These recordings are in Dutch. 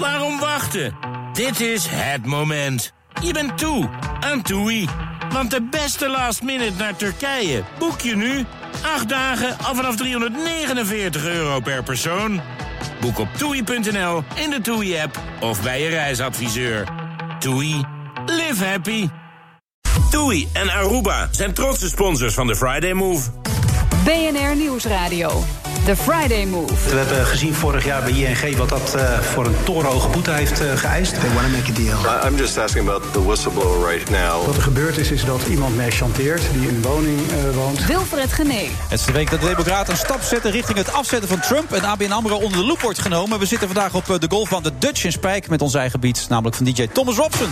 Waarom wachten? Dit is het moment. Je bent toe aan TUI. Want de beste last minute naar Turkije boek je nu. 8 dagen al vanaf 349 euro per persoon. Boek op toei.nl, in de TUI-app of bij je reisadviseur. TUI. Live happy. TUI en Aruba zijn trotse sponsors van de Friday Move. BNR Nieuwsradio. The Friday Move. We hebben gezien vorig jaar bij ING wat dat uh, voor een torenhoge boete heeft uh, geëist. They want to make a deal. I'm just asking about the whistleblower right now. Wat er gebeurd is, is dat iemand mij chanteert die in een woning uh, woont. Wilfred Gené. Het is de week dat de Democraten een stap zetten richting het afzetten van Trump. En ABN AMRO onder de loep wordt genomen. We zitten vandaag op de golfbaan de Dutch in Spijk met ons eigen beat. Namelijk van DJ Thomas Robson.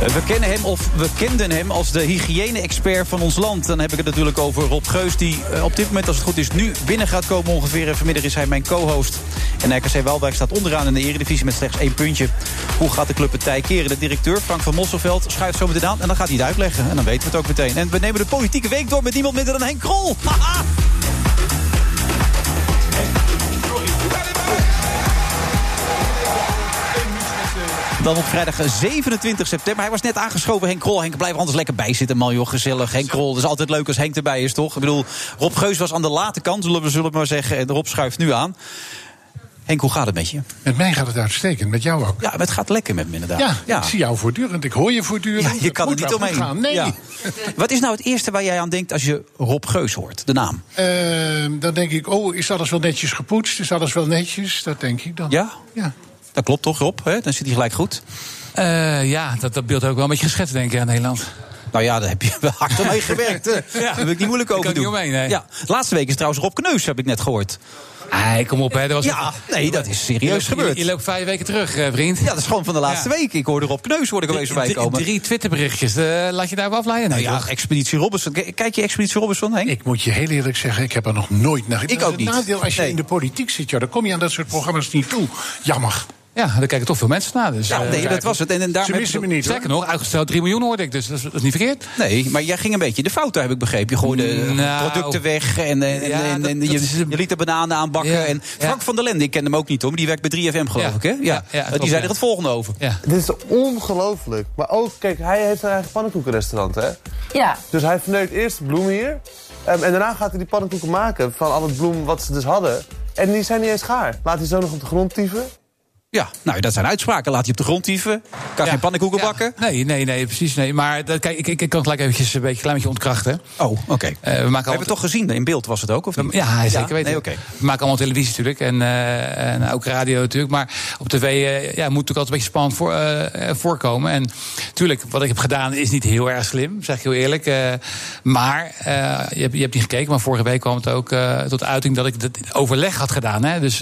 We kennen hem, of we kenden hem als de hygiëne-expert van ons land. Dan heb ik het natuurlijk over Rob Geus, die op dit moment, als het goed is, nu binnen gaat komen ongeveer. Vanmiddag is hij mijn co-host. En RKC Waalwijk staat onderaan in de Eredivisie met slechts één puntje. Hoe gaat de club het tij keren? De directeur, Frank van Mosselveld, schuift zo meteen aan. En dan gaat hij het uitleggen. En dan weten we het ook meteen. En we nemen de politieke week door met niemand minder dan Henk Krol. Haha! Dan op vrijdag 27 september. Hij was net aangeschoven, Henk Krol. Henk, blijf anders lekker bij zitten, man, joh. Gezellig. Henk Krol, het is altijd leuk als Henk erbij is, toch? Ik bedoel, Rob Geus was aan de late kant, zullen we, zullen we maar zeggen. En Rob schuift nu aan. Henk, hoe gaat het met je? Met mij gaat het uitstekend, met jou ook. Ja, het gaat lekker met me inderdaad. Ja, ja. ik zie jou voortdurend, ik hoor je voortdurend. Ja, je kan er niet omheen. Gaan. Nee. Ja. Wat is nou het eerste waar jij aan denkt als je Rob Geus hoort, de naam? Uh, dan denk ik, oh, is alles wel netjes gepoetst? Is alles wel netjes? Dat denk ik dan. Ja? Ja. Dat klopt toch, Rob? Hè? Dan zit hij gelijk goed. Uh, ja, dat, dat beeld ook wel een beetje geschetst, denk ik, aan Nederland. Nou ja, daar heb je wel hard mee gewerkt. ja. Daar wil ik niet moeilijk over kan doen. Niet omheen, nee. ja. Laatste week is trouwens Rob Kneus, heb ik net gehoord. Hey, kom op, hè. Dat was ja, nee, dat is serieus je, gebeurd. Je, je, loopt vijf weken terug, vriend. Ja, dat is gewoon van de laatste ja. week. Ik hoorde Rob Kneus hoorde ik opeens voorbij komen. Drie Twitterberichtjes, uh, laat je daarop afleiden? Nou ja, Expeditie Robinson. Kijk je Expeditie Robinson, Henk? Ik moet je heel eerlijk zeggen, ik heb er nog nooit naar Ik ook niet. Het nadeel als je nee. in de politiek zit, ja, dan kom je aan dat soort programma's niet toe. Jammer. Ja, daar kijken toch veel mensen naar. Dus, ja, nee, dat was het. En, en Ze missen me niet. Sterker nog, uitgesteld 3 miljoen hoorde ik, dus dat is, dat is, niet verkeerd. Nee, maar jij ging een beetje de fout, heb ik begrepen. Je gooide nou, producten weg en, en, ja, en, en dat, je, dat is, je, liet de bananen aanbakken. Ja, en Frank van der Lende, ik ken hem ook niet, hoor, maar die werkt bij 3FM, geloof ik. Hè? Ja, die zei er het volgende over. Dit is ongelooflijk. Maar ook, kijk, hij heeft zijn eigen pannenkoekenrestaurant, hè? Ja. Dus hij verneukt eerst de bloem hier. Um, en daarna gaat hij die pannenkoeken maken van al het bloem wat ze dus hadden. En die zijn niet eens gaar. Laat hij zo nog op de grond tieven. Ja, nou, dat zijn uitspraken. Laat je op de grond tieven. Kan Ja. geen pannenkoeken Ja. bakken. Nee, nee, nee, precies. Nee. Maar dat, kijk, ik, ik, ik kan gelijk eventjes een beetje, klein beetje ontkrachten. Oh, oké. Eh, we maken We hebben het toch gezien? In beeld was het ook, of niet? Ja, zeker weten. Nee, oké. We maken allemaal televisie natuurlijk en, eh, en ook radio natuurlijk. Maar op tv eh, ja, moet natuurlijk altijd een beetje spannend voor, voorkomen. En natuurlijk, wat ik heb gedaan is niet heel erg slim, zeg ik heel eerlijk. Maar je, hebt, je hebt niet gekeken, maar vorige week kwam het ook tot uiting dat ik het overleg had gedaan. Hè? Dus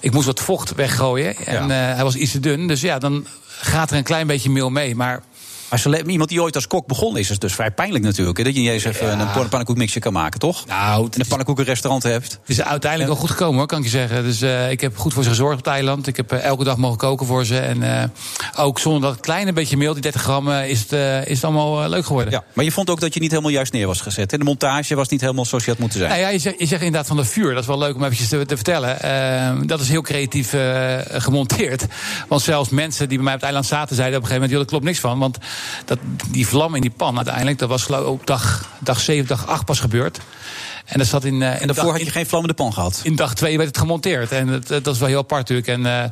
ik moest wat vocht weggooien en eh, hij was iets te dun. Dus ja, dan gaat er een klein beetje meel mee. Maar Als je, iemand die ooit als kok begonnen is, is het dus vrij pijnlijk natuurlijk. Hè? Dat je niet eens even een pannenkoekmixje kan maken, toch? Nou, en een pannenkoekenrestaurant hebt. Het is uiteindelijk wel goed gekomen hoor, kan ik je zeggen. Dus eh, ik heb goed voor ze gezorgd op Thailand. Ik heb eh, elke dag mogen koken voor ze. En eh, ook zonder dat kleine beetje meel, die 30 gram, is, het, is het allemaal leuk geworden. Ja, maar je vond ook dat je niet helemaal juist neer was gezet. Hè? De montage was niet helemaal zoals je had moeten zijn. Nou ja, je zegt, je zegt inderdaad van de vuur. Dat is wel leuk om eventjes te, te vertellen. Eh, dat is heel creatief gemonteerd. Want zelfs mensen die bij mij op het eiland zaten... zeiden op een gegeven moment, joh, daar klopt niks van. Want dat, die vlam in die pan uiteindelijk... dat was op dag, dag 7, dag 8 pas gebeurd. En, dat zat in, eh, in En daarvoor dag- had je geen vlammende pan gehad. in dag twee werd het gemonteerd. En dat, dat is wel heel apart natuurlijk. En eh,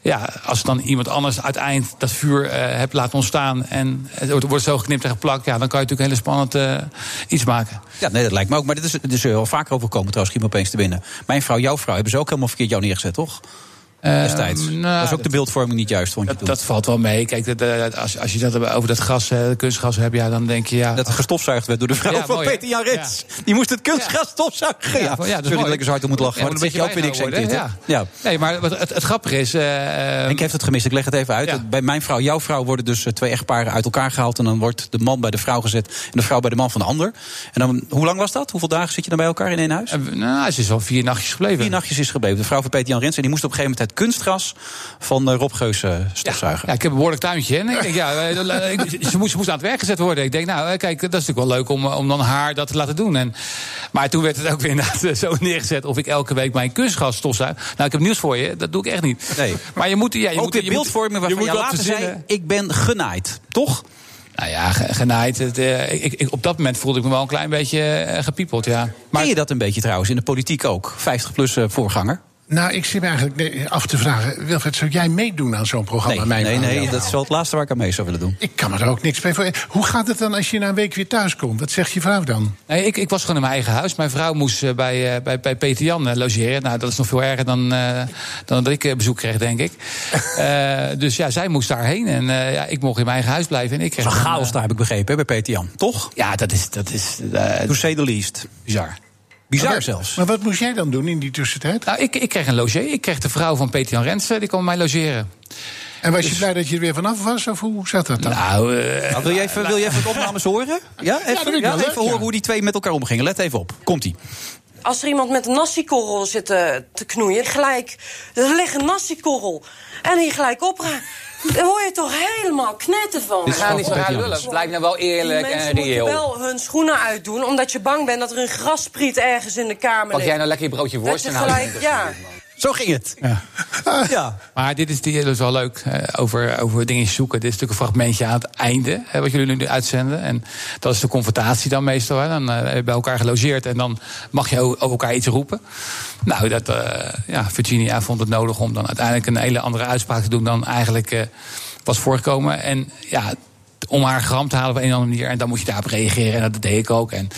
ja, als dan iemand anders uiteindelijk dat vuur eh hebt laten ontstaan... en het wordt- wordt zo geknipt en geplakt... Ja, dan kan je natuurlijk een hele spannend iets maken. Ja, nee, dat lijkt me ook. Maar dit is, dit is wel vaker overkomen trouwens, schiet me opeens te binnen. Mijn vrouw, jouw vrouw, hebben ze ook helemaal verkeerd jou neergezet, toch? Destijds. nou, dat is ook dat- de beeldvorming niet juist, vond je Dat, valt wel mee. Kijk, dat, eh, als, als je dat over dat gas, eh, kunstgas hebt... Ja, dan denk je... Ja, Dat het gestofzuigd werd door de vrouw Ja, van mooi? Peter Jan Rits. Die moest het kunstgas stofzuigen. Ja, Ja, ja, ik lekker zo hard om moet lachen. Ja, maar een zeg je ook, ik, zeker dit, hè? bijgehouden Ja. Nee, maar het, het grappige is... eh, Henk heeft het gemist, ik leg het even uit. Ja. Bij mijn vrouw, jouw vrouw, worden dus eh, twee echtparen uit elkaar gehaald. En dan wordt de man bij de vrouw gezet en de vrouw bij de man van de ander. En dan, hoe lang was dat? Hoeveel dagen zit je dan bij elkaar in één huis? eh, nou, ze is al vier nachtjes gebleven. Vier nachtjes is gebleven. De vrouw van Peter Jan Rens. En die moest op een gegeven moment het kunstgras van eh, Rob Geus eh, stofzuigen. Ja, ik heb een behoorlijk tuintje. En ik denk, ja, eh, ze, moest, ze moest aan het werk gezet worden. Ik denk, nou, kijk, dat is natuurlijk wel leuk om, om dan haar dat te laten doen. En, maar toen werd het ook weer inderdaad zo neergezet of ik elke week mijn kunstgras stofzuig. Nou, ik heb nieuws voor je, dat doe ik echt niet. Nee. Maar je moet, ja, je Ook moet, je beeldvorming je waarvan moet je later zei... ik ben genaaid, toch? Nou ja, ge- genaaid. Het, ik, ik, op dat moment voelde ik me wel een klein beetje gepiepeld, ja. Ken je dat een beetje trouwens in de politiek ook? 50-plus voorganger? Nou, ik zit me eigenlijk af te vragen... Wilfred, zou jij meedoen aan zo'n programma? Nee, Mijn nee, nee, dat is wel het laatste waar ik aan mee zou willen doen. Ik kan me er ook niks bij voor. Hoe gaat het dan als je na een week weer thuis komt? Wat zegt je vrouw dan? Nee, ik, ik was gewoon in mijn eigen huis. Mijn vrouw moest eh, bij, eh, bij, bij Peter Jan eh, logeren. Nou, dat is nog veel erger dan, eh, dan dat ik bezoek kreeg, denk ik. Eh, dus ja, zij moest daarheen. En eh, ja, ik mocht in mijn eigen huis blijven. En ik kreeg Van chaos daar heb ik begrepen hè, bij Peter Jan, toch? Ja, dat is, dat is To say the least. bizar. Bizar maar, zelfs. Maar wat moest jij dan doen in die tussentijd? Nou, ik, ik kreeg een logé. Ik kreeg de vrouw van Peter Jan Rensen. Die kwam bij mij logeren. En was je blij dat je er weer vanaf was? Of hoe zat dat dan? Nou, eh, Nou, wil, je even, wil je even de opnames horen? Ja, even, dat vind ik ja, even horen ja. hoe die twee met elkaar omgingen. Let even op. Komt-ie. Als er iemand met een nasi-korrel zit te, te knoeien, gelijk, er ligt een nasi-korrel. En die gelijk opraakt. Daar word je toch helemaal knetten van. Dit is Ga niet zo raar lullen. Blijf nou wel eerlijk Die en mensen moeten reëel. wel hun schoenen uitdoen, omdat je bang bent dat er een grasspriet ergens in de kamer Pak ligt. jij nou lekker je broodje worst en gelijk, ja. Zo ging het. Ja. ja. Maar dit is, die, dat is wel leuk, eh, over, over dingen zoeken. Dit is natuurlijk een fragmentje aan het einde, hè, wat jullie nu uitzenden. En dat is de confrontatie dan meestal. Hè. Dan eh, heb je bij elkaar gelogeerd en dan mag je over elkaar iets roepen. Nou, dat, eh, ja, Virginia vond het nodig om dan uiteindelijk een hele andere uitspraak te doen... dan eigenlijk eh, was voorgekomen. En ja, om haar gram te halen op een of andere manier. En dan moet je daarop reageren. En dat deed ik ook. En,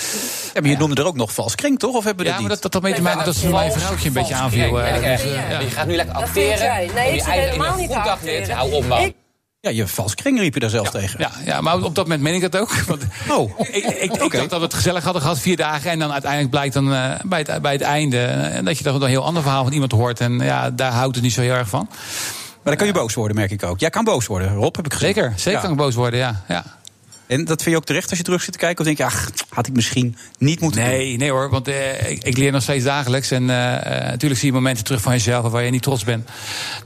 Ja, maar je noemde er ook nog vals kring, toch? Of hebben we ja, dat maar niet? dat, dat, dat, beetje mijn, dat is mijn vrouwtje een beetje aanviel. nee, eh, ja. Je gaat nu lekker acteren. Nee, ik je zit helemaal niet acteren. Hou op, man. Ik- Ja, je vals kring riep je daar zelfs tegen. Ja, ja, maar op dat moment meen ik dat ook. Want Oh. ik, ik, ik dacht dat we het gezellig hadden gehad, vier dagen. En dan uiteindelijk blijkt dan eh, bij, het, bij het einde... eh, dat je toch een heel ander verhaal van iemand hoort. En ja, daar houdt het niet zo heel erg van. Maar dan kan je boos worden, merk ik ook. Jij kan boos worden, Rob, heb ik gezien. Zeker, zeker kan ik boos worden, ja. ja. En dat vind je ook terecht als je terug zit te kijken? Of denk je, ach, had ik misschien niet moeten doen? Nee, nee hoor, want eh, ik, ik leer nog steeds dagelijks. En eh, eh, natuurlijk zie je momenten terug van jezelf waar je niet trots bent.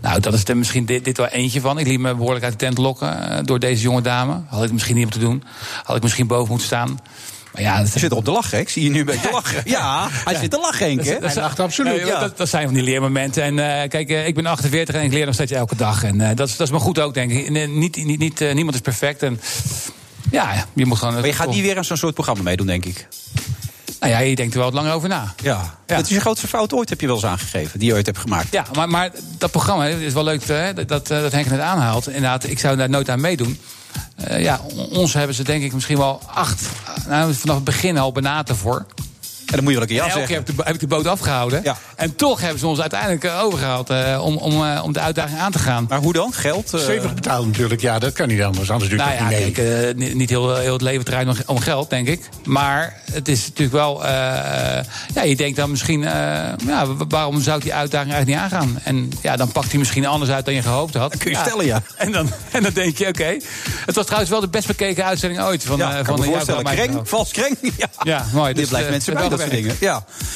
Nou, dat is er misschien dit, dit wel eentje van. Ik liet me behoorlijk uit de tent lokken door deze jonge dame. Had ik misschien niet moeten doen. Had ik misschien boven moeten staan. Maar ja, dat Je zit erop te lachen, hè? ik zie je nu een beetje lachen. Ja, hij zit te lachen, Henk, hè? Dat, Hij lacht absoluut, ja. dat, dat zijn van die leermomenten. En eh, kijk, eh, ik ben 48 en ik leer nog steeds elke dag. En eh, dat, is, dat is maar goed ook, denk ik. Niet, niet, niet, niemand is perfect. En ja, je moet gewoon... Maar je gaat niet weer aan zo'n soort programma meedoen, denk ik. Nou ja, je denkt er wel wat langer over na. Ja. Dat is je grootste fout ooit, heb je wel eens aangegeven, die je ooit hebt gemaakt. Ja, maar, maar dat programma het is wel leuk hè, dat, dat, dat Henk het aanhaalt. Inderdaad, ik zou daar nooit aan meedoen. Eh, ja, on- ons hebben ze denk ik misschien wel acht, eh, nou, vanaf het begin al benaten voor. En dan moet je wel een keer elke keer heb ik, de, heb ik de boot afgehouden. Ja. En toch hebben ze ons uiteindelijk eh, overgehaald eh, om, om, eh, om de uitdaging aan te gaan. Maar hoe dan? Geld? eh, Stevig betaald natuurlijk, ja, dat kan niet anders. Anders doe je Nou ja, niet mee. kijk, eh, niet, niet heel, heel het leven draait om geld, denk ik. Maar het is natuurlijk wel... eh, ja, je denkt dan misschien... eh, ja, wa- waarom zou ik die uitdaging eigenlijk niet aangaan? En ja, dan pakt hij misschien anders uit dan je gehoopt had. Dat kun je stellen, ja. En dan, en dan denk je, oké. Het was trouwens wel de best bekeken uitzending ooit. Van, Ja, eh, kan van me voorstellen. Vrouw. vals kreng. Ja, Ja, mooi. Dit Dus, blijft mensen bij, wel dat soort dingen. Ja.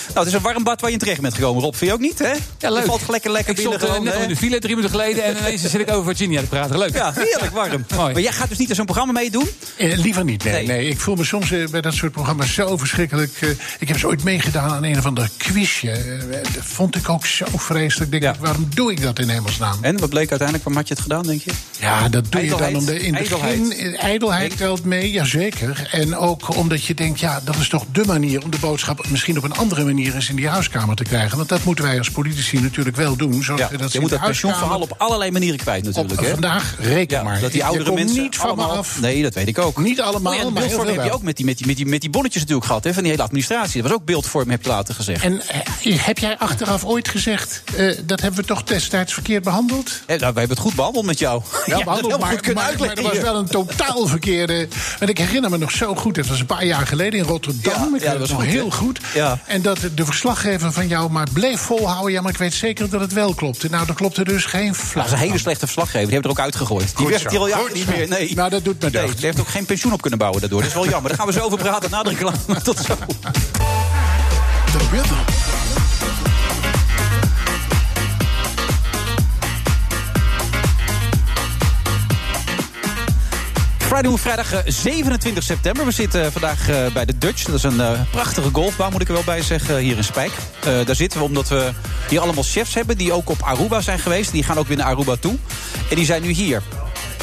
Nou, het is een warm bad waar je in terecht bent gekomen, Rob. Vind je ook niet, hè? Ja, leuk. Je valt lekker lekker Ik binnen stond eh, gewoon, net in de file drie minuten geleden... en ineens zit ik over Virginia te praten. Leuk. Ja, heerlijk warm. Mooi. Maar jij gaat dus niet aan zo'n programma meedoen? Eh, liever niet, nee, Nee. nee. Ik voel me soms eh, bij dat soort programma's zo verschrikkelijk. eh, ik heb ze ooit meegedaan aan een of ander quizje. Eh, dat vond ik ook zo vreselijk. Ik Denk Ja. ik, waarom doe ik dat in hemelsnaam? En wat bleek uiteindelijk? Waarom had je het gedaan, denk je? Ja, dat doe je dan om de, in Ijdelheid. begin. Ijdelheid telt mee, jazeker. En ook omdat je denkt, ja, dat is toch de manier om de boodschap misschien op een andere manier eens in die huiskamer te krijgen. Want dat moeten wij als politici natuurlijk wel doen. Zodat Ja, dat je moet dat pensioenverhaal op allerlei manieren kwijt op natuurlijk. hè? vandaag reken Ja, maar. dat die oudere mensen niet van me allemaal... af. Nee, dat weet ik ook. Niet allemaal, Oh ja, maar heb je ook met die, met, die, met, die, met die bonnetjes natuurlijk gehad, hè, van die hele administratie. Dat was ook beeldvorming, heb je later gezegd. En eh, heb jij achteraf ooit gezegd, eh, dat hebben we toch destijds verkeerd behandeld? Eh, nou, wij hebben het goed behandeld met jou. Ja, behandeld, maar, goed maar, maar er was wel een totaal verkeerde... Want ik herinner me nog zo goed, het was een paar jaar geleden in Rotterdam. Ja, ik ja, weet dat was nog goed, heel hè? Goed. Ja. En dat de verslaggever van jou maar bleef volhouden... ja, maar ik weet zeker dat het wel klopte. Nou, dat klopte dus geen flauw. dat is een hele slechte verslaggever. Die hebben er ook uitgegooid. Die Goed werkt hier al jaren Goed niet meer. Nee. Nou, dat doet me Nee, deugd. die heeft ook geen pensioen op kunnen bouwen daardoor. Dat is wel jammer. Daar gaan we zo over praten na de reclame. Tot zo. Friday vrijdag eh, 27 september. We zitten eh, vandaag eh, bij de Dutch. Dat is een eh, prachtige golfbaan, moet ik er wel bij zeggen, hier in Spijk. Eh, daar zitten we omdat we hier allemaal chefs hebben... die ook op Aruba zijn geweest. Die gaan ook weer naar Aruba toe. En die zijn nu hier.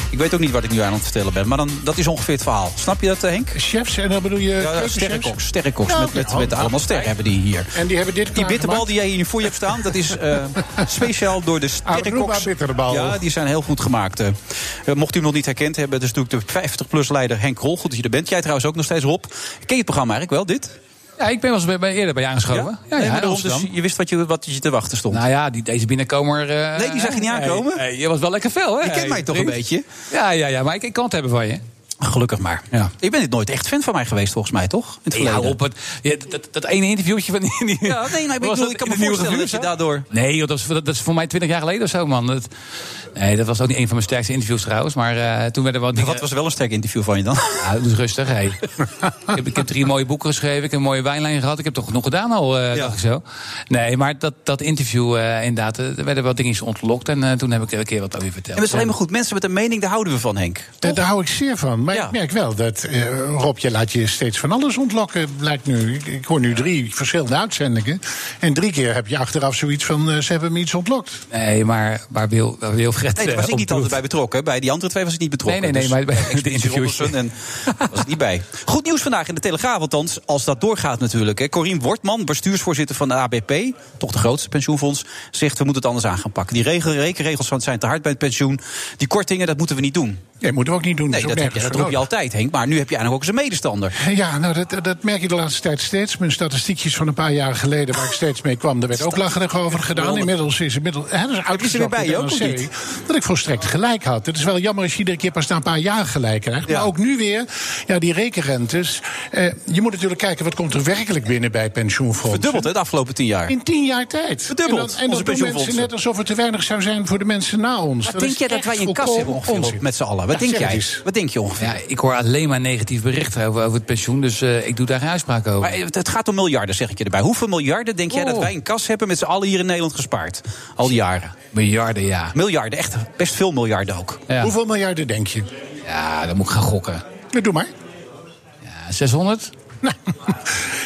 Ik weet ook niet wat ik nu aan het vertellen ben, maar dan, dat is ongeveer het verhaal. Snap je dat, eh, Henk? Chefs, en dan bedoel je Ja, sterrenkoks. Sterrenkoks, Ja, met, met, met allemaal sterren hebben die hier. En die hebben dit Die bitterbal die jij hier voor je hebt staan, dat is eh, speciaal door de sterrenkoks. Bitterbal. Ja, die zijn heel goed gemaakt. Eh, mocht u hem nog niet herkend hebben, dat is natuurlijk de 50-plus-leider Henk Rol. Goed dat je er bent. Jij trouwens ook nog steeds op. Ken je het programma eigenlijk wel, dit? Ja, ik ben wel eens bij, eerder bij je aangeschoven. Ja, ja, Nee, dus je wist wat je, wat je te wachten stond. Nou ja, die, deze binnenkomer... eh, Nee, die zag je niet aankomen? Nee, je was wel lekker fel, hè? Je kent mij toch een beetje? Ja, ja, ja, maar ik, ik kan het hebben van je. Gelukkig maar. Ja. Je bent nooit echt fan van mij geweest, volgens mij, toch? In het verleden. op. Het, ja, dat, dat ene interviewtje van die... die- Ja, nee, maar ik, bedoel, ik kan me voorstellen dat je daardoor... Nee, joh, dat, is, dat is voor mij twintig jaar geleden of zo, man. Dat, nee, dat was ook niet een van mijn sterkste interviews trouwens. Maar eh, toen werden wel dingen... Wat was wel een sterk interview van je dan? Ja, eens rustig, hé. ik, heb, ik heb drie mooie boeken geschreven, ik heb een mooie wijnlijn gehad. Ik heb toch genoeg gedaan al, eh Ja. dacht ik zo. Nee, maar dat, dat interview, eh, inderdaad, er werden wel dingetjes ontlokt. En eh, toen heb ik er een keer wat over verteld. En dat is alleen maar goed. Mensen met een mening, daar houden we van, Henk. Daar, daar hou ik zeer van. Maar Ja. ik merk wel dat, eh, Rob, je laat je steeds van alles ontlokken, blijkt nu. Ik, ik hoor nu drie verschillende uitzendingen. En drie keer heb je achteraf zoiets van, eh, ze hebben me iets ontlokt. Nee, maar waar wil, waar wil Fred Nee, daar eh, was ik niet altijd bij betrokken. Bij die andere twee was ik niet betrokken. Nee, nee, nee, Dus, maar bij de interviews. En was ik niet bij. Goed nieuws vandaag in de Telegraaf, althans, als dat doorgaat natuurlijk. Hè. Corien Wortman, bestuursvoorzitter van de ABP, toch de grootste pensioenfonds, zegt we moeten het anders aan gaan pakken. Die regel, rekenregels zijn te hard bij het pensioen. Die kortingen, dat moeten we niet doen. Nee, moeten we ook niet doen. Nee, dat, heb je, dat roep je altijd, Henk. Maar nu heb je eigenlijk ook eens een medestander. Ja, nou, dat, dat merk je de laatste tijd steeds. Mijn statistiekjes van een paar jaar geleden, waar ik steeds mee kwam, daar werd ook lacherig over gedaan. Inmiddels is inmiddels, hè, dat is uitgezocht bij je ook, niet? dat ik volstrekt gelijk had. Het is wel jammer als je iedere keer pas na een paar jaar gelijk krijgt. Maar ook nu weer, ja, die rekenrentes. Eh, je moet natuurlijk kijken, wat komt er werkelijk binnen bij pensioenfondsen. Verdubbeld, hè, de afgelopen tien jaar. In tien jaar tijd. Verdubbeld, En dan, en dat doen mensen net alsof het te weinig zou zijn voor de mensen na ons. Dat denk jij dat wij in kas hebben ongeveer met z'n allen? Wat Ja, denk jij? Wat denk je ongeveer? Ja, ik hoor alleen maar negatief berichten over, over het pensioen. Dus eh, ik doe daar geen uitspraak over. Maar het het gaat om miljarden, zeg ik je erbij. Hoeveel miljarden denk jij dat wij in kas hebben met z'n allen hier in Nederland gespaard? Al die jaren. Miljarden, ja. Miljarden, echt best veel miljarden ook. Ja, Hoeveel miljarden denk je? ja dan moet ik gaan gokken. Nou, doe maar. Ja, 600?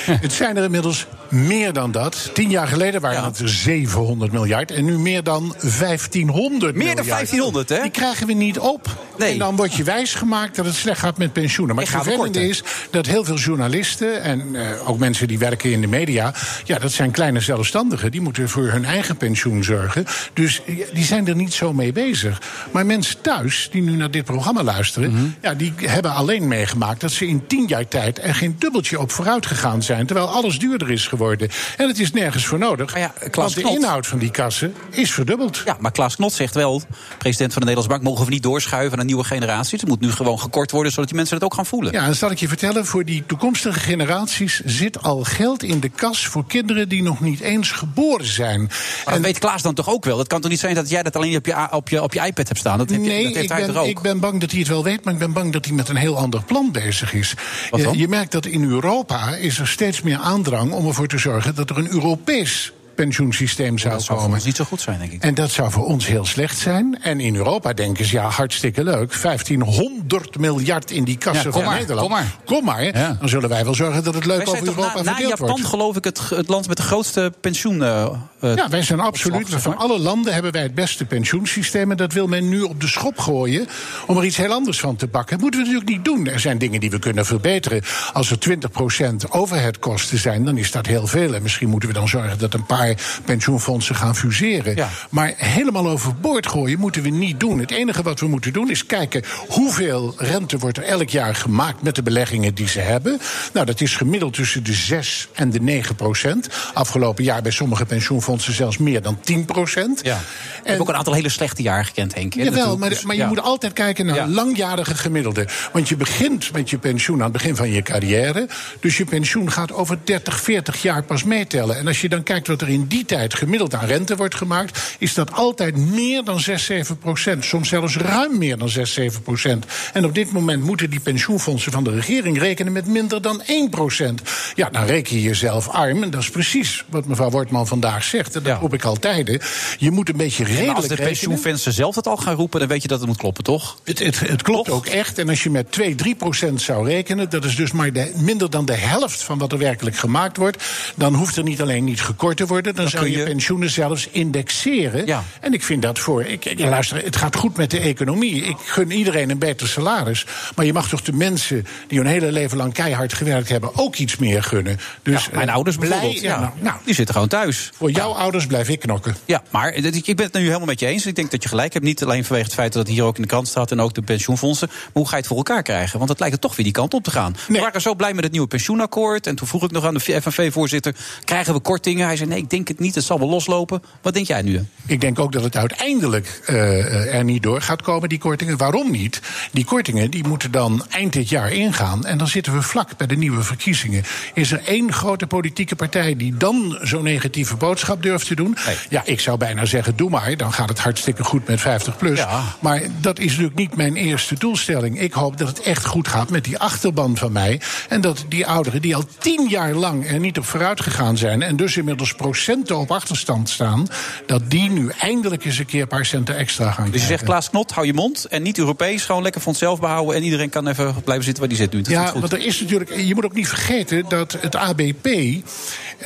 Het zijn er inmiddels meer dan dat. Tien jaar geleden waren Ja. het er 700 miljard. En nu meer dan 1500 Meer dan miljard. 1500, hè? Die krijgen we niet op. Nee. En dan word je wijsgemaakt dat het slecht gaat met pensioenen. Maar het vervelende is dat heel veel journalisten... en eh, ook mensen die werken in de media... ja, dat zijn kleine zelfstandigen. Die moeten voor hun eigen pensioen zorgen. Dus ja, die zijn er niet zo mee bezig. Maar mensen thuis, die nu naar dit programma luisteren... Mhm. ja, die hebben alleen meegemaakt dat ze in tien jaar tijd... er geen dubbeltje op vooruit gegaan zijn... terwijl alles duurder is geworden. En het is nergens voor nodig. Maar ja, want de Knot- inhoud van die kassen is verdubbeld. Ja, maar Klaas Knot zegt wel, president van de Nederlandse Bank... mogen we niet doorschuiven naar nieuwe generaties. Het moet nu gewoon gekort worden, zodat die mensen het ook gaan voelen. Ja, en zal ik je vertellen, voor die toekomstige generaties zit al geld in de kas voor kinderen die nog niet eens geboren zijn. Maar dat weet Klaas dan toch ook wel? Het kan toch niet zijn dat jij dat alleen op je, op je, op je iPad hebt staan? Dat, heb je, Nee, dat heeft ik hij ben, ook? ik ben bang dat hij het wel weet, maar ik ben bang dat hij met een heel ander plan bezig is. Wat Je, dan? je merkt dat in Europa is er steeds meer aandrang om ervoor te zorgen dat er een Europees pensioensysteem zou dat zou voor komen. ons niet zo goed zijn, denk ik. En dat zou voor ons heel slecht zijn. En in Europa denken ze, ja, hartstikke leuk. 1500 miljard in die kassen Ja, kom van maar, Nederland. kom maar. Kom maar. Ja. Dan zullen wij wel zorgen dat het leuk Wij over Europa na, na verdeeld Japan, wordt. geloof ik, het, het land met de grootste pensioen. eh, eh, Ja, wij zijn absoluut. Van alle landen hebben wij het beste pensioensysteem. En dat wil men nu op de schop gooien. om er iets heel anders van te bakken. Dat moeten we natuurlijk niet doen. Er zijn dingen die we kunnen verbeteren. Als er 20% overheadkosten zijn, dan is dat heel veel. En misschien moeten we dan zorgen dat een paar pensioenfondsen gaan fuseren. Ja. Maar helemaal overboord gooien moeten we niet doen. Het enige wat we moeten doen is kijken hoeveel rente wordt er elk jaar gemaakt met de beleggingen die ze hebben. Nou, dat is gemiddeld tussen de 6 en de 9 procent. Afgelopen jaar bij sommige pensioenfondsen zelfs meer dan 10 procent. ja. Ik heb ook een aantal hele slechte jaren gekend, Henk. hè, Jawel, maar, Dus, maar je ja. moet altijd kijken naar Ja. langjarige gemiddelde. Want je begint met je pensioen aan het begin van je carrière. Dus je pensioen gaat over 30, 40 jaar pas meetellen. En als je dan kijkt wat er in die tijd gemiddeld aan rente wordt gemaakt... is dat altijd meer dan 6, 7 procent. Soms zelfs ruim meer dan 6, 7 procent. En op dit moment moeten die pensioenfondsen van de regering rekenen... met minder dan 1 procent. Ja, dan reken je jezelf arm. En dat is precies wat mevrouw Wortman vandaag zegt. Gezegd. En dat roep ik altijd. Je moet een beetje redelijk als de pensioenfans zelf het al gaan roepen, dan weet je dat het moet kloppen, toch? Het, het, het klopt ook echt. En als je met 2, 3 procent zou rekenen, dat is dus maar de, minder dan de helft van wat er werkelijk gemaakt wordt, dan hoeft er niet alleen niet gekort te worden, dan, zou je, je- pensioenen zelfs indexeren. Ja. En ik vind dat voor. Ik, ik- luister, het gaat goed met de economie. Ik gun iedereen een beter salaris. Maar je mag toch de mensen die hun hele leven lang keihard gewerkt hebben ook iets meer gunnen. Dus Mijn eh, ouders blij- bijvoorbeeld. Ja, nou, nou, die zitten gewoon thuis. voor jouw ouders blijf ik knokken. Ja, maar ik ben het nu helemaal met je eens. Ik denk dat je gelijk hebt. Niet alleen vanwege het feit dat het hier ook in de krant staat... en ook de pensioenfondsen. Maar hoe ga je het voor elkaar krijgen? Want het lijkt er toch weer die kant op te gaan. We waren zo blij met het nieuwe pensioenakkoord. En toen vroeg ik nog aan de FNV-voorzitter... krijgen we kortingen? Hij zei, nee, ik denk het niet. Het zal wel loslopen. Wat denk jij nu? Ik denk ook dat het uiteindelijk eh, er niet door gaat komen, die kortingen. Waarom niet? Die kortingen die moeten dan eind dit jaar ingaan. En dan zitten we vlak bij de nieuwe verkiezingen. Is er één grote politieke partij die dan zo'n negatieve boodschap durft te doen? Ja, ik zou bijna zeggen, doe maar. Dan gaat het hartstikke goed met 50 plus. Maar dat is natuurlijk niet mijn eerste doelstelling. Ik hoop dat het echt goed gaat met die achterban van mij. En dat die ouderen die al tien jaar lang er niet op vooruit gegaan zijn... en dus inmiddels procenten op achterstand staan... dat die nu eindelijk eens een keer een paar centen extra gaan krijgen. Dus je zegt, Klaas Knot, hou je mond. En niet Europees, gewoon lekker voor onszelf behouden. En iedereen kan even blijven zitten waar die zit nu. Dat Ja, want er is natuurlijk. Je moet ook niet vergeten dat het ABP.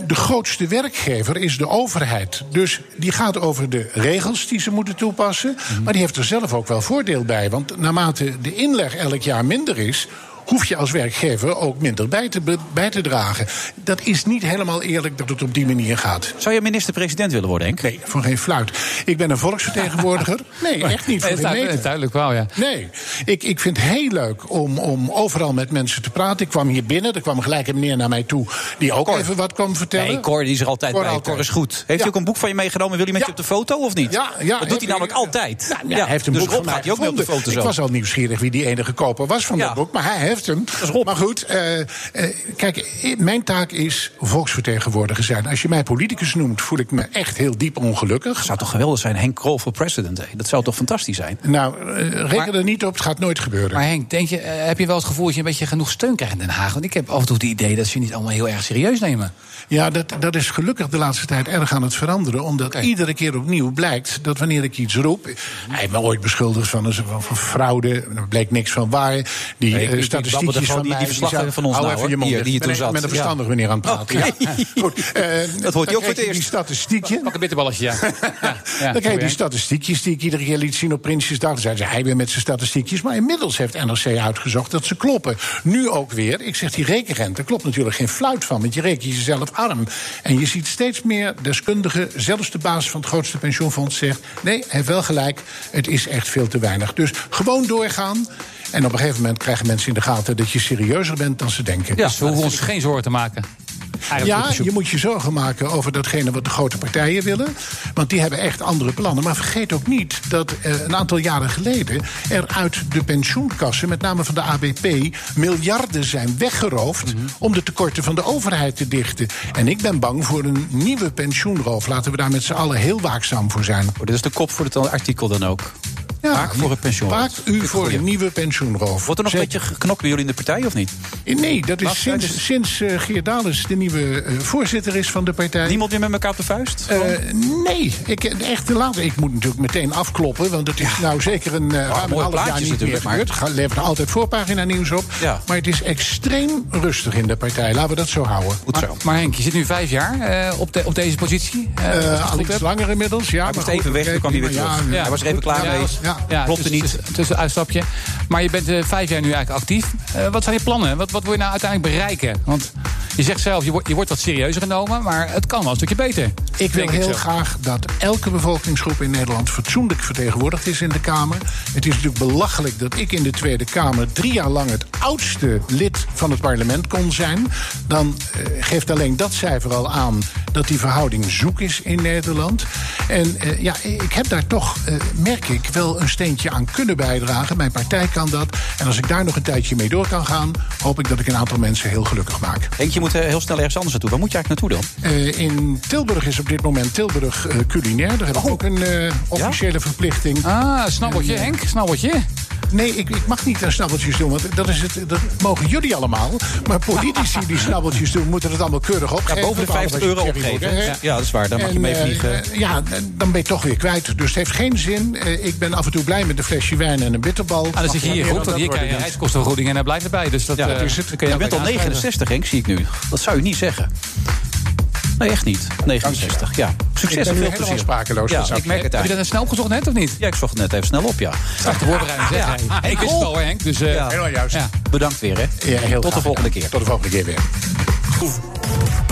De grootste werkgever is de overheid. Dus die gaat over de regels die ze moeten toepassen. Maar die heeft er zelf ook wel voordeel bij. Want naarmate de inleg elk jaar minder is hoef je als werkgever ook minder bij te, bij te dragen. Dat is niet helemaal eerlijk dat het op die manier gaat. Zou je minister-president willen worden, Henk? Nee, voor geen fluit. Ik ben een volksvertegenwoordiger. Nee, echt niet. Voor Nee, meter. duidelijk wel, ja. Nee, ik, ik vind het heel leuk om, om overal met mensen te praten. Ik kwam hier binnen, er kwam gelijk een meneer naar mij toe... die ook even wat kwam vertellen. Nee, Cor die is er altijd Cor bij. altijd. Cor is goed. Heeft Ja. hij ook een boek van je meegenomen? Wil hij met Ja. je op de foto of niet? Ja, ja, dat doet hij namelijk ik- altijd. Ja, ja, hij heeft een dus boek van mij gaat hij ook mee op de foto zo. Ik was al nieuwsgierig wie die enige koper was van Ja. dat boek, maar hij Maar goed, eh, eh, kijk, mijn taak is volksvertegenwoordiger zijn. Als je mij politicus noemt, voel ik me echt heel diep ongelukkig. Het zou toch geweldig zijn, Henk Krol voor president. hè? Dat zou toch fantastisch zijn? Nou, eh, reken Maar- er niet op, het gaat nooit gebeuren. Maar Henk, denk je, heb je wel het gevoel dat je een beetje genoeg steun krijgt in Den Haag? Want ik heb af en toe het idee dat ze je niet allemaal heel erg serieus nemen. Ja, dat, dat is gelukkig de laatste tijd erg aan het veranderen. Omdat iedere keer opnieuw blijkt dat wanneer ik iets roep. Hij heeft me ooit beschuldigd van, van, van fraude. Er bleek niks van waar. Die Nee, eh, statistiekjes van die- mij. die verslaggever van ons Hou nou, even je mond Hier, die. Met een Ja. verstandige meneer aan het praten. Ja. Goed, eh, Dat hoort je ook voor het Die eerst. statistiekje. Pak een bitterballetje, ja. ja, ja Dan krijg je die statistiekjes die ik iedere keer liet zien op Prinsjesdag. Dan zei ze, hij weer met zijn statistiekjes. Maar inmiddels heeft NRC uitgezocht dat ze kloppen. Nu ook weer. Ik zeg, die rekenrente klopt natuurlijk geen fluit van. Want je rekent jezelf arm. En je ziet steeds meer deskundigen, zelfs de baas van het grootste pensioenfonds zegt... nee, hij heeft wel gelijk, het is echt veel te weinig. Dus gewoon doorgaan. En op een gegeven moment krijgen mensen in de gaten... dat je serieuzer bent dan ze denken. Ja, we hoeven ons geen zorgen te maken. Ja, je moet je zorgen maken over datgene wat de grote partijen willen. Want die hebben echt andere plannen. Maar vergeet ook niet dat eh, een aantal jaren geleden... er uit de pensioenkassen, met name van de ABP... miljarden zijn weggeroofd om de tekorten van de overheid te dichten. En ik ben bang voor een nieuwe pensioenroof. Laten we daar met z'n allen heel waakzaam voor zijn. Oh, dit is de kop voor het artikel dan ook. Waak voor het pensioen. U voor een nieuwe pensioenroof. Wordt er nog een beetje geknokt bij jullie in de partij of niet? Nee, dat is sinds, Dus- sinds eh, Geert Dales de nieuwe eh, voorzitter is van de partij. Niemand meer met elkaar op de vuist? Eh, nee, ik, echt te laat. Ik moet natuurlijk meteen afkloppen, want het is nou zeker een uh, ruim een half jaar niet meer natuurlijk, maar- levert altijd voorpagina nieuws op. Ja. Maar het is extreem rustig in de partij. Laten we dat zo houden. Goed zo. Maar, maar Henk, je zit nu vijf jaar eh, op, de, op deze positie. eh, Eh, al iets langer inmiddels, ja. Hij goed, even weg, toen kwam hij weer terug. ja, Hij was er even klaar ja, mee. Ja, Ja, Klopte tussen- niet. Tussen, uitstapje. Maar je bent eh, vijf jaar nu eigenlijk actief. Eh, wat zijn je plannen? Wat, wat wil je nou uiteindelijk bereiken? Want je zegt zelf, je wordt, je wordt wat serieuzer genomen. Maar het kan wel een stukje beter. Ik wil Denk heel zo. graag dat elke bevolkingsgroep in Nederland fatsoenlijk vertegenwoordigd is in de Kamer. Het is natuurlijk belachelijk dat ik in de Tweede Kamer drie jaar lang het oudste lid van het parlement kon zijn. Dan eh, geeft alleen dat cijfer al aan dat die verhouding zoek is in Nederland. En eh, ja, ik heb daar toch, eh, merk ik, wel een steentje aan kunnen bijdragen. Mijn partij kan dat. En als ik daar nog een tijdje mee door kan gaan, hoop ik dat ik een aantal mensen heel gelukkig maak. Henk, je moet eh, heel snel ergens anders naartoe. Waar moet je eigenlijk naartoe dan? Eh, in Tilburg is op dit moment Tilburg eh, culinair. Daar heb ik ook een eh, officiële verplichting. Ah, snabbeltje, Henk, snabbeltje. Nee, ik, ik mag niet aan snabbeltjes doen, want dat, is het, dat mogen jullie allemaal. Maar politici die snabbeltjes doen, moeten het allemaal keurig opgeven. Ja, boven de 50 euro opgeven. Ja, ja, dat is waar. Dan mag je En, even eh, niet... ge- eh, ja, dan ben je toch weer kwijt. Dus het heeft geen zin. Eh, ik ben af en toe blij met een flesje wijn en een bitterbal. Ah, dan zit je hier goed, want hier krijg je reiskostenvergoeding en hij blijft erbij. Dus dat, Ja, dat is het. dan kun Je bent al altijd 69, Henk, zie ik nu. Dat zou je niet zeggen. Nee, echt niet. 69, ja. Succes en veel plezier. sprakeloos Ja, gezakt. ik merk het Heb je dat snel opgezocht net of niet? Ja, ik zocht het net even snel op, ja. Voorbereiding zeg. Ja. Hey, ik wist het al hoor, Henk. Dus, Ja. Helemaal juist. Ja. Bedankt weer, hè. Ja, heel Tot de volgende keer. Tot de volgende keer weer.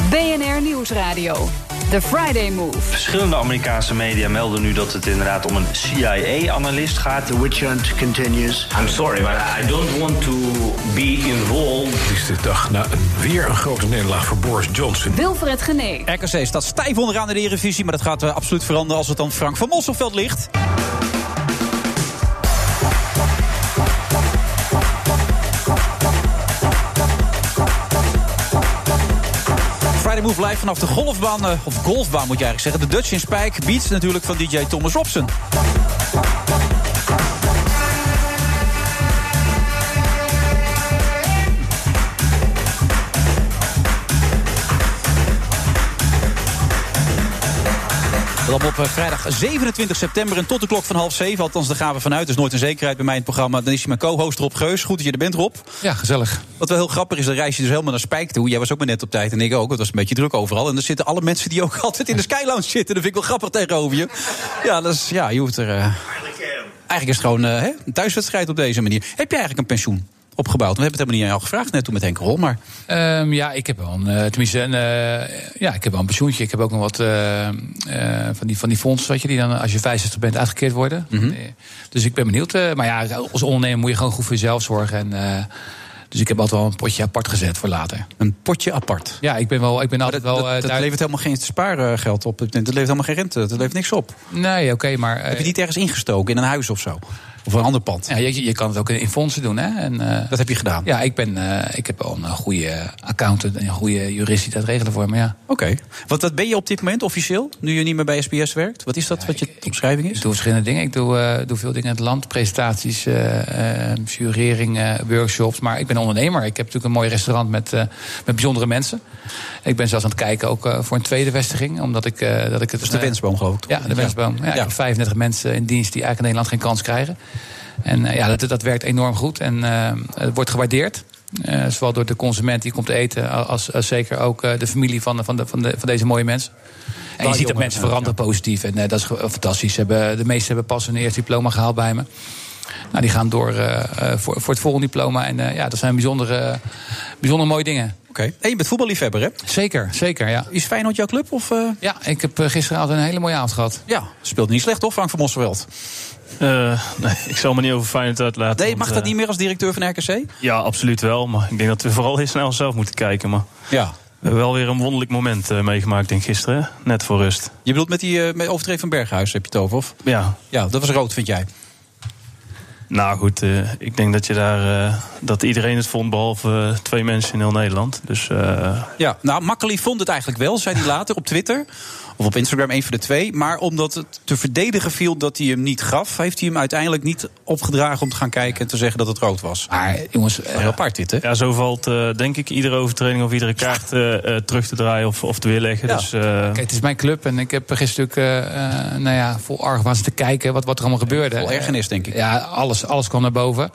BNR Nieuwsradio. The Friday Move. Verschillende Amerikaanse media melden nu dat het inderdaad om een CIA-analyst gaat. The witch hunt continues. I'm sorry, but I don't want to be involved. Het is de dag na een, weer een grote nederlaag voor Boris Johnson. Wilfred Genee. RKC staat stijf onderaan in de Eredivisie, maar dat gaat eh, absoluut veranderen als het dan Frank van Mosselveld ligt. Friday Move live vanaf de golfbaan, eh, of golfbaan moet je eigenlijk zeggen. De Dutch in Spijk, beats natuurlijk van DJ Thomas Robson. Op eh, vrijdag 27 september en tot de klok van half zeven. Althans, daar gaan we vanuit. Dus nooit een zekerheid bij mij in het programma. Dan is hij mijn co-host Rob Geus. Goed dat je er bent, Rob. Ja, gezellig. Wat wel heel grappig is, dan reis je dus helemaal naar Spijk toe. Jij was ook maar net op tijd en ik ook. Het was een beetje druk overal. En er zitten alle mensen die ook altijd in de Sky Lounge zitten. Dat vind ik wel grappig tegenover je. Ja, dat is, ja je hoeft er... eh, Eigenlijk is het gewoon eh, hè, een thuiswedstrijd op deze manier. Heb je eigenlijk een pensioen opgebouwd? We hebben het helemaal niet aan jou gevraagd net toen met Henk Rol. Maar Ehm, ja, ik heb wel een, eh, tenminste, een, eh, ja, ik heb wel een pensioentje. Ik heb ook nog wat eh, van, die, van die fondsen, weet je, die dan als je 65 bent uitgekeerd worden. Mhm. Dus ik ben benieuwd. maar ja, als ondernemer moet je gewoon goed voor jezelf zorgen. En, dus ik heb altijd wel een potje apart gezet voor later. een potje apart. Ja, ik ben wel, ik ben Maar altijd dat, wel. dat, levert helemaal geen spaargeld op. Dat levert helemaal geen rente. Dat levert niks op. Nee, oké, maar. Heb je niet ergens ingestoken in een huis of zo? Of een ander pand? ja, je, je kan het ook in, fondsen doen, hè? En, eh, Dat heb je gedaan? ja, ik, ben, eh, ik heb wel een goede accountant en een goede jurist die dat regelen voor me, ja. Oké. Want wat ben je op dit moment officieel? Nu je niet meer bij SBS werkt? Wat is dat wat je omschrijving is? Ik doe verschillende dingen. Ik doe, eh, doe veel dingen in het land. Presentaties, eh eh, jureringen, workshops. Maar ik ben ondernemer. Ik heb natuurlijk een mooi restaurant met, eh, met bijzondere mensen. Ik ben zelfs aan het kijken ook eh, voor een tweede vestiging. Omdat ik, eh, dat ik het... Dat is de eh, wensboom, geloof ik. Ja, de wensboom. Ja, Ik heb 35 mensen in dienst die eigenlijk in Nederland geen kans krijgen. En eh, ja, dat, dat werkt enorm goed. En eh, het wordt gewaardeerd. Eh, zowel door de consument die komt eten, als, als zeker ook de familie van, van, de, van, de, van deze mooie mensen. En je ziet dat mensen ja, veranderen positief. En dat is fantastisch. Hebben, de meesten hebben pas hun eerste diploma gehaald bij me. Nou, die gaan door voor, voor het volgende diploma. En ja, dat zijn bijzondere, bijzondere mooie dingen. Oké. En je bent voetballiefhebber, hè? Zeker, zeker, ja. Is Feyenoord jouw club? Of? Ja, ik heb gisteravond een hele mooie avond gehad. Ja, speelt niet slecht, toch, Frank van Mosselveld? Eh, nee, ik zal me niet over Feyenoord uitlaten. Nee, want, mag dat eh, niet meer als directeur van RKC? Ja, absoluut wel. Maar ik denk dat we vooral heel snel zelf moeten kijken. Maar Ja. we hebben wel weer een wonderlijk moment eh, meegemaakt, denk ik, gisteren. hè? Net voor rust. Je bedoelt met die uh, met overtreding van Berghuis, heb je het over? Of? Ja. Ja, dat was rood, vind jij? Nou goed, ik denk dat je daar dat iedereen het vond, behalve eh, twee mensen in heel Nederland. Dus Ja, nou, Makkeli vond het eigenlijk wel, zei hij later op Twitter. Of op Instagram, een van de twee. Maar omdat het te verdedigen viel dat hij hem niet gaf... heeft hij hem uiteindelijk niet opgedragen om te gaan kijken... en te zeggen dat het rood was. Maar jongens... Heel apart dit, hè? ja, zo valt eh, denk ik iedere overtreding of iedere kaart eh, eh, terug te draaien of, of te weerleggen. Ja. Dus, eh, Kijk, het is mijn club en ik heb gisteren natuurlijk eh, eh, nou ja, vol argwaan te kijken wat, wat er allemaal gebeurde. Vol ergernis, denk ik. Ja, alles, alles kwam naar boven.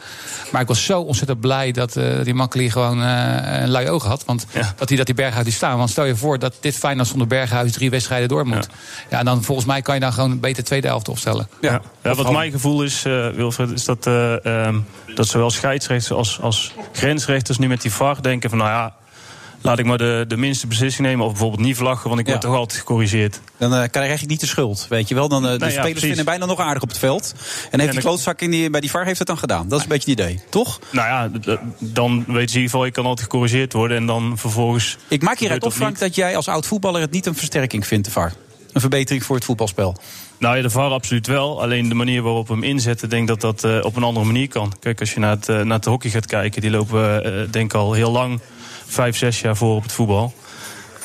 Maar ik was zo ontzettend blij dat eh, die Makkeli gewoon eh, een lui oog had. Want dat hij dat die Berghuis die staan. Want stel je voor dat dit Feyenoord zonder Berghuis drie wedstrijden door moet. Ja. en dan volgens mij kan je dan gewoon een beter tweede helft opstellen. Ja, ja, wat mijn gevoel is, eh, Wilfred, is dat, eh, ehm, dat zowel scheidsrechters als, als grensrechters nu met die VAR denken van nou ja, laat ik maar de, de minste beslissing nemen. Of bijvoorbeeld niet vlaggen, want ik word Ja. toch altijd gecorrigeerd. Dan uh, krijg je niet de schuld, weet je wel. Dan, uh, de Nou spelers vinden bijna nog aardig op het veld. En heeft die klootzak in die, bij die VAR heeft het dan gedaan. Dat is een beetje het idee, toch? Nou ja, dan weet je in ieder geval, je kan altijd gecorrigeerd worden. En dan vervolgens... Ik maak hieruit op, dat Frank, dat jij als oud voetballer het niet een versterking vindt, de VAR. Een verbetering voor het voetbalspel. Nou ja, de VAR absoluut wel. Alleen de manier waarop we hem inzetten, denk ik dat dat eh, op een andere manier kan. Kijk, als je naar het, naar het hockey gaat kijken, die lopen denk ik al heel lang, vijf, zes jaar voor op het voetbal.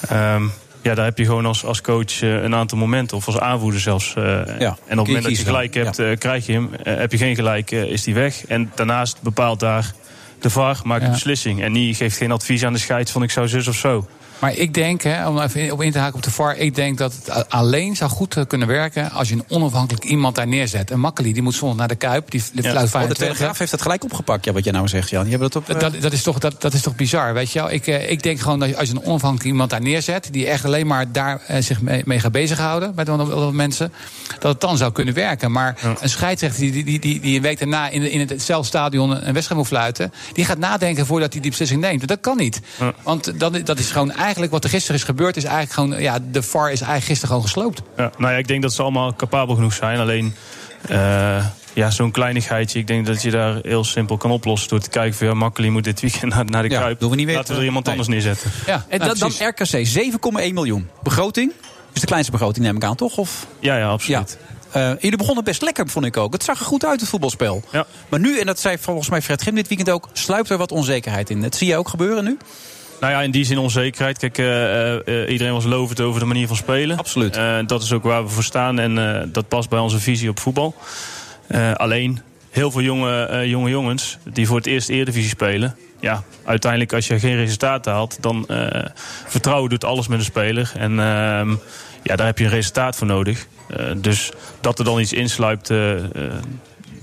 Ehm, ja, daar heb je gewoon als, als coach eh, een aantal momenten, of als aanvoerder zelfs. eh, en op het moment dat je gelijk dan, hebt, eh, krijg je hem. Heb je geen gelijk, eh, is die weg. En daarnaast bepaalt daar de VAR, maakt Ja. een beslissing. En die geeft geen advies aan de scheids van ik zou zus of zo. Maar ik denk, hè, om even op in te haken op de VAR... ik denk dat het alleen zou goed eh, kunnen werken... als je een onafhankelijk iemand daar neerzet. En Makkeli, die moet zondag naar de Kuip. Die fluit Oh, 25. de Telegraaf heeft dat gelijk opgepakt, ja, wat jij nou zegt, Jan. Die hebben dat op... eh, Dat, dat, is toch, dat, dat is toch bizar, weet je wel? Ik, eh, ik denk gewoon dat als je een onafhankelijk iemand daar neerzet... die echt alleen maar daar eh, zich mee, mee gaat bezighouden... de, de mensen, dat het dan zou kunnen werken. Maar een scheidsrechter die, die, die, die een week daarna... in, de- in hetzelfde stadion een wedstrijd moet fluiten... die gaat nadenken voordat hij die beslissing neemt. Dat kan niet. Want dat, dat is gewoon eigenlijk wat er gisteren is gebeurd... is eigenlijk gewoon, ja, de VAR is eigenlijk gisteren gewoon gesloopt. Ja, nou ja, ik denk dat ze allemaal capabel genoeg zijn. Alleen, eh, ja, zo'n kleinigheidje. Ik denk dat je daar heel simpel kan oplossen. Door te kijken van, ja, Makkeli moet dit weekend naar, naar de Ja, Kuip. doen we niet meer. Laten we er iemand Nee. anders neerzetten. Ja, en dan, dan RKC, 7,1 miljoen. Begroting? Is de kleinste begroting, neem ik aan, toch? Of? Ja, ja, absoluut. Eh, jullie begonnen best lekker, vond ik ook. Het zag er goed uit, het voetbalspel. Ja. Maar nu, en dat zei volgens mij Fred Grim dit weekend ook... sluipt er wat onzekerheid in. Dat zie je ook gebeuren nu? Nou ja, in die zin onzekerheid. Kijk, eh, eh, iedereen was lovend over de manier van spelen. Absoluut. dat is ook waar we voor staan en eh, dat past bij onze visie op voetbal. Eh, alleen, heel veel jonge, eh, jonge jongens die voor het eerst Eredivisie spelen... Ja, uiteindelijk als je geen resultaten haalt, dan eh, vertrouwen doet alles met een speler. En ehm, ja, daar heb je een resultaat voor nodig. Eh, dus dat er dan iets insluipt, eh, eh,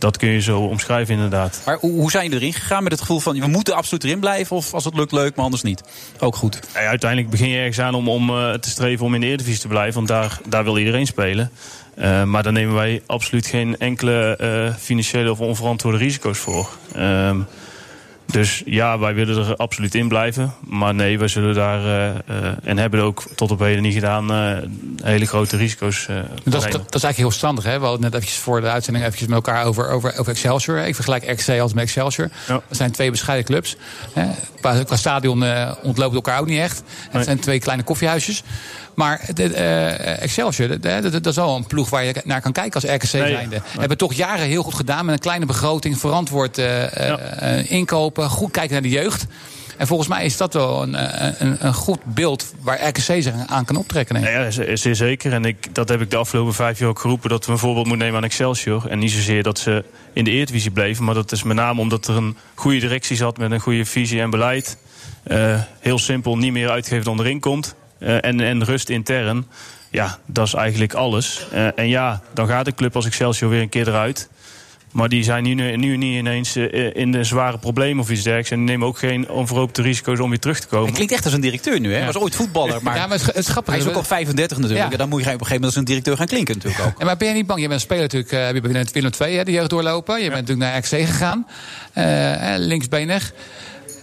dat kun je zo omschrijven inderdaad. Maar hoe, zijn jullie erin gegaan met het gevoel van... we moeten absoluut erin blijven of als het lukt leuk, maar anders niet? Ook goed. Ja, uiteindelijk begin je ergens aan om, om eh, te streven om in de Eredivisie te blijven. Want daar, daar wil iedereen spelen. Eh, maar daar nemen wij absoluut geen enkele eh, financiële of onverantwoorde risico's voor. Ehm, dus ja, wij willen er absoluut in blijven. Maar nee, wij zullen daar, eh, eh, en hebben ook tot op heden niet gedaan, eh, hele grote risico's eh, Dat, is- dat, is eigenlijk heel standig. Hè? We hadden net eventjes voor de uitzending eventjes met elkaar over, over, over Excelsior. Ik vergelijk RKC als met Excelsior. Dat zijn twee bescheiden clubs. Hè? Qua, qua stadion ontloopt elkaar ook niet echt. Het zijn twee kleine koffiehuisjes. Maar de, eh, Excelsior, dat, is wel een ploeg waar je naar kan kijken als RKC zijnde. nee. Hebben toch jaren heel goed gedaan met een kleine begroting. Verantwoord eh, eh, inkopen. Goed kijken naar de jeugd. En volgens mij is dat wel een, een, een goed beeld waar RKC zich aan kan optrekken. Ja, zeer zeker. En ik, dat heb ik de afgelopen vijf jaar ook geroepen... dat we een voorbeeld moeten nemen aan Excelsior. En niet zozeer dat ze in de Eredivisie bleven... maar dat is met name omdat er een goede directie zat... met een goede visie en beleid. Heel simpel, niet meer uitgeven dan erin komt. Eh, en, en rust intern. Ja, dat is eigenlijk alles. Eh, en ja, dan gaat de club als Excelsior weer een keer eruit... Maar die zijn nu, nu niet ineens eh, in de zware problemen of iets dergelijks. En die nemen ook geen onverhoopte risico's om weer terug te komen. Hij klinkt echt als een directeur nu, hè? Hij was ooit voetballer, maar, Ja, maar het, het is grappig. hij is ook al 35 natuurlijk. Ja. Dan moet je op een gegeven moment als een directeur gaan klinken natuurlijk ook. Ja, maar ben je niet bang? Je bent een speler natuurlijk. eh, heb je bij Willem II hè, de jeugd doorlopen. Je bent natuurlijk naar RKC gegaan. eh, eh, linksbenig.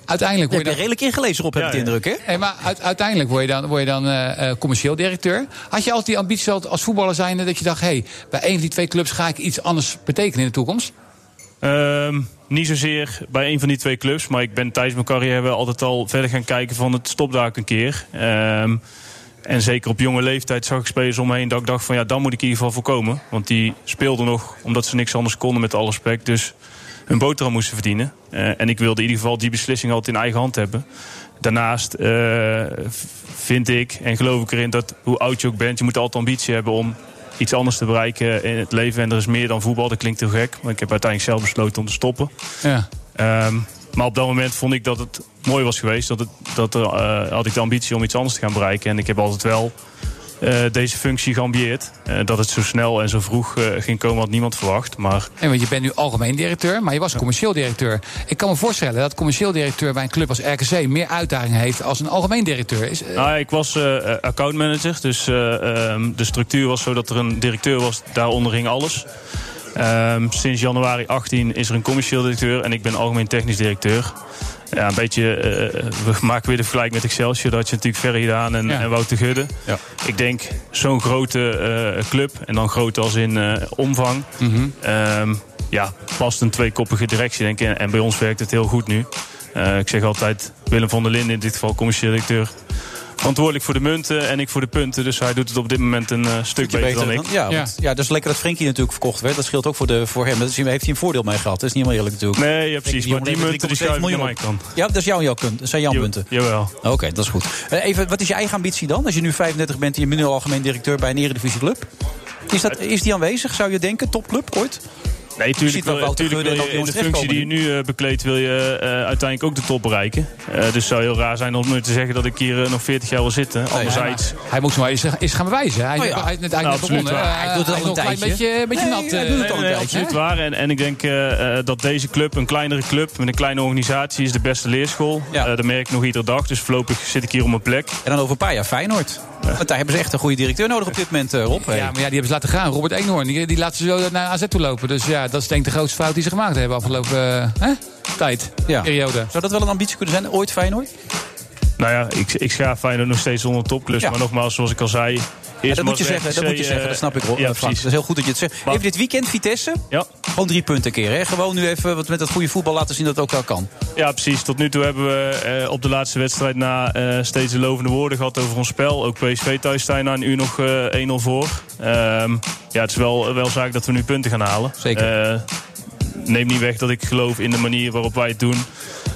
Uiteindelijk Je word hebt je er dan... redelijk ingelezen op, heb ik de indruk, hè? Nee, maar uit- uiteindelijk word je dan, word je dan eh, eh, commercieel directeur. Had je altijd die ambitie als- als voetballer zijnde dat je dacht... hé, hey, bij een van die twee clubs ga ik iets anders betekenen in de toekomst? Ehm, niet zozeer bij een van die twee clubs. Maar ik ben tijdens mijn carrière wel altijd al verder gaan kijken van het stop daar ook een keer. Ehm, en zeker op jonge leeftijd zag ik spelers om me heen dat ik dacht van ja, dan moet ik in ieder geval voorkomen. Want die speelden nog omdat ze niks anders konden met alle respect. Dus hun boterham moesten verdienen. Eh, en ik wilde in ieder geval die beslissing altijd in eigen hand hebben. Daarnaast eh, vind ik en geloof ik erin dat hoe oud je ook bent, je moet altijd ambitie hebben om iets anders te bereiken in het leven. En er is meer dan voetbal, dat klinkt heel gek. Maar ik heb uiteindelijk zelf besloten om te stoppen. Ja. Ehm, maar op dat moment vond ik dat het mooi was geweest. Dat, het, dat er, eh, had ik de ambitie om iets anders te gaan bereiken. En ik heb altijd wel eh, deze functie geambieerd. Eh, dat het zo snel en zo vroeg eh, ging komen had niemand verwacht. Maar Nee, want je bent nu algemeen directeur, maar je was commercieel directeur. Ik kan me voorstellen dat commercieel directeur bij een club als RKC... meer uitdaging heeft als een algemeen directeur. Is, Nou, ik was accountmanager. Dus eh, ehm, de structuur was zo dat er een directeur was. Daaronder ging alles. Ehm, sinds januari 18 is er een commercieel directeur. En ik ben algemeen technisch directeur. Ja, een beetje, eh, we maken weer de vergelijking met Excelsior. Dat had je natuurlijk Ferry gedaan en, en Wouter Gudde. Ik denk, zo'n grote eh, club, en dan groot als in eh, omvang... ehm, ja, past een tweekoppige directie, denk ik. En, en bij ons werkt het heel goed nu. Ik zeg altijd, Willem van der Linden, in dit geval commercieel directeur... verantwoordelijk voor de munten en ik voor de punten. Dus hij doet het op dit moment een eh, stuk beter, dan ik. Ja, want, ja, dat is lekker dat Frenkie natuurlijk verkocht werd. Dat scheelt ook voor, de, voor hem. Daar heeft hij een voordeel mee gehad. Dat is niet helemaal eerlijk natuurlijk. Nee, ja, precies. Maar die munten die schuiven naar mijn kant. Ja, dat, is jouw, jouw, dat zijn jouw Ja, punten. Jawel. Oké, dat is goed. Eh, even, wat is je eigen ambitie dan? Als je nu 35 bent en je bent nu algemeen directeur bij een eredivisieclub. Is, dat, is die aanwezig, zou je denken? Topclub ooit? Nee, Je tuurlijk, ziet wel wil, je in de functie die je nu eh, bekleedt... wil je eh, uiteindelijk ook de top bereiken. Eh, dus het zou heel raar zijn om nu te zeggen dat ik hier eh, nog 40 jaar wil zitten. Anderzijds... Hij moet maar eens, eens gaan bewijzen. Hij, Oh ja. hij net Nou, absoluut begonnen. Eh, Hij doet het hij al een nog een tijdje. beetje, beetje Nee, nat. hij eh, doet het al een tijdje. absoluut waar. En, en ik denk eh, eh, dat deze club, een kleinere club met een kleine organisatie... is de beste leerschool. Eh, dat merk ik nog iedere dag. Dus voorlopig zit ik hier op mijn plek. En dan over een paar jaar Feyenoord. Want daar hebben ze echt een goede directeur nodig op dit moment, eh, Rob. Ja, maar ja, die hebben ze laten gaan. Robert Eenhoorn, die, die laten ze zo naar AZ toe lopen. Dus ja, dat is denk ik de grootste fout die ze gemaakt hebben afgelopen eh, hè? tijd, Ja. periode. Zou dat wel een ambitie kunnen zijn, ooit Feyenoord? Nou ja, ik, ik schaaf Feyenoord nog steeds onder topklus. Ja. Maar nogmaals, zoals ik al zei... Ja, dat, moet je zeggen, dat moet je zeggen, dat snap ik. Ja, eh, Frank. precies. Dat is heel goed dat je het zegt. Even dit weekend Vitesse. Ja. Gewoon drie punten keer. Hè? Gewoon nu even wat met dat goede voetbal laten zien dat het ook wel kan. Ja, precies. Tot nu toe hebben we eh, op de laatste wedstrijd na eh, steeds de lovende woorden gehad over ons spel. Ook PSV thuis staan na een uur nog eh 1-0 voor. Ehm, ja, het is wel, wel zaak dat we nu punten gaan halen. Zeker. Neem niet weg dat ik geloof in de manier waarop wij het doen.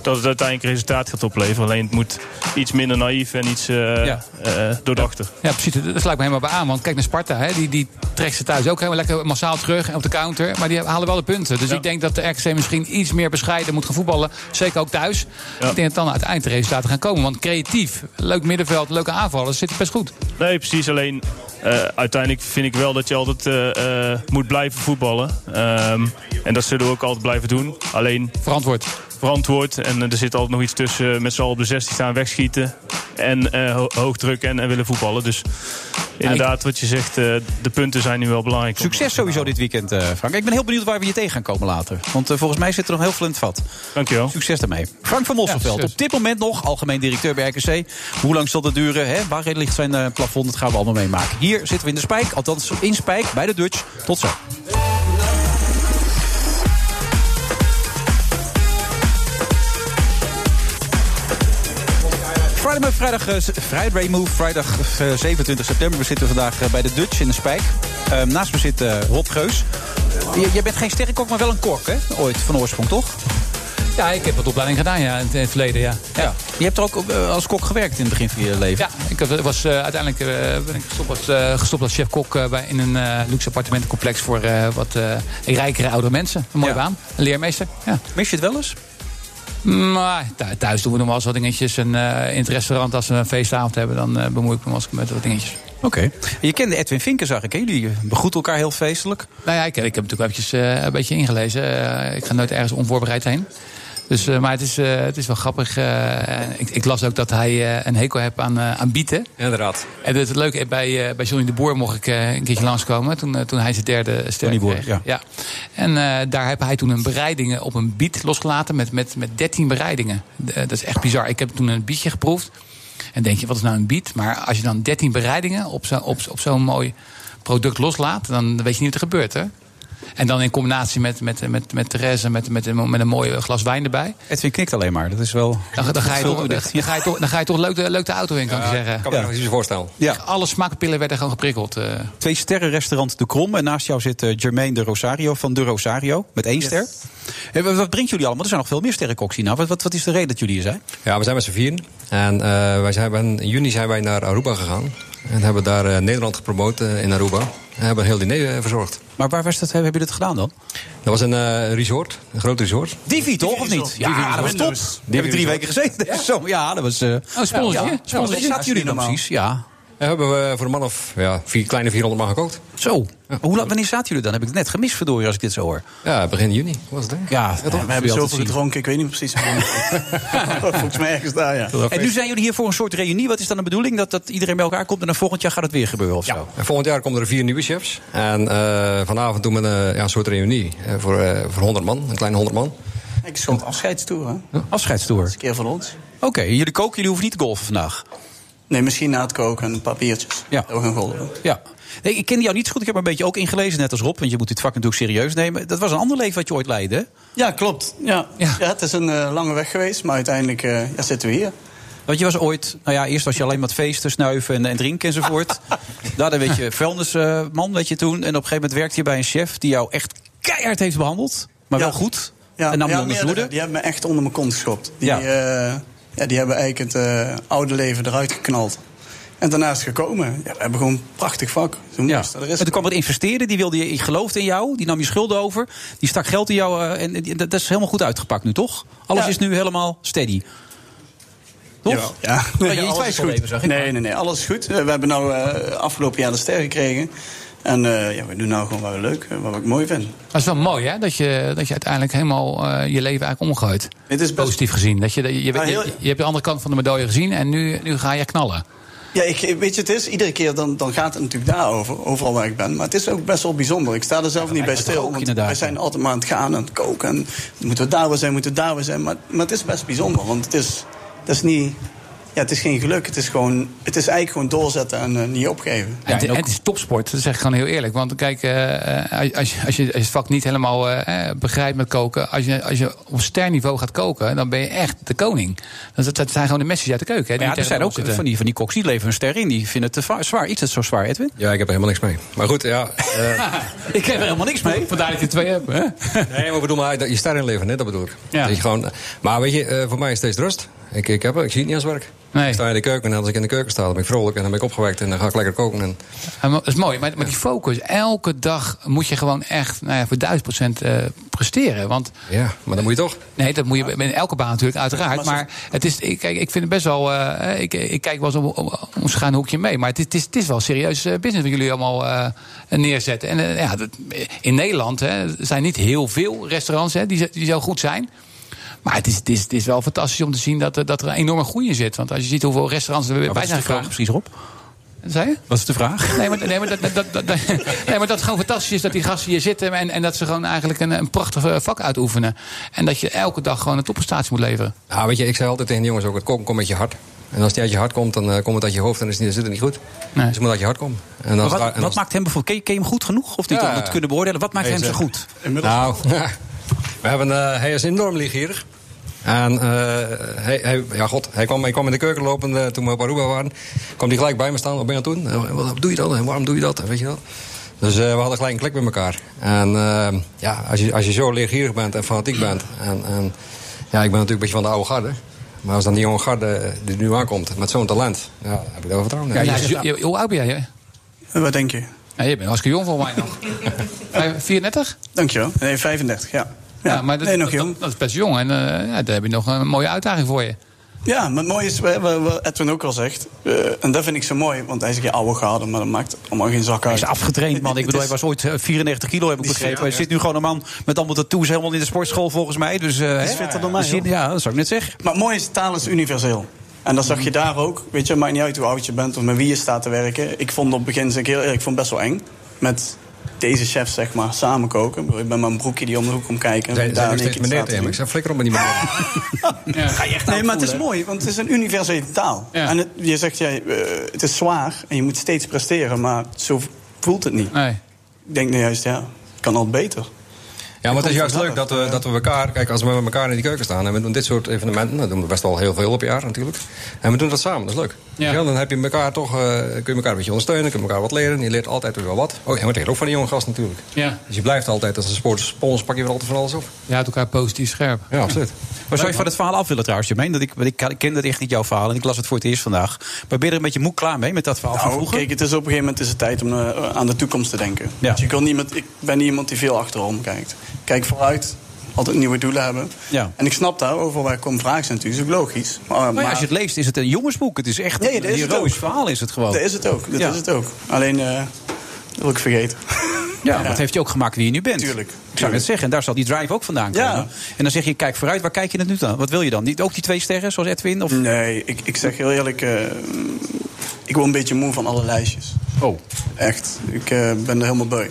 Dat het uiteindelijk resultaat gaat opleveren. Alleen het moet iets minder naïef en iets eh Ja. eh, doordachter. Ja, precies. Dat sluit me helemaal bij aan. Want kijk naar Sparta. Hè. Die, die trekt ze thuis ook helemaal lekker massaal terug op de counter. Maar die halen wel de punten. Dus ik denk dat de RKC misschien iets meer bescheiden moet gaan voetballen. Zeker ook thuis. Ik denk dat dan uiteindelijk de resultaten gaan komen. Want creatief, leuk middenveld, leuke aanvallen, zit het best goed. Nee, precies. Alleen eh, uiteindelijk vind ik wel dat je altijd eh, eh, moet blijven voetballen. Ehm, en dat zullen we ook altijd blijven doen. Alleen... Verantwoord. Verantwoord. En eh, er zit altijd nog iets tussen. eh, Met z'n allen op de 16 staan wegschieten. En eh, ho- hoog en, en willen voetballen. Dus inderdaad, wat je zegt, de punten zijn nu wel belangrijk. Succes sowieso dit weekend, Frank. Ik ben heel benieuwd waar we je tegen gaan komen later. Want volgens mij zit er nog heel veel in het vat. Dankjewel. Succes daarmee. Frank van Mosselveld, Ja, op dit moment nog algemeen directeur bij RKC. Hoe lang zal dat duren? Hè? Waar ligt zijn plafond? Dat gaan we allemaal meemaken. Hier zitten we in de Spijk, althans in Spijk, bij de Dutch. Tot zo. Friday Move, vrijdag, eh, Friday Move, vrijdag eh, 27 september. We zitten vandaag eh, bij de Dutch in de Spijk. Eh, naast me zit eh, Rob Geus. Je, jij bent geen sterrenkok, maar wel een kok, hè? Ooit, van oorsprong, toch? Ja, ik heb wat opleiding gedaan ja, in het- verleden. Ja. Ja. Je hebt er ook eh, als kok gewerkt in het begin van je leven. Ja, ik was, eh, uiteindelijk eh, ben ik gestopt als, eh, gestopt als chef-kok eh, bij- in een eh, luxe appartementencomplex voor eh, wat eh, rijkere oudere mensen. Een mooie baan. Een leermeester. Ja. Mis je het wel eens? Maar thu- thuis doen we nog wel eens wat dingetjes. En eh, in het restaurant, als we een feestavond hebben, dan eh, bemoei ik me wel eens met wat dingetjes. Oké. Je kende Edwin Vinken, zag ik. Hè? Jullie begroeten elkaar heel feestelijk. Nou ja, ik, ik heb natuurlijk eventjes, eh, een beetje ingelezen. Ik ga nooit ergens onvoorbereid heen. Dus, eh, maar het is, eh, het is wel grappig. eh, ik, ik las ook dat hij een hekel heeft aan, aan bieten. Inderdaad. En het leuke, bij, bij Johnny de Boer mocht ik een keertje langskomen. Toen, toen hij zijn derde ster Johnny Boer, kreeg. ja. En daar heb hij toen een bereiding op een biet losgelaten met, met, met 13 bereidingen. Dat is echt bizar. Ik heb toen een bietje geproefd. En denk je, wat is nou een biet? Maar als je dan 13 bereidingen op zo'n op, op zo'n mooi product loslaat... dan weet je niet wat er gebeurt, hè? En dan in combinatie met, met, met, met Therese, met, met, een- met een mooi glas wijn erbij. Edwin knikt alleen maar. Dat is wel... Dan, dan, ga, je toch, dan, ga je toch, dan ga je toch leuk, de, leuk de auto in, kan ik je zeggen. Ik kan me nog iets voorstellen. Ja. Alle smaakpillen werden gewoon geprikkeld. eh. Twee sterren restaurant De Krom. En naast jou zit eh, Jermaine de Rosario van De Rosario. Met één ster. En wat- brengt jullie allemaal? Er zijn nog veel meer sterrenkoks hier. Nou, wat, wat, wat is de reden dat jullie hier zijn? Ja, we zijn met z'n vieren. En eh, wij zijn, in juni zijn wij naar Aruba gegaan. En hebben daar eh, Nederland gepromoot eh, in Aruba. En hebben een heel diner eh, verzorgd. Maar waar was dat, hebben jullie dat gedaan dan? Dat was een eh, resort, een groot resort. Divi toch, of niet? Ja, dat was top. Die heb ik drie weken gezeten. Zo, ja, dat was... eh Oh, sponsortje? Ja, Sponsortje? Zaten jullie dan precies? Ja. En hebben we voor een man of ja, vier, kleine 400 man gekookt. Zo. Hoe lang, wanneer zaten jullie dan? Heb ik het net gemist, verdorie, als ik dit zo hoor. Ja, begin juni was het. hè? Ja, we hebben zoveel gedronken, ik weet niet precies. Volgens mij ergens daar, ja. En nu zijn jullie hier voor een soort reunie. Wat is dan de bedoeling? Dat, dat iedereen bij elkaar komt en dan volgend jaar gaat het weer gebeuren of zo? En volgend jaar komen er vier nieuwe chefs. En eh, vanavond doen we een, ja, een soort reunie eh, voor, eh, voor 100 man, een kleine 100 man. Ik is gewoon afscheidstoer, hè? Afscheidstoer. een keer van ons. Oké, jullie koken, jullie hoeven niet te golfen vandaag. Nee, misschien na het koken een paar biertjes. Ja. We gaan golven. Ja. Nee, ik kende jou niet zo goed. Ik heb er een beetje ook ingelezen, net als Rob. Want je moet dit vak natuurlijk serieus nemen. Dat was een ander leven wat je ooit leidde, hè? Ja, klopt. Ja. Ja. het is een eh, lange weg geweest, maar uiteindelijk eh, ja, zitten we hier. Want je was ooit, nou ja, eerst was je alleen maar feesten, snuiven en, en drinken enzovoort. Daarna werd je vuilnisman, weet je toen. En op een gegeven moment werkte je bij een chef die jou echt keihard heeft behandeld. Maar wel goed. Ja, en nam je onder. Die hebben me echt onder mijn kont geschopt. Die, Ja. Ja. die hebben eigenlijk het eh, oude leven eruit geknald. En daarna is het gekomen. Ja, we hebben gewoon een prachtig vak. Zo Ja. Er En toen kwam er investeren, die wilde je, geloofde in jou, die nam je schulden over, die stak geld in jou eh, en die- dat is helemaal goed uitgepakt nu, toch? Alles Ja. is nu helemaal steady. Toch? Ja, ja. Nee, je alles is goed. even, zeg ik. Nee, nee, nee, alles is goed. We hebben nou eh, afgelopen jaar de ster gekregen. En eh, ja, we doen nou gewoon wat we leuk, eh, wat ik mooi vind. Dat is wel mooi, hè? Dat je, dat je uiteindelijk helemaal eh, je leven eigenlijk omgooit. Het is Positief gezien. Dat je, je, je, heel- je, je hebt de andere kant van de medaille gezien en nu, nu ga je knallen. Ja, ik, weet je, het is iedere keer dan, dan gaat het natuurlijk daarover, overal waar ik ben. Maar het is ook best wel bijzonder. Ik sta er zelf niet bij stil. ook, Want wij zijn altijd maar aan het gaan, aan het koken. En moeten we daar weer zijn, moeten we daar weer zijn. Maar, maar het is best bijzonder, want het is, het is niet... Ja, het is geen geluk. Het is, gewoon, het is eigenlijk gewoon doorzetten en eh, niet opgeven. En, het, en het is topsport, dat zeg ik gewoon heel eerlijk. Want kijk, eh, eh, als, je, als je het vak niet helemaal begrijpt met koken... Als je, als je op sterniveau gaat koken, dan ben je echt de koning. Dat, dat, zijn gewoon de messies uit de keuken. Hè, die ja, er zijn ook van die, van die koks die leveren een ster in, die vinden het te zwaar. Iets het zo zwaar, Edwin? Ja, ik heb er helemaal niks mee. Maar goed, ja. eh, Ik heb er helemaal niks mee. Vandaar dat je twee hebt, hè? nee, maar ik bedoel, maar dat je ster in leven, hè, dat bedoel ik. Ja. Dat je gewoon, maar weet je, voor mij is het steeds rust. Ik, ik, heb, ik zie het niet als werk. Nee. Ik sta in de keuken en als ik in de keuken sta, dan ben ik vrolijk en dan ben ik opgewekt en dan ga ik lekker koken. En, Ja, maar Dat is mooi, maar, maar die focus, elke dag moet je gewoon echt nou ja, voor duizend procent eh, presteren. Want ja, maar dan moet je toch. Nee, dat moet je in elke baan natuurlijk, uiteraard. Maar het is, ik, kijk, ik vind het best wel. eh, ik, ik kijk wel eens om, om, om schuin hoekje mee. Maar het is, het is, het is wel serieus eh, business wat jullie allemaal eh, neerzetten. En ja, dat, in Nederland hè, zijn niet heel veel restaurants hè, die, die zo goed zijn. Maar het is, het, is, het is wel fantastisch om te zien dat, er- dat er een enorme groei in zit. Want als je ziet hoeveel restaurants er bij is zijn de vraag gekomen. precies, Rob? Zei je? Wat is de vraag? Nee, maar, nee, maar, dat, dat, dat, dat- nee, maar dat het gewoon fantastisch is dat die gasten hier zitten. En, en dat ze gewoon eigenlijk een, een prachtig eh, vak uitoefenen. En dat je elke dag gewoon een topprestatie moet leveren. Ja, weet je, ik zei altijd tegen de jongens ook, het komt met je hart. En als het niet uit je hart komt, dan eh, komt het uit je hoofd en dan is het niet, dan zit het niet goed. Dus het moet uit je hart komen. En wat, maakt hem bijvoorbeeld, ken je, ken je hem goed genoeg? Of niet Ja. om het te kunnen beoordelen? Wat maakt Nee, hem zo goed? Nou, we hebben, eh, hij is enorm liefgierig. En eh, hij, hij, ja, god, hij, kwam, hij kwam in de keuken lopen eh, toen we op Aruba waren. kwam hij gelijk bij me staan. Wat ben je aan het doen? Wat doe je dat? En waarom doe je dat? En Weet je dat? Dus eh, we hadden gelijk een klik met elkaar. En ja, als je, als je zo leergierig bent en fanatiek bent. En, en ja, ik ben natuurlijk een beetje van de oude garde. Maar als dan die jonge garde die er nu aankomt met zo'n talent, ja, dan heb ik daar wel vertrouwen in. Ja, je- je- hoe oud ben jij? Hè? Wat denk je? Ja, je bent hartstikke jong voor mij nog. Vijf- 34? Dankjewel. Nee, 35, ja. Ja, maar dat, nee, nog dat- jong. Dat, is best jong. En eh, ja, daar heb je nog een mooie uitdaging voor je. Ja, maar het mooie is, wat Edwin ook al zegt, eh, en dat vind ik zo mooi, want hij zegt je oude garde, maar dat maakt allemaal geen zak uit. Hij is afgetraind, man. Ik bedoel, hij was ooit eh, 94 kilo, heb ik begrepen. zit- Hij zit nu gewoon een man met allemaal tattoos helemaal in de sportschool, volgens mij. Dus, eh, hè? fitter dan mij, Dus. Ja, dat zou ik net zeggen. Maar het mooie is, taal is universeel. En dat zag je daar ook. Weet je, het maakt niet uit hoe oud je bent of met wie je staat te werken. Ik vond op het begin, zeg ik heel eerlijk, ik vond het best wel eng. Met deze chefs, zeg maar, samen koken. Ik Ik ben met mijn broekje die om de hoek komt kijken. en Zijn, daar zijn keer meneer te tegen. Ik zei, flikker op met die meneer. Ga je echt nee, maar het is mooi, want het is een universele taal. En het, je zegt, jij, eh, het is zwaar en je moet steeds presteren, maar zo voelt het niet. Nee. Ik denk nou juist, ja, het kan altijd beter. Ja, maar het is juist leuk dat we, dat we elkaar... Kijk, als we met elkaar in die keuken staan en we doen dit soort evenementen... dat doen we best wel heel veel op jaar natuurlijk. En we doen dat samen, dat is leuk. Ja. Ja. dan heb je elkaar toch, eh, kun je elkaar een beetje ondersteunen... kun je elkaar wat leren, je leert altijd weer wel wat. Oh, en we leren ook van die jonge gast natuurlijk. Ja. Dus je blijft altijd, als een sportspons pak je weer altijd van alles op. Je houdt elkaar positief scherp. Ja, absoluut. Maar zou je van het verhaal af willen trouwens, Jermaine? Dat ik, want ik, ik ken dat echt niet jouw verhaal en ik las het voor het eerst vandaag. Maar ben je er een beetje moe klaar mee met dat verhaal van Nou, vroeger? kijk, het is op een gegeven moment is het tijd om eh, aan de toekomst te denken. Kan niet met, ik ben niet iemand die veel achterom kijkt. Kijk vooruit, altijd nieuwe doelen hebben. Ja. En ik snap daar, over waar ik kom vragen zijn natuurlijk, is ook logisch. Maar, Maar ja, maar- als je het leest, is het een jongensboek. Het is echt Nee, dat een het ook. verhaal is het gewoon. Dat is het ook, dat Ja. is het ook. Alleen, eh, dat wil ik vergeten. Ja, maar het heeft je ook gemaakt wie je nu bent. Tuurlijk. Ik zou net zeggen, en daar zal die drive ook vandaan komen. Ja. En dan zeg je, kijk vooruit, waar kijk je het nu dan? Wat wil je dan? Niet ook die twee sterren, zoals Edwin? Of? Nee, ik, ik zeg heel eerlijk, eh, ik word een beetje moe van alle lijstjes. Oh. Echt, ik eh, ben er helemaal beu.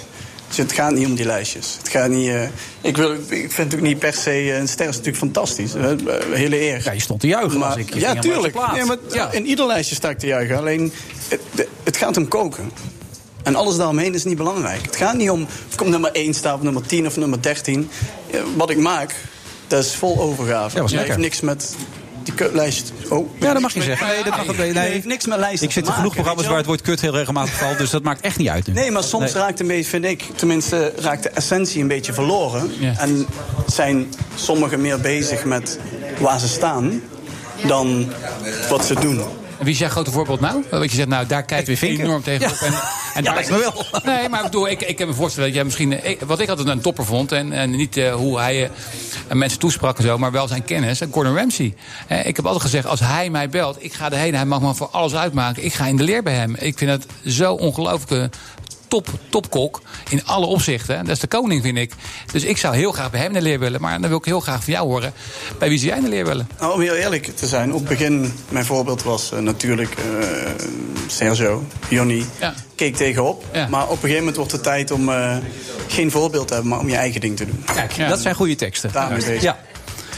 Dus het gaat niet om die lijstjes. Het gaat niet, eh, ik, wil, ik vind ook niet per se, eh, een ster is natuurlijk fantastisch. eh, hele eer. Ja, je stond te juichen Maar, als ik ja, tuurlijk. maar Ja. In ieder lijstje sta ik te juichen. Alleen, het, het gaat om koken. En alles daaromheen is niet belangrijk. Het gaat niet om of ik op nummer 1 sta of nummer 10 of nummer 13. Ja, Wat ik maak, dat is vol overgave. Ja, dat heeft niks met die kutlijst... Oh. Ja, dat mag je zeggen. Nee, dat mag nee, nee. heeft niks met lijsten Ik zit te in genoeg programma's waar het woord kut heel regelmatig valt, dus dat maakt echt niet uit nu. Nee, maar soms Nee. raakt een beetje, vind ik, tenminste raakt de essentie een beetje verloren. En zijn sommigen meer bezig met waar ze staan dan wat ze doen. En wie is jouw grote voorbeeld nou? Wat je zegt, nou, daar kijkt weer enorm tegenop. Ja. En, en Ja, daar lijkt me wel. Nee, maar ik bedoel, ik, ik kan me voorstellen dat jij misschien... ik- wat ik altijd een topper vond, en, en niet eh, hoe hij eh, mensen toesprak en zo... maar wel zijn kennis, en Gordon Ramsay. Eh, ik heb altijd gezegd, als hij mij belt, ik ga erheen. Hij mag me voor alles uitmaken. Ik ga in de leer bij hem. Ik vind het zo ongelooflijk... Top, topkok in alle opzichten. Dat is de koning, vind ik. Dus ik zou heel graag bij hem de leer willen. Maar dan wil ik heel graag van jou horen. Bij wie zou jij de leer willen? Nou, om heel eerlijk te zijn, op het begin, mijn voorbeeld was eh, natuurlijk eh, Sergio, Jonny. Keek tegenop. Maar op een gegeven moment wordt het tijd om eh, geen voorbeeld te hebben, maar om je eigen ding te doen. Kijk, dat zijn goede teksten. Daarmee bezig.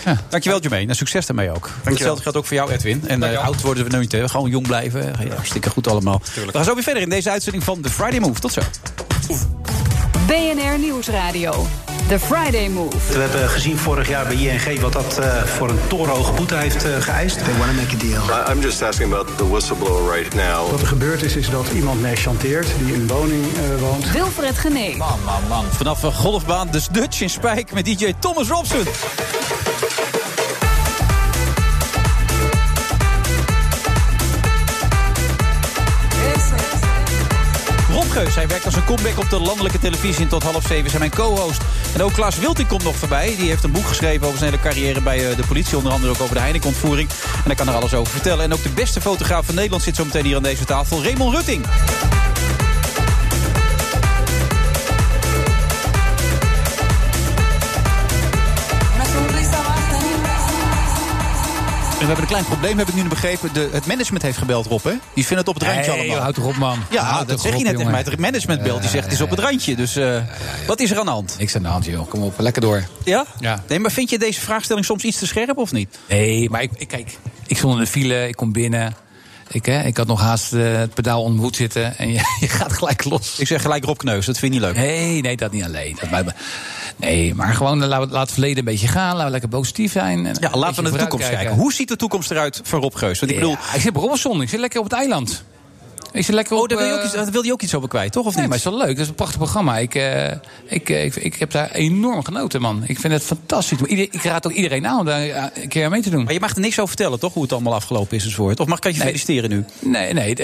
Ja. Dankjewel, Jermaine. En succes daarmee ook. Hetzelfde geldt ook voor jou, Edwin. En eh, oud worden we nooit, hè. Gewoon jong blijven. Ja, hartstikke goed allemaal. We gaan zo weer verder in deze uitzending van The Friday Move. Tot zo. BNR Nieuwsradio. The Friday Move. We hebben gezien vorig jaar bij ING wat dat eh, voor een torenhoge boete heeft eh, geëist. They want to make a deal. I- I'm just asking about the whistleblower right now. Wat er gebeurd is, is dat iemand mij chanteert die in een woning eh, woont. Wilfred Genee. Man, man, man. Vanaf een golfbaan, de Dutch in Spijk met DJ Thomas Robson. Geus, hij werkt als een comeback op de landelijke televisie en tot half zeven zijn mijn co-host. En ook Klaas Wilting komt nog voorbij. Die heeft een boek geschreven over zijn hele carrière bij eh, de politie. Onder andere ook over de Heineken-ontvoering. En hij kan er alles over vertellen. En ook de beste fotograaf van Nederland zit zo meteen hier aan deze tafel. Raymond Rutting. We hebben een klein probleem, heb ik nu begrepen. De, het management heeft gebeld, Rob, hè? Die vinden het op het randje Nee, allemaal. houd toch op, man. Ja, Houd dat zeg je net tegen mij. Het management belt, die zegt het is op het randje. Dus eh, wat is er aan de hand? Niks aan de hand, joh. Kom op, lekker door. Ja? Ja. Nee, maar vind je deze vraagstelling soms iets te scherp of niet? Nee, maar ik, ik, kijk, ik stond in de file, ik kom binnen. Ik, hè, ik had nog haast eh, het pedaal onder hoed zitten. En je, je gaat gelijk los. Ik zeg gelijk Rob Kneus, dat vind je niet leuk. Nee, nee, dat niet alleen. Dat mij- nee, maar gewoon eh, laat, laat het verleden een beetje gaan. Laten we lekker positief zijn. En Ja, laten we naar de toekomst kijken. Hoe ziet de toekomst eruit voor Rob Geus? Want ik bedoel, Ja, ik zit op Robinson, ik zit lekker op het eiland. Ik zit lekker oh, op... daar wil je ook eh, iets, daar wil je ook iets over kwijt, toch? Of Nee, niet? maar het is wel leuk. Dat is een prachtig programma. Ik, eh, ik, eh, ik, ik heb daar enorm genoten, man. Ik vind het fantastisch. Ik raad ook iedereen aan om daar een keer aan mee te doen. Maar je mag er niks over vertellen, toch? Hoe het allemaal afgelopen is enzovoort. Of mag ik je Nee. feliciteren nu? Nee, nee.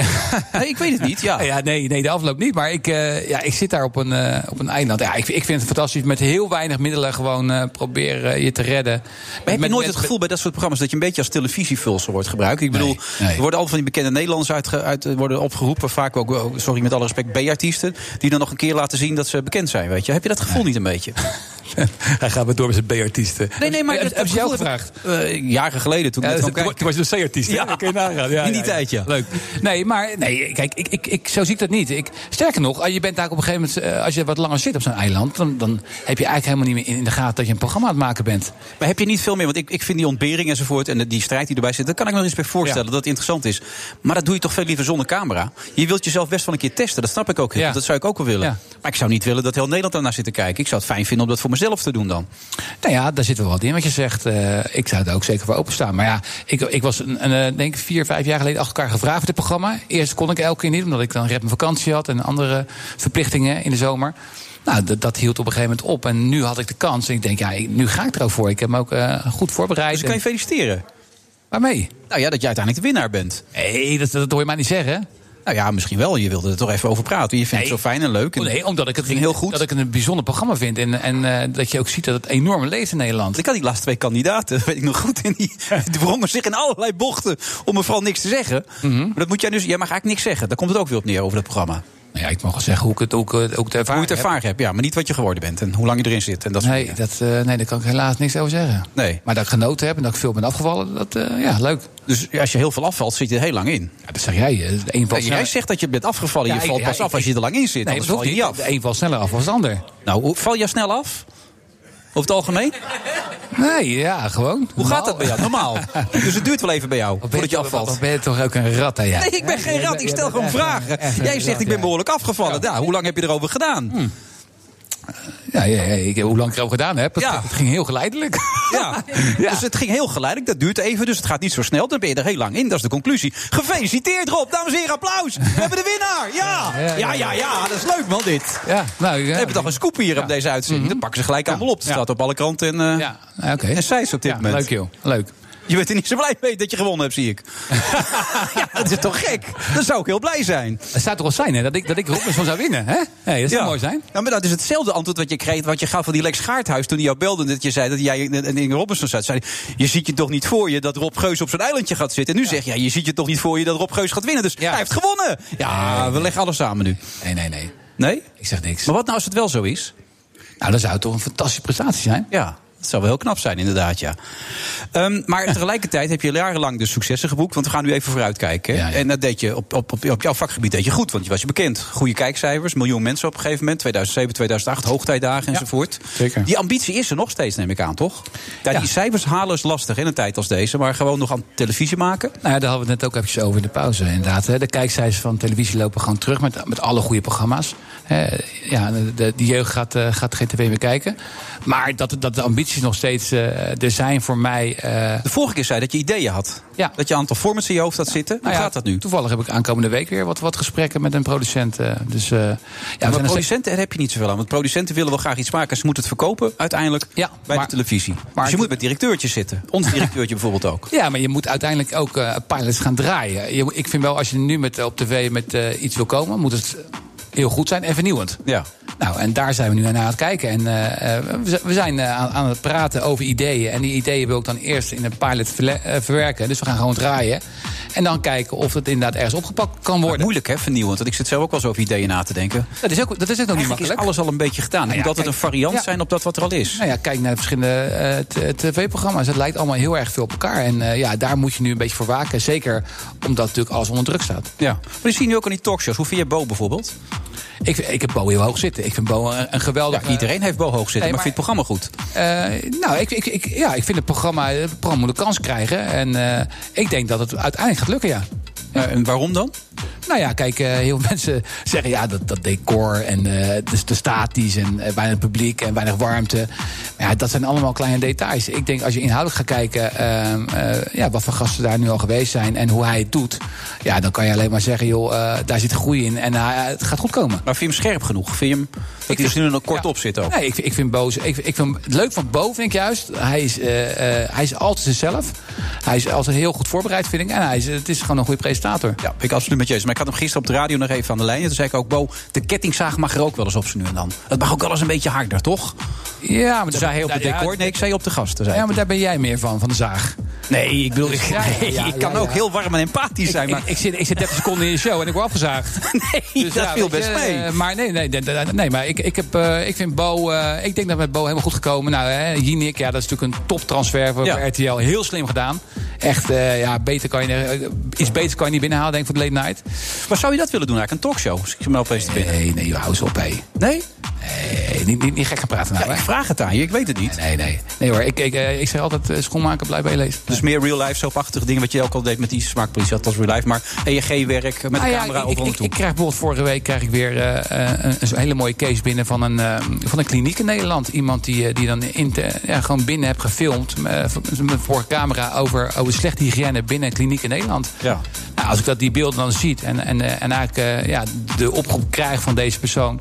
Nee, ik weet het niet, ja. ja nee, nee, de afloop niet. Maar ik, ja, ik zit daar op een, op een eiland. Ja, ik, ik vind het fantastisch. Met heel weinig middelen gewoon proberen je te redden. Maar heb je Met- nooit met- het gevoel bij dat soort programma's dat je een beetje als televisievulsel wordt gebruikt? Ik bedoel, nee. er worden al van die bekende Nederlanders uit, uit, worden opgeroepen, vaak ook, sorry met alle respect, B-artiesten, die dan nog een keer laten zien dat ze bekend zijn. Weet je? Heb je dat gevoel niet een beetje? Hij gaat maar door met zijn B-artiesten. Nee, nee, maar Heb- dat, heb dat je jou gevraagd? eh, jaren geleden toen ik Ja, net toen, kwam toen kijken. was je de C-artiest. Ja. Ja, dat kun je nagaan. Ja, In die tijd, ja. Leuk. Nee, maar nee, kijk, ik, ik, ik, zo zie ik dat niet. Ik, sterker nog, als je bent daar op een gegeven moment, eh, als je wat langer zit op zo'n eiland, dan, dan heb je eigenlijk helemaal niet meer in, in de gaten dat je een programma aan het maken bent. Maar heb je niet veel meer? Want ik, ik vind die ontbering enzovoort en die strijd die erbij zit, daar kan ik me nog eens bij voorstellen dat het interessant is. Maar dat doe je toch veel liever zonder camera. Je wilt jezelf best wel een keer testen, dat snap ik ook. heel. Dat zou ik ook wel willen. Ja. Maar ik zou niet willen dat heel Nederland daarnaar zit te kijken. Ik zou het fijn vinden om dat voor mezelf te doen dan. Nou ja, daar zit wel wat in wat je zegt. Eh, ik zou er ook zeker voor openstaan. Maar ja, ik, ik was een, een, eh, denk ik vier, vijf jaar geleden achter elkaar gevraagd voor dit programma. Eerst kon ik elke keer niet, omdat ik dan red mijn vakantie had en andere verplichtingen in de zomer. Nou, dat, dat hield op een gegeven moment op. En nu had ik de kans. En ik denk, ja, nu ga ik er ook voor. Ik heb me ook eh, goed voorbereid. Dus ik kan je feliciteren. Waarmee? Nou ja, dat jij uiteindelijk de winnaar bent. Nee, dat, dat hoor je mij niet zeggen. Nou ja, misschien wel. Je wilde er toch even over praten. Je vindt Nee. het zo fijn en leuk. En nee, omdat ik het ging heel goed. Dat ik het een bijzonder programma vind. En, en eh, dat je ook ziet dat het enorm leeft in Nederland. Ik had die laatste twee kandidaten, weet ik nog goed. En die, die wrongen zich in allerlei bochten om me vooral niks te zeggen. Mhm. Maar dat moet jij dus. Jij mag eigenlijk niks zeggen. Daar komt het ook weer op neer over dat programma. Nou ja, ik mag wel zeggen hoe ik het ook, ook te Hoe ervaren je het ervaren hebt, ja. Maar niet wat je geworden bent en hoe lang je erin zit. En dat Nee, dat, eh, nee, daar kan ik helaas niks over zeggen. Nee. Maar dat ik genoten heb en dat ik veel ben afgevallen, dat, eh, ja, leuk. Dus als je heel veel afvalt, zit je er heel lang in. Ja, dat zeg jij. eh, een Nee, jij zegt dat je bent afgevallen. Ja, je valt pas ik- af als je er lang in zit. Nee, dat val je niet af. De een valt sneller af dan de ander. Nou, hoe- val jij snel af? Over het algemeen? Nee, ja, gewoon. Hoe gaat dat bij jou? Normaal. dus het duurt wel even bij jou, voordat je toch- afvalt. wat ben je toch ook een rat, hè? Ja. Nee, ik ben geen rat. Ik stel gewoon vragen. Jij zegt, ik ben behoorlijk afgevallen. Ja, hoe lang heb je erover gedaan? Ja, Ja, ja, ik, hoe lang ik erover gedaan heb, het, het ging heel geleidelijk. Ja. dus het ging heel geleidelijk. Dat duurt even, dus het gaat niet zo snel. Dan ben je er heel lang in. Dat is de conclusie. Gefeliciteerd, Rob. Dames en heren, applaus. We hebben de winnaar. Ja, ja, ja, ja. Dat is leuk, man, dit. Ja, nou. We hebben toch een scoop hier op deze uitzending. Dat pakken ze gelijk allemaal op. Het staat op alle kranten en, uh, ja. okay. en op dit moment. Leuk, joh. Leuk. Je bent er niet zo blij mee dat je gewonnen hebt, zie ik. ja, dat is toch gek? Dan zou ik heel blij zijn. Het zou toch wel zijn, hè? Dat ik, dat ik Robinson zou winnen, hè? Nee, dat zou mooi zijn. Ja, maar dat is hetzelfde antwoord wat je kreeg... wat je gaf van die Lex Gaarthuis toen hij jou belde... dat je zei dat jij in Robinson zat. Zei, je ziet je toch niet voor je dat Rob Geus op zijn eilandje gaat zitten. En nu zeg je, ja, je ziet je toch niet voor je dat Rob Geus gaat winnen. Dus hij heeft gewonnen. Ja, we leggen alles samen nu. Nee, nee, nee. Nee? Ik zeg niks. Maar wat nou als het wel zo is? Nou, dan zou het toch een fantastische prestatie zijn? Ja. Dat zou wel heel knap zijn, inderdaad, ja. Um, maar tegelijkertijd heb je jarenlang de successen geboekt. Want we gaan nu even vooruitkijken. Ja, ja. En dat deed je op, op, op, op, jouw vakgebied deed je goed. Want je was je bekend. Goede kijkcijfers, miljoen mensen op een gegeven moment. 2007, 2008, hoogtijdagen enzovoort. Zeker. Die ambitie is er nog steeds, neem ik aan, toch? Ja, Die cijfers halen is lastig in een tijd als deze. Maar gewoon nog aan televisie maken. Nou ja, daar hadden we het net ook eventjes over in de pauze. Inderdaad, de kijkcijfers van televisie lopen gewoon terug met, met alle goede programma's. Ja, de, de jeugd gaat, uh, gaat geen tv meer kijken. Maar dat, dat de ambities nog steeds uh, er zijn voor mij. Uh... De vorige keer zei dat je ideeën had. Ja. Dat je een aantal formats in je hoofd had zitten. Hoe nou ja, gaat dat nu? Toevallig heb ik aankomende week weer wat, wat gesprekken met een producent. Uh, dus, ja, maar producenten daar heb je niet zoveel aan. Want producenten willen wel graag iets maken. Ze moeten het verkopen uiteindelijk ja, bij maar, de televisie. Maar dus je moet met directeurtjes zitten. Ons directeurtje bijvoorbeeld ook. Ja, maar je moet uiteindelijk ook pilots gaan draaien. Je, ik vind wel, als je nu met, op tv met iets wil komen, moet het heel goed zijn en vernieuwend. Ja. Nou, en daar zijn we nu naar aan het kijken. En uh, we zijn uh, aan, aan, het praten over ideeën. En die ideeën wil ik dan eerst in een pilot verwerken. Dus we gaan gewoon draaien. En dan kijken of het inderdaad ergens opgepakt kan worden. moeilijk, hè, vernieuwend. Want ik zit zelf ook wel zo over ideeën na te denken. Dat is ook, dat is ook nog niet makkelijk. is alles al een beetje gedaan. Nou ja, altijd een variant ja. zijn op dat wat er al is. Nou ja, kijk naar de verschillende uh, tv-programma's. Het lijkt allemaal heel erg veel op elkaar. En uh, ja, daar moet je nu een beetje voor waken. Zeker omdat natuurlijk alles onder druk staat. Ja. Maar die zien nu ook in die talkshows. Hoe vind je Bo bijvoorbeeld? Ik, ik heb Bo heel hoog zitten. Ik vind Bo een, een geweldig... Ja, iedereen heeft Bo hoog zitten, nee, maar, vindt het programma goed? Uh, nou, ik, ik, ik, ja, ik vind het programma, het programma moet een kans krijgen. En uh, ik denk dat het uiteindelijk gaat lukken, ja. ja. en waarom dan? Nou ja, kijk, uh, heel veel mensen zeggen ja, dat, dat decor en uh, dus te statisch en uh, weinig publiek en weinig warmte. Maar ja, dat zijn allemaal kleine details. Ik denk als je inhoudelijk gaat kijken ja, wat voor gasten daar nu al geweest zijn en hoe hij het doet. Ja, dan kan je alleen maar zeggen, joh, daar zit groei in en het gaat goed komen. Maar vind je hem scherp genoeg? Vind je hem dat hij er nu nog kort ja, op zit ook? Nee, ik, ik vind Boos. Ik, ik vind het leuk van Bo, vind ik juist. Hij is, hij is altijd zichzelf. Hij is altijd heel goed voorbereid, vind ik. En hij is, het is gewoon een goede presentator. Ja, ik absoluut met je eens. Maar ik had hem gisteren op de radio nog even aan de lijn. En toen zei ik ook, Bo, de kettingzaag mag er ook wel eens op zo nu en dan. Het mag ook wel eens een beetje harder, toch? Ja, maar toen zei hij op het decor. Nee, ik zei op de gasten. Ja, maar daar ben jij meer van, van de zaag. Nee, ik bedoel, ik, ik kan ook heel warm en empathisch zijn. Maar... Ik, ik, zit, ik zit 30 seconden in je show en ik word afgezaagd. nee, dus dat viel best mee. Maar nee, nee, nee, nee maar ik, ik, heb, uh, ik vind Bo, uh, ik denk dat met Bo helemaal goed gekomen. Nou, hè, Jinek, ja, dat is natuurlijk een toptransfer voor RTL. Heel slim gedaan. Echt, uh, ja, beter kan je, iets beter kan je niet binnenhalen, denk ik, voor de late night. Maar zou je dat willen doen, eigenlijk een talkshow? Als ik je me opeens te binnen. Nee, nee, hou eens op, hé. Nee? Nee, niet, niet, niet gek gaan praten nou. Ja, ik vraag het aan je, ik weet het niet. Nee, nee. Nee hoor, ik, ik, ik zeg altijd schoonmaken, blijf bij je lezen. Dus meer real-life, soapachtige dingen wat je ook al deed met die smaakpolitie. Dat was real-life, maar EEG-werk met ah, de ja, camera ik, overal ik, ik, ik, krijg bijvoorbeeld vorige week krijg ik weer een, een, hele mooie case binnen van een, uh, van een kliniek in Nederland. Iemand die, die dan in te, ja, gewoon binnen heb gefilmd met voor camera over, over slechte hygiëne binnen een kliniek in Nederland. Ja. Nou, als ik dat die beelden dan ziet en, en, en eigenlijk ja, de oproep krijg van deze persoon,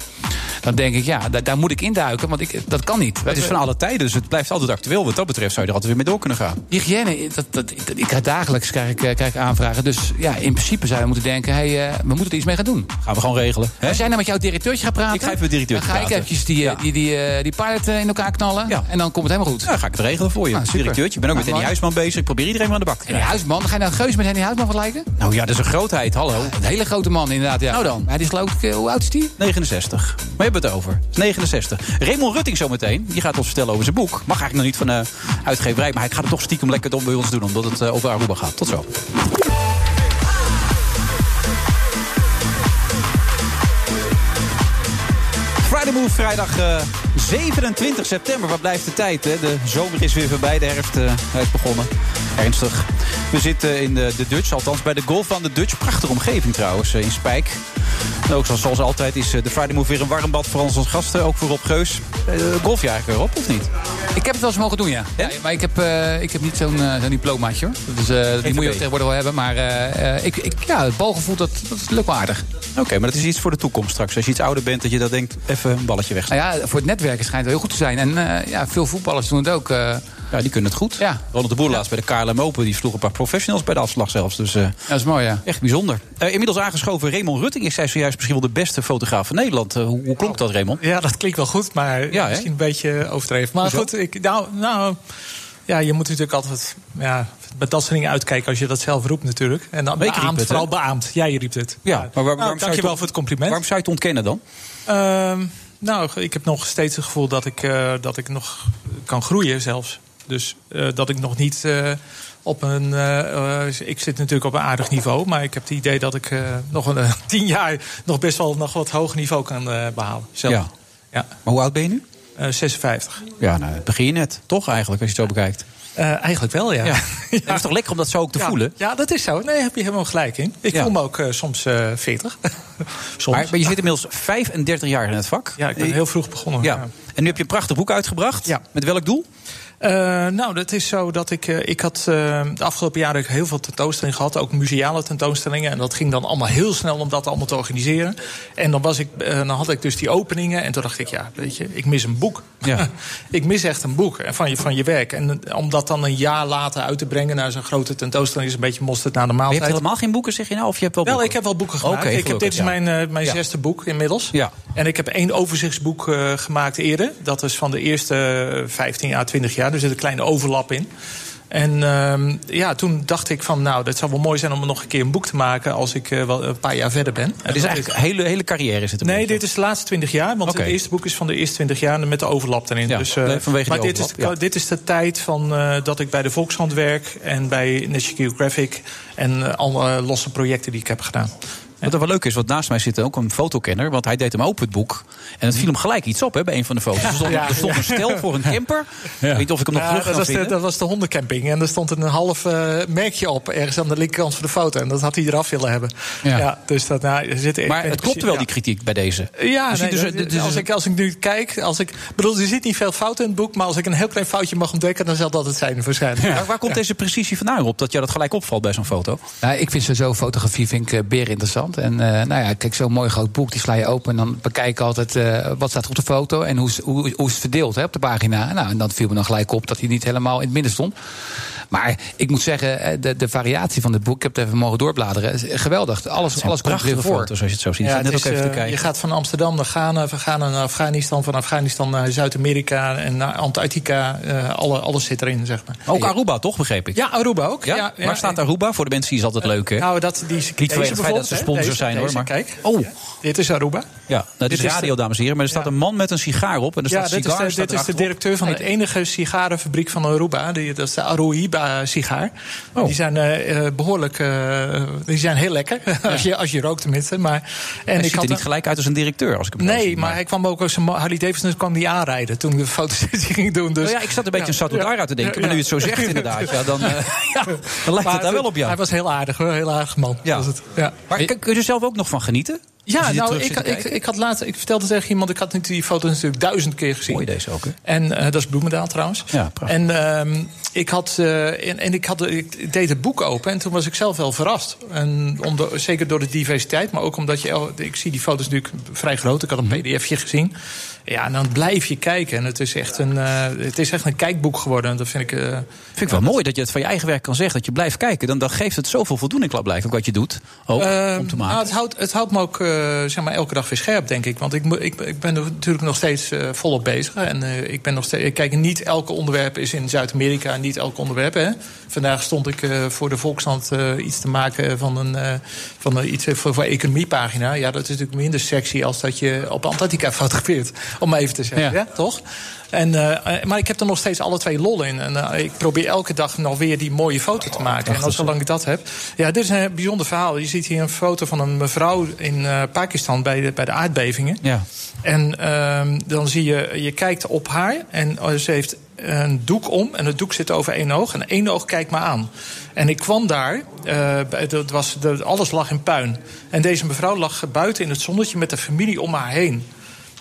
dan denk ik, ja, daar, daar moet ik induiken, want ik, dat kan niet. Het is van alle tijden, dus het blijft altijd actueel. Wat dat betreft zou je er altijd weer mee door kunnen gaan. Hygiëne, dat, dat, dat, ik krijg dagelijks krijg ik, krijg ik aanvragen. Dus ja, in principe zou je moeten denken, hey, uh, we moeten er iets mee gaan doen. Gaan we gewoon regelen. Hè? Als jij nou met jouw directeurtje gaat praten, ik ga even met directeur dan ga ik eventjes die, ja. die, die, die, die pilot in elkaar knallen. Ja. En dan komt het helemaal goed. Ja, dan ga ik het regelen voor je. Directeurtje. Ik ben ook met Henny Huisman bezig. Ik probeer iedereen maar aan de bak te krijgen. Henny Huisman? Ga je nou Geus met Henny Huisman vergelijken? Nou ja, dat is een grootheid. Hallo. Een hele grote man inderdaad. Ja. Nou dan. Maar die is geloof ik, hoe oud is die? 69. Maar je hebt het over. 69. Raymond Rutting zometeen. Die gaat ons vertellen over zijn boek. Mag eigenlijk nog niet van uitgeverij. Maar hij gaat het toch stiekem lekker bij ons doen. Omdat het over Aruba gaat. Tot zo. Friday Move, vrijdag uh, 27 september. Wat blijft de tijd, hè? De zomer is weer voorbij, de herfst uh, is begonnen. Ernstig. We zitten in de, de Dutch, althans bij de golf van de Dutch. Prachtige omgeving trouwens, eh, in Spijk. En ook zoals, zoals altijd is eh, de Friday Move weer een warm bad voor onze gasten. Ook voor Rob Geus. Eh, golf je eigenlijk erop, of niet? Ik heb het wel eens mogen doen, ja. ja maar ik heb, ik heb niet zo'n eh, zo'n diplomaatje, hoor. Dus die moet je tegenwoordig wel hebben. Maar ik, ik, ja, het balgevoel, dat, dat is leuk wel aardig. Oké, maar dat is iets voor de toekomst straks. Als je iets ouder bent, dat je dat denkt, even een balletje weg. Nou ja, voor het netwerken schijnt het heel goed te zijn. En ja, veel voetballers doen het ook. Ja, die kunnen het goed. Ja. Ronald de Boer laatst bij de KLM Open. Die sloeg een paar professionals bij de afslag zelfs. Dus eh, dat is mooi, ja. echt bijzonder. Eh, inmiddels aangeschoven Raymond Rutting. Is zij zojuist misschien wel de beste fotograaf van Nederland. Eh, hoe, hoe klonk dat, Raymond? Ja, dat klinkt wel goed, maar Ja, misschien een beetje overdreven. Maar Hoezo? goed, ik, nou, nou, ja, je moet natuurlijk altijd ja, met dat soort dingen uitkijken als je dat zelf roept natuurlijk. En dan beaamt, het, vooral beaamd. Jij riep het. Ja, maar waar- waarom zou je dankjewel het- voor het compliment. Waarom zou je het ontkennen dan? Ehm, nou, ik heb nog steeds het gevoel dat ik, eh, dat ik nog kan groeien zelfs. Dus eh, dat ik nog niet eh, op een... eh, ik zit natuurlijk op een aardig niveau. Maar ik heb het idee dat ik nog een tien jaar... nog best wel nog wat hoger niveau kan eh, behalen. Zelf. Ja. Ja. Maar hoe oud ben je nu? Eh, 56. Ja, nou, begin je net. Toch eigenlijk, als je het zo bekijkt. Eigenlijk wel, ja. Het is toch lekker om dat zo ook te Ja, voelen? Ja, dat is zo. Nee, heb je helemaal gelijk in. Ik voel me ook soms eh 40. soms. Maar, maar je zit inmiddels 35 jaar in het vak. Ja, ik ben heel vroeg begonnen. Ja. ja. En nu heb je een prachtig boek uitgebracht. Ja. Met welk doel? Eh, nou, dat is zo dat ik. eh, ik had eh, de afgelopen jaren heel veel tentoonstellingen gehad, ook museale tentoonstellingen. En dat ging dan allemaal heel snel om dat allemaal te organiseren. En dan, was ik, dan had ik dus die openingen. En toen dacht ik, ja, weet je, ik mis een boek. Ja. ik mis echt een boek van je, van je werk. En om dat dan een jaar later uit te brengen naar zo'n grote tentoonstelling is een beetje mosterd naar de Maar je maaltijd. hebt helemaal geen boeken, zeg je nou? Of je hebt wel Wel, ik heb wel boeken gemaakt. Ik heb, dit is ja. mijn, mijn Ja. zesde boek inmiddels. Ja. En ik heb één overzichtsboek gemaakt eerder. Dat is van de eerste eh, 15 à 20 jaar. Er zit een kleine overlap in. En ehm, ja, toen dacht ik van, nou, dat zou wel mooi zijn om nog een keer een boek te maken als ik eh, wel een paar jaar verder ben. Het is eigenlijk een hele, hele carrière zit er Nee, dit is de laatste 20 jaar. Want het eerste boek is van de eerste 20 jaar met de overlap erin. Ja, dus, eh, vanwege maar dit is, overlap, de, ja. dit is de tijd van, eh, dat ik bij de Volkshand werk en bij National Geographic en alle losse projecten die ik heb gedaan. Wat er wel leuk is, want naast mij zit ook een fotokenner. Want hij deed hem open, het boek. En het viel hem gelijk iets op hè, bij een van de foto's. Er stond, Ja, er stond ja. een stel voor een camper. Ik weet niet of ik hem nog terug dat, ga was de, vinden. dat was de hondencamping. En er stond een half eh, merkje op, ergens aan de linkerkant van de foto. En dat had hij eraf willen hebben. Ja. dus dat, nou, er zit echt Maar het klopte wel, ja. die kritiek bij deze. Ja, nee, dus- dat- dus- als, ik, als ik nu kijk, als ik bedoel, er zit niet veel fout in het boek, maar als ik een heel klein foutje mag ontdekken, dan zal dat het zijn waarschijnlijk. Waar, waar komt deze precisie vandaan op? Dat je dat gelijk opvalt bij zo'n foto? Nou, ik vind sowieso fotografie vind ik eh, beer interessant. En eh, nou ja, kijk, zo'n mooi groot boek, die sla je open. En dan bekijk ik altijd eh, wat staat op de foto en hoe, hoe, hoe is het verdeeld hè, op de pagina. Nou, en dan viel me dan gelijk op dat hij niet helemaal in het midden stond. Maar ik moet zeggen, eh, de, de variatie van het boek, ik heb het even mogen doorbladeren. is Geweldig. Alles, alles komt weer voor. foto's als je het zo ziet. Ja, net ook even te eh, kijken. je gaat van Amsterdam naar Ghana, van Ghana naar Afghanistan, van Afghanistan naar Zuid-Amerika en naar Antarctica. eh, alle, alles zit erin, zeg maar. Ook Aruba, toch, begreep ik? Ja, Aruba ook. Ja? Ja, ja, Waar staat Aruba? Voor de mensen die is altijd leuk, hè? Nou, dat, die, Niet vanwege het feit dat ze sponsor zijn, hoor. Maar... Kijk, Oh, dit is Aruba. ja, nou, dit is Dit radio, de- dames en heren. Maar er staat een man met een sigaar op. En er Ja, staat dit is, sigaar, de, staat dit is de directeur van het enige sigarenfabriek van Aruba. Die, dat is de Aruiba-sigaar. Die zijn eh, eh, behoorlijk... eh, die zijn heel lekker. als, je, als je rookt tenminste. Maar, en Hij ik ziet had er niet gelijk uit als een directeur. Als ik hem Nee, maar hij kwam ook als een Harley Davidson kwam die aanrijden toen we de fotosessie gingen doen. Dus, Oh ja, ik zat een beetje aan Satudara te denken, maar nu je het zo zegt inderdaad, ja, dan, eh, ja, dan lijkt het daar wel op jou. Hij was heel aardig hoor, heel aardig man. Ja. Was het. ja. Maar kun kun je er zelf ook nog van genieten? Ja, nou, ik, ik, ik had later, ik vertelde tegen iemand, ik had nu die foto's natuurlijk duizend keer gezien. Mooi deze ook, hè? En eh, dat is Bloemendaal trouwens. Ja, prachtig. En ehm, ik had eh, en, en ik, had, ik deed het boek open en toen was ik zelf wel verrast. En om de- zeker door de diversiteit, maar ook omdat je, ik zie die foto's natuurlijk vrij groot. Ik had een pdfje gezien. Ja, en dan blijf je kijken. En het is echt een, eh, het is echt een kijkboek geworden. En dat vind ik. eh, Vind ik wel mooi dat je het van je eigen werk kan zeggen. Dat je blijft kijken. Dan, dan geeft het zoveel voldoening blijkbaar wat je doet. Ook, Ehm, om te maken. nou, het, houdt, het houdt me ook eh, zeg maar, elke dag weer scherp, denk ik. Want ik, ik, ik ben er natuurlijk nog steeds volop bezig. En ik, ben nog steeds, ik kijk, niet elke onderwerp is in Zuid-Amerika. En niet elk onderwerp. Hè. Vandaag stond ik voor de Volkskrant eh, iets te maken van een, van een iets voor, voor economiepagina. Ja, dat is natuurlijk minder sexy als dat je op Antarctica fotografeert. Om maar even te zeggen, Ja. ja. toch? En, eh, maar ik heb er nog steeds alle twee lol in. En eh, ik probeer elke dag nog weer die mooie foto te maken. En als zolang ik dat heb. Ja, dit is een bijzonder verhaal. Je ziet hier een foto van een mevrouw in eh, Pakistan bij de, bij de aardbevingen. Ja. En ehm, dan zie je, je kijkt op haar en oh, ze heeft een doek om. En het doek zit over één oog. En één oog kijkt me aan. En ik kwam daar, eh, dat was, de, alles lag in puin. En deze mevrouw lag buiten in het zonnetje met de familie om haar heen.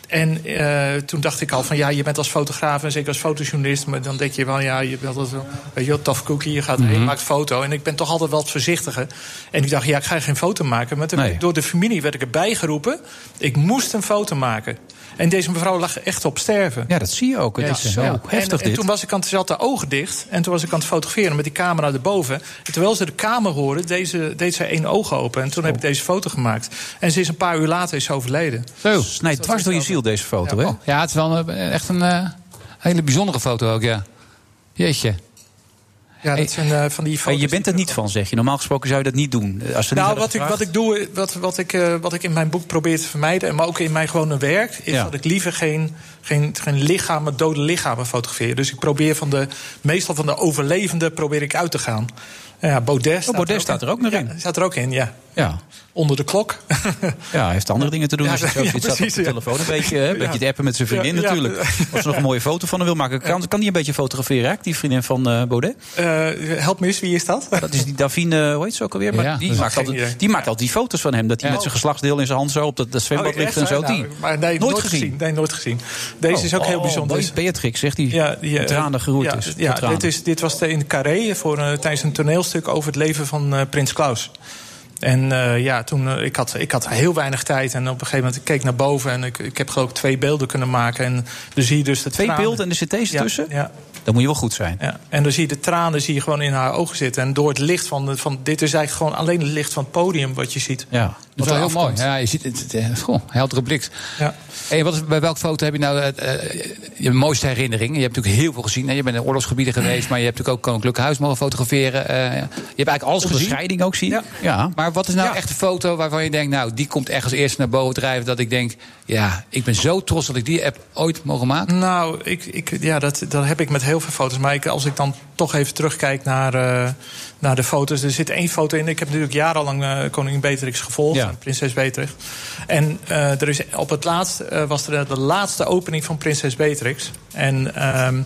En eh, toen dacht ik al van ja, je bent als fotograaf en zeker als fotojournalist, maar dan denk je wel, ja, je bent wel, weet je tough cookie, je gaat heen, maakt foto. En ik ben toch altijd wel wat voorzichtiger. En ik dacht, ja, ik ga geen foto maken. Maar toen Nee. door de familie werd ik erbij geroepen. Ik moest een foto maken. En deze mevrouw lag echt op sterven. Ja, dat zie je ook. Het is zo heftig en, en dit. toen was ik aan het, ze had de ogen dicht. En toen was ik aan het fotograferen met die camera erboven. En terwijl ze de kamer hoorde, deze, deed ze één oog open. En toen heb ik deze foto gemaakt. En ze is een paar uur later is overleden. Zo. Snijdt dwars door je ziel, deze foto, hè? Ja, het is wel een- echt een eh, hele bijzondere foto ook, ja. Jeetje. Ja, dat zijn eh, van die foto's. je bent er niet van, zeg je. Normaal gesproken zou je dat niet doen. Als ze niet Nou, hadden wat ik, wat ik doe, wat, wat, ik, eh, wat ik in mijn boek probeer te vermijden, maar ook in mijn gewone werk, is Ja. dat ik liever geen, geen, geen lichamen, dode lichamen fotografeer. Dus ik probeer van de, meestal van de overlevenden probeer ik uit te gaan. Ja, Baudet, staat, Baudet er ook staat in. er ook nog Ja, in. Staat er ook in, ja. Ja. Onder de klok. Ja, hij heeft andere dingen te doen. Ja, als je zo ja, zat op de ja. telefoon een beetje, hè, een beetje te appen met zijn vriendin Ja, ja. natuurlijk. Als ze nog een mooie foto van hem wil maken, kan, kan die een beetje fotograferen, eigenlijk, die vriendin van eh, Baudet? Eh, help me eens, wie is dat? Dat is die Davine, hoe heet ze ook alweer? Maar die, maakt altijd, idee. die maakt altijd die foto's van hem. Dat hij Ja. met zijn geslachtsdeel in zijn hand zo op dat, dat zwembad Oh, ligt en zo. hè? Die. Nou, maar nee, nooit, gezien. Nee, nooit gezien. Deze is ook Oh, heel oh, bijzonder. Be- Beatrix, zegt die. Ja, die, eh, tranen geroerd ja, is. Ja, dit, is, dit was in Carré voor, eh, tijdens een toneelstuk over het leven van eh, Prins Klaus. En eh, ja, toen, eh, ik, had, ik had heel weinig tijd. En op een gegeven moment ik keek naar boven. En ik, ik heb geloof ik twee beelden kunnen maken. En dan zie je dus de Twee tranen. beelden en er zit deze Ja, tussen? Ja, Dan moet je wel goed zijn. ja. En dan zie je de tranen zie je gewoon in haar ogen zitten. En door het licht van, de, van... Dit is eigenlijk gewoon alleen het licht van het podium wat je ziet. Ja. Dat is wel heel mooi. Ja, je ziet het, het, het, goh, heldere blik. Ja. Hey, wat is, bij welke foto heb je nou eh, eh, je mooiste herinnering? Je hebt natuurlijk heel veel gezien. Hè? Je bent in oorlogsgebieden geweest, maar je hebt natuurlijk ook Koninklijk Huis mogen fotograferen. Eh, je hebt eigenlijk alles de gezien. scheiding ook zie je. Ja. Maar wat is nou Ja. echt een foto waarvan je denkt, nou, die komt echt als eerste naar boven drijven. Dat ik denk, ja, ik ben zo trots dat ik die heb ooit mogen maken. Nou, ik, ik, ja, dat, dat heb ik met heel veel foto's. Maar ik, als ik dan toch even terugkijk naar, eh, naar de foto's. Er zit één foto in. Ik heb natuurlijk jarenlang eh, koningin Beatrix gevolgd. Ja. Prinses Beatrix. En eh, er is, op het laatst eh, was er de laatste opening van Prinses Beatrix. En... ehm,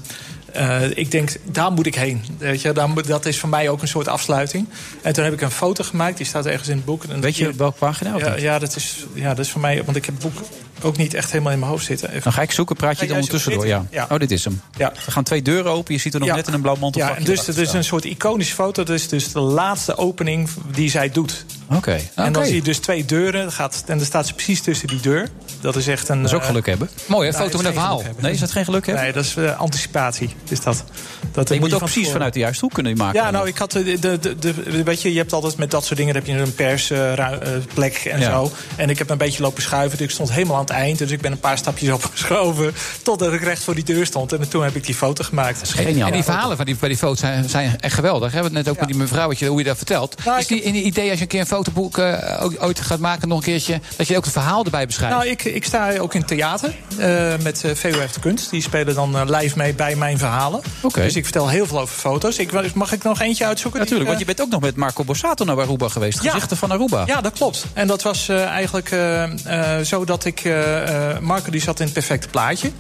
eh, ik denk, daar moet ik heen. Weet je, daar dat is voor mij ook een soort afsluiting. En toen heb ik een foto gemaakt, die staat ergens in het boek. Weet je welke pagina? Ja, ja, dat is, ja, dat is voor mij, want ik heb het boek ook niet echt helemaal in mijn hoofd zitten. Even Dan ga ik zoeken, praat je dan jij ondertussen door. Ja. Ja. Oh, dit is hem. Ja. Er gaan twee deuren open. Je ziet er nog Ja. net in een blauw mantelvakje. Ja, en dus het is een soort iconische foto. Dat is dus de laatste opening die zij doet. Oké. En dan zie je dus twee deuren. Gaat, en dan staat ze precies tussen die deur. Dat is echt een... Dat is ook eh, geluk hebben. Mooi, hè? nee, Foto met een verhaal. Nee, is dat geen geluk hebben? Nee, dat is eh, anticipatie. Is dat. dat je moet ook van precies vanuit de juiste hoek kunnen maken. Ja, nou, ik had de, de, de, de- weet je, je hebt altijd met dat soort dingen heb je een persplek en Ja. zo. En ik heb een beetje lopen schuiven. Dus ik stond helemaal aan het eind. Dus ik ben een paar stapjes opgeschoven totdat ik recht voor die deur stond. En toen heb ik die foto gemaakt. Geniaal. En die verhalen van die, bij die foto's zijn, zijn echt geweldig. We hebben het net ook met die mevrouwtje, hoe je dat vertelt. Nou, is die in die idee als je een keer een fotoboek eh, ook- ooit gaat maken, nog een keertje, dat je ook het verhaal erbij beschrijft? Nou, ik, ik sta ook in theater eh, met uh, VOF de Kunst. Die spelen dan eh, live mee bij mijn verhalen. Oké. Dus ik vertel heel veel over foto's. Ik, mag ik nog eentje uitzoeken? Natuurlijk, want je bent ook nog met Marco Borsato naar Aruba geweest. Ja. Gezichten van Aruba. eh, Ja, dat klopt. En dat was eh, eigenlijk eh, eh, zo dat ik... eh, eh, Marco die zat in het perfecte plaatje.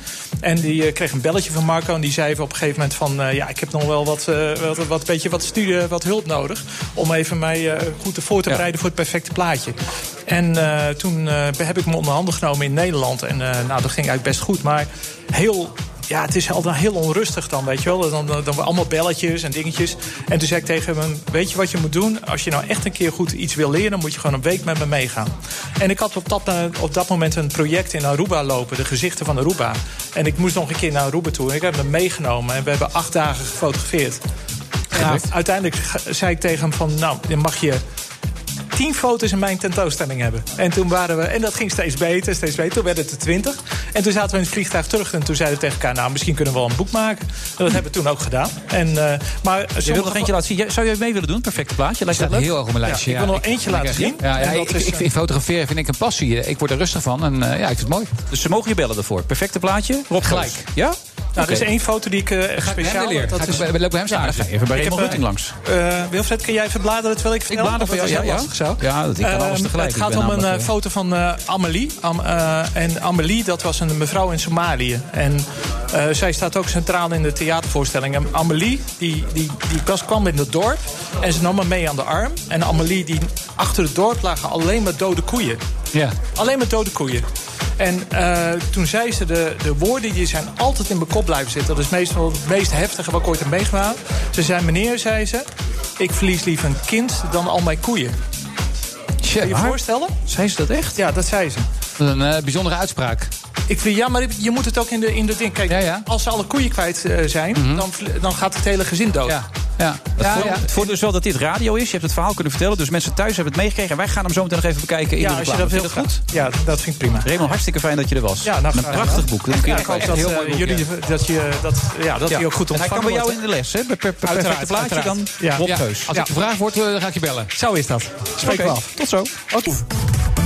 En die eh, kreeg een belletje van Marco. En die zei op een gegeven moment van... ja, ik heb nog wel wat, wat, wat, beetje wat studie, wat hulp nodig... om even mij goed te voor te bereiden voor het perfecte plaatje. En toen heb ik me onder handen genomen in Nederland. En nou, dat ging eigenlijk best goed. Maar heel ja, het is altijd heel onrustig dan, weet je wel. Dan, dan, dan allemaal belletjes en dingetjes. En toen zei ik tegen hem, weet je wat je moet doen? Als je nou echt een keer goed iets wil leren... moet je gewoon een week met me meegaan. En ik had op dat, eh, op dat moment een project in Aruba lopen. De gezichten van Aruba. En ik moest nog een keer naar Aruba toe. En ik heb hem meegenomen. En we hebben acht dagen gefotografeerd. Ja, uiteindelijk zei ik tegen hem van... nou, dan mag je tien foto's in mijn tentoonstelling hebben. En toen waren we, en dat ging steeds beter, steeds beter. Toen werden het er twintig. En toen zaten we in het vliegtuig terug en toen zeiden we tegen elkaar... nou, misschien kunnen we wel een boek maken. En dat hebben we toen ook gedaan. En, uh, maar je wil nog eentje laten zien. Zou jij mee willen doen? Perfecte plaatje. Lijkt dat leuk? heel hoog op mijn lijstje. Ja, ik wil nog eentje laten zien. Ja, ja, En dat ik, is, ik, vind fotograferen vind ik een passie. Ik word er rustig van en uh, ja, ik vind het mooi. Dus ze mogen je bellen ervoor. Perfecte plaatje. Rob Gelijk. Ja? Nou, er is één foto die ik eh, echt speciaal... dat ik is- bij- bij- loop bij hem staan. Ja, even bij ik Raymond heb, Rutting langs. eh, Wilfred, kun jij even bladeren terwijl ik vertel? blader voor jou, ja, ja. lastig zo. Ja, dat- ik kan alles tegelijk. Het Ik gaat om een eh, eh, foto van eh, Amelie. Am- eh, en Amelie, dat was een mevrouw in Somalië. En eh, zij staat ook centraal in de theatervoorstelling. En Amelie, die, die, die kwam in het dorp en ze nam me mee aan de arm. En Amelie, die, achter het dorp lagen alleen maar dode koeien. Ja. Alleen maar dode koeien. En eh, toen zei ze, de, de woorden die zijn altijd in mijn kop blijven zitten. Dat is meestal het meest heftige wat ik ooit heb meegemaakt. Ze zei, meneer, zei ze, ik verlies liever een kind dan al mijn koeien. Kun je je voorstellen? Zei ze dat echt? Ja, dat zei ze. Een eh, bijzondere uitspraak. Ik vind, ja, maar je moet het ook in de, in de ding. Kijk, als ze alle koeien kwijt eh, zijn, dan, vl- dan gaat het hele gezin dood. Ja. Ja. Het, voordeel, het voordeel is wel dat dit radio is. Je hebt het verhaal kunnen vertellen. Dus mensen thuis hebben het meegekregen. En wij gaan hem zo meteen nog even bekijken in Ja, de als je dat Vind wil je goed? Ja, dat vind ik prima. Raymond, hartstikke fijn dat je er was. Ja, nou, een prachtig boek. Ja, kun je ik dat, heel eh, mooi boek, jullie, ja. dat, je, dat, ja, dat hij ook goed En hij ontvangen kan bij jou wordt. in de les, hè? Per, per, per perfecte Uiteraard, plaatje dan uiteraard. Ja. Rob Ja. Als ik gevraagd word, eh, dan ga ik je bellen. Zo is dat. Spreek Oké, wel af. Tot zo.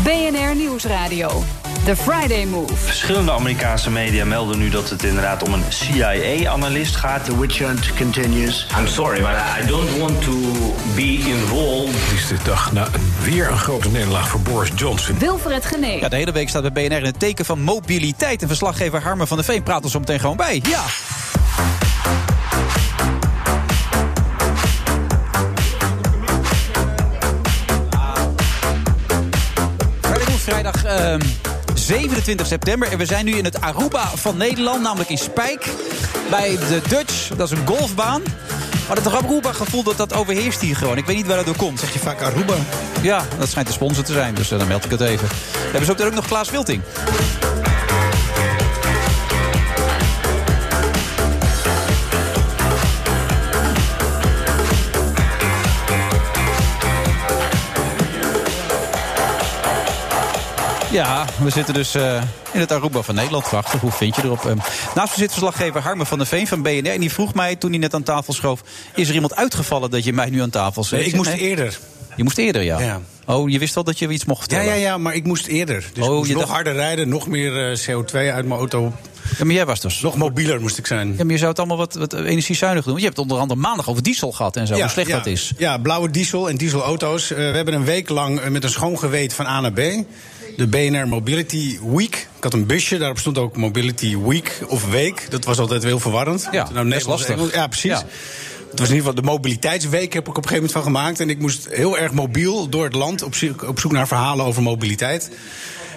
BNR Nieuwsradio. The Friday Move. Verschillende Amerikaanse media melden nu dat het inderdaad om een CIA-analyst gaat. The witch hunt continues. I'm sorry, but I don't want to be involved. Het is de dag na een, weer een grote nederlaag voor Boris Johnson. Wilfred Genee. Ja, de hele week staat bij BNR in het teken van mobiliteit. En verslaggever Harmen van der Veen praat er zo meteen gewoon bij. Ja. Move, Vrijdag ehm, 27 september. En we zijn nu in het Aruba van Nederland, namelijk in Spijk. Bij de Dutch, dat is een golfbaan. Maar het Aruba-gevoel, dat, dat overheerst hier gewoon. Ik weet niet waar dat door komt. Zeg je vaak Aruba? Ja, dat schijnt de sponsor te zijn, dus eh, dan meld ik het even. We hebben zo ook nog Klaas Wilting. Ja, we zitten dus eh, in het Aruba van Nederland. Prachtig, hoe vind je erop? Ehm, naast me zit verslaggever Harmen van der Veen van BNR. En die vroeg mij toen hij net aan tafel schoof... is er iemand uitgevallen dat je mij nu aan tafel zet? Nee, ik moest eerder. Je moest eerder, ja. Ja. Oh, je wist wel dat je iets mocht Ja, vertellen? ja, ja, maar ik moest eerder. Dus Oh, ik moest je nog dacht- harder rijden, nog meer eh, CO2 uit mijn auto. Ja, maar jij was dus... Nog mobieler moest ik zijn. Ja, maar je zou het allemaal wat, wat energiezuinig doen. Je hebt onder andere maandag over diesel gehad en zo, hoe slecht ja, dat is. Ja, blauwe diesel en dieselauto's. Eh, we hebben een week lang met een schoon geweten van A naar B. De BNR Mobility Week. Ik had een busje, daarop stond ook Mobility Week of Week. Dat was altijd heel verwarrend. Ja, nou, Nederlands, lastig. Ja, precies. Ja. Het was in ieder geval de mobiliteitsweek heb ik op een gegeven moment van gemaakt. En ik moest heel erg mobiel door het land op zoek, op zoek naar verhalen over mobiliteit.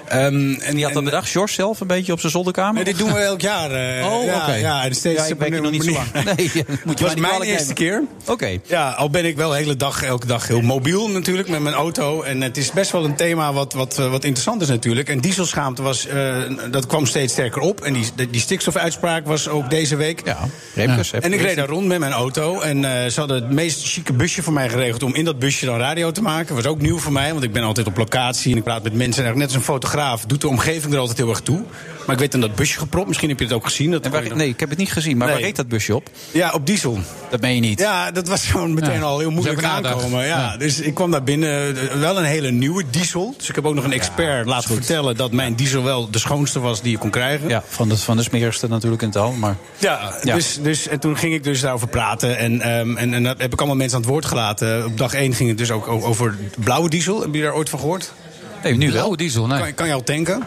Ehm, en Je had dat bedacht, George zelf, een beetje op zijn zolderkamer? Nee, dit doen we elk jaar. eh, Oh, ja, oké. Ja, en steeds Ja, ik werk nog niet zo lang. Nee, moet je was mijn eerste keer. Oké. Ja, al ben ik wel de hele dag, elke dag heel mobiel natuurlijk met mijn auto. En het is best wel een thema wat, wat, eh, wat interessant is natuurlijk. En dieselschaamte was, eh, dat kwam steeds sterker op. En die, die stikstofuitspraak was ook deze week. Ja, Remkes. En ik reed daar rond met mijn auto. En eh, ze hadden het meest chique busje voor mij geregeld om in dat busje dan radio te maken. was ook nieuw voor mij, want ik ben altijd op locatie en ik praat met mensen. En net als een fotograaf doet de omgeving er altijd heel erg toe. Maar ik werd in dat busje gepropt. Misschien heb je het ook gezien. Dat waar- nee, ik heb het niet gezien, maar waar reed dat busje op? Ja, op diesel. Dat meen je niet. Ja, dat was gewoon meteen Ja. al heel moeilijk aankomen. Ja. Ja. Dus ik kwam daar binnen. Wel een hele nieuwe diesel. Dus ik heb ook nog een expert laten vertellen dat mijn diesel wel de schoonste was die je kon krijgen. Ja, van de, van de smerigste natuurlijk in het al. Maar Ja. Dus, dus, en toen ging ik dus daarover praten. En, ehm, en, en dat heb ik allemaal mensen aan het woord gelaten. Op dag 1 ging het dus ook over blauwe diesel. Heb je daar ooit van gehoord? Nee, nu wel. Diesel, nee. Kan, kan je al tanken?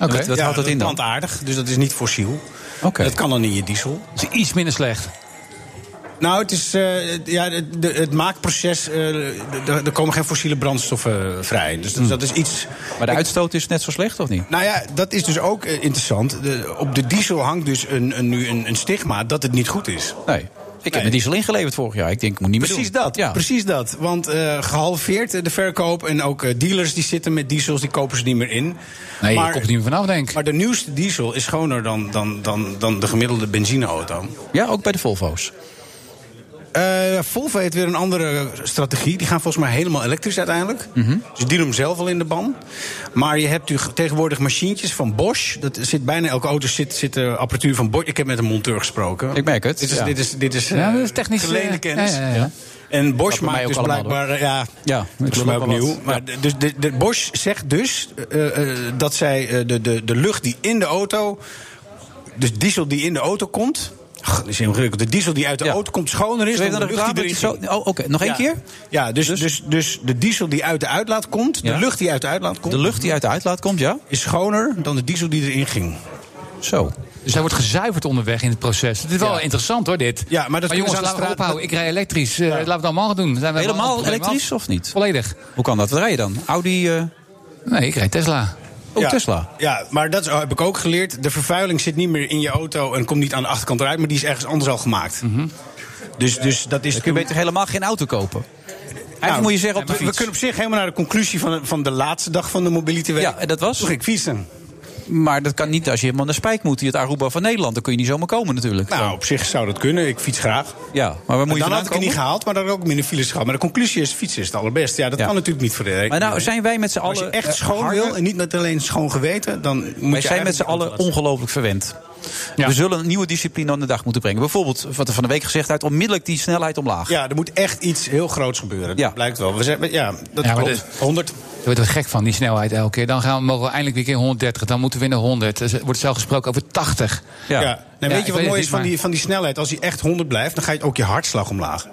Oké, Ja, houdt dat in dan? Plantaardig, dus dat is niet fossiel. Oké. Dat kan dan in je diesel. Dat is iets minder slecht. Nou, het is eh, ja, de- het maakproces. eh, er komen geen fossiele brandstoffen vrij. Dus dat, dat is iets. Maar de uitstoot is net zo slecht, of niet? Nou ja, dat is dus ook eh, interessant. De, op de diesel hangt dus een, een, nu een, een stigma dat het niet goed is. Nee. Ik heb mijn diesel ingeleverd vorig jaar. Ik denk, ik moet niet meer Precies doen. dat, Ja. precies dat. Want eh, gehalveerd eh, de verkoop en ook eh, dealers die zitten met diesels, die kopen ze niet meer in. Nee, maar, ik kom er niet meer vanaf, denk ik. maar de nieuwste diesel is schoner dan, dan, dan, dan de gemiddelde benzineauto. Ja, ook bij de Volvo's. Eh, Volvo heeft weer een andere strategie. Die gaan volgens mij helemaal elektrisch uiteindelijk. Mhm. Dus die doen hem zelf al in de ban. Maar je hebt nu tegenwoordig machientjes van Bosch. Dat zit bijna elke auto zit, zit de apparatuur van Bosch. Ik heb met een monteur gesproken. Ik merk het. Dit is, ja. dit is, dit is, Ja, eh, dat is technisch, geleende eh, kennis. ja, ja, ja. En Bosch maakt dus blijkbaar... Ja, Ja, ik mij wel opnieuw. Maar dus de, de Bosch zegt dus eh, eh, dat zij eh, de, de, de lucht die in de auto de diesel die in de auto komt. Ach, dat is heel ingewikkeld. De diesel die uit de auto komt schoner is dan de lucht die erin Zo- oh, Oké, nog één Ja. keer? Ja, dus, dus, dus, de diesel die uit de uitlaat komt, Ja. de lucht die uit de uitlaat komt... De lucht die uit de uitlaat komt, ja? is schoner dan de diesel die erin ging. Zo. Dus hij wordt gezuiverd onderweg in het proces. Het is wel Ja. interessant hoor, dit. Ja, maar dat kunnen jongens, laten we straat- ophouden. Ik rij elektrisch. Eh, Laten we het allemaal gaan doen. Zijn we Helemaal elektrisch af. of niet? Volledig. Hoe kan dat? Wat rij je dan? Audi... eh Nee, ik rijd Tesla. Oh, ja, Tesla. Ja, maar dat is- heb ik ook geleerd. De vervuiling zit niet meer in je auto en komt niet aan de achterkant eruit, maar die is ergens anders al gemaakt. Dus, dus dat is. Dan kun je beter helemaal geen auto kopen. Eigenlijk Nou, moet je zeggen op de we, kunnen op zich helemaal naar de conclusie van de, van de laatste dag van de Mobility Week. Ja, en dat was? Toen ging ik fietsen. Maar dat kan niet als je helemaal naar Spijk moet. Die het Aruba van Nederland. Dan kun je niet zomaar komen natuurlijk. Nou, op zich zou dat kunnen. Ik fiets graag. Ja, maar waar moet je dan had ik het niet gehaald, maar dan ook minder files gehad. Maar de conclusie is, fietsen is het allerbeste. Ja, dat Ja. kan natuurlijk niet voor de Maar nou zijn wij met z'n Als je allen... echt eh, schoon wil en niet met alleen schoon geweten, dan moet Wij je zijn met z'n allen ongelooflijk verwend. We zullen een nieuwe discipline aan de dag moeten brengen. Bijvoorbeeld, wat er van de week gezegd uit, onmiddellijk die snelheid omlaag. Ja, er moet echt iets heel groots gebeuren. Dat blijkt wel. We zijn, ja, dat Ja, maar klopt. 100. Daar wordt er gek van, die snelheid elke keer. Dan gaan we, mogen we eindelijk weer een keer 130. Dan moeten we naar 100. Er wordt zelf gesproken over 80. Ja. Ja, weet je wat weet mooi is van die, van die snelheid? Als hij echt 100 blijft, dan ga je ook je hartslag omlaag.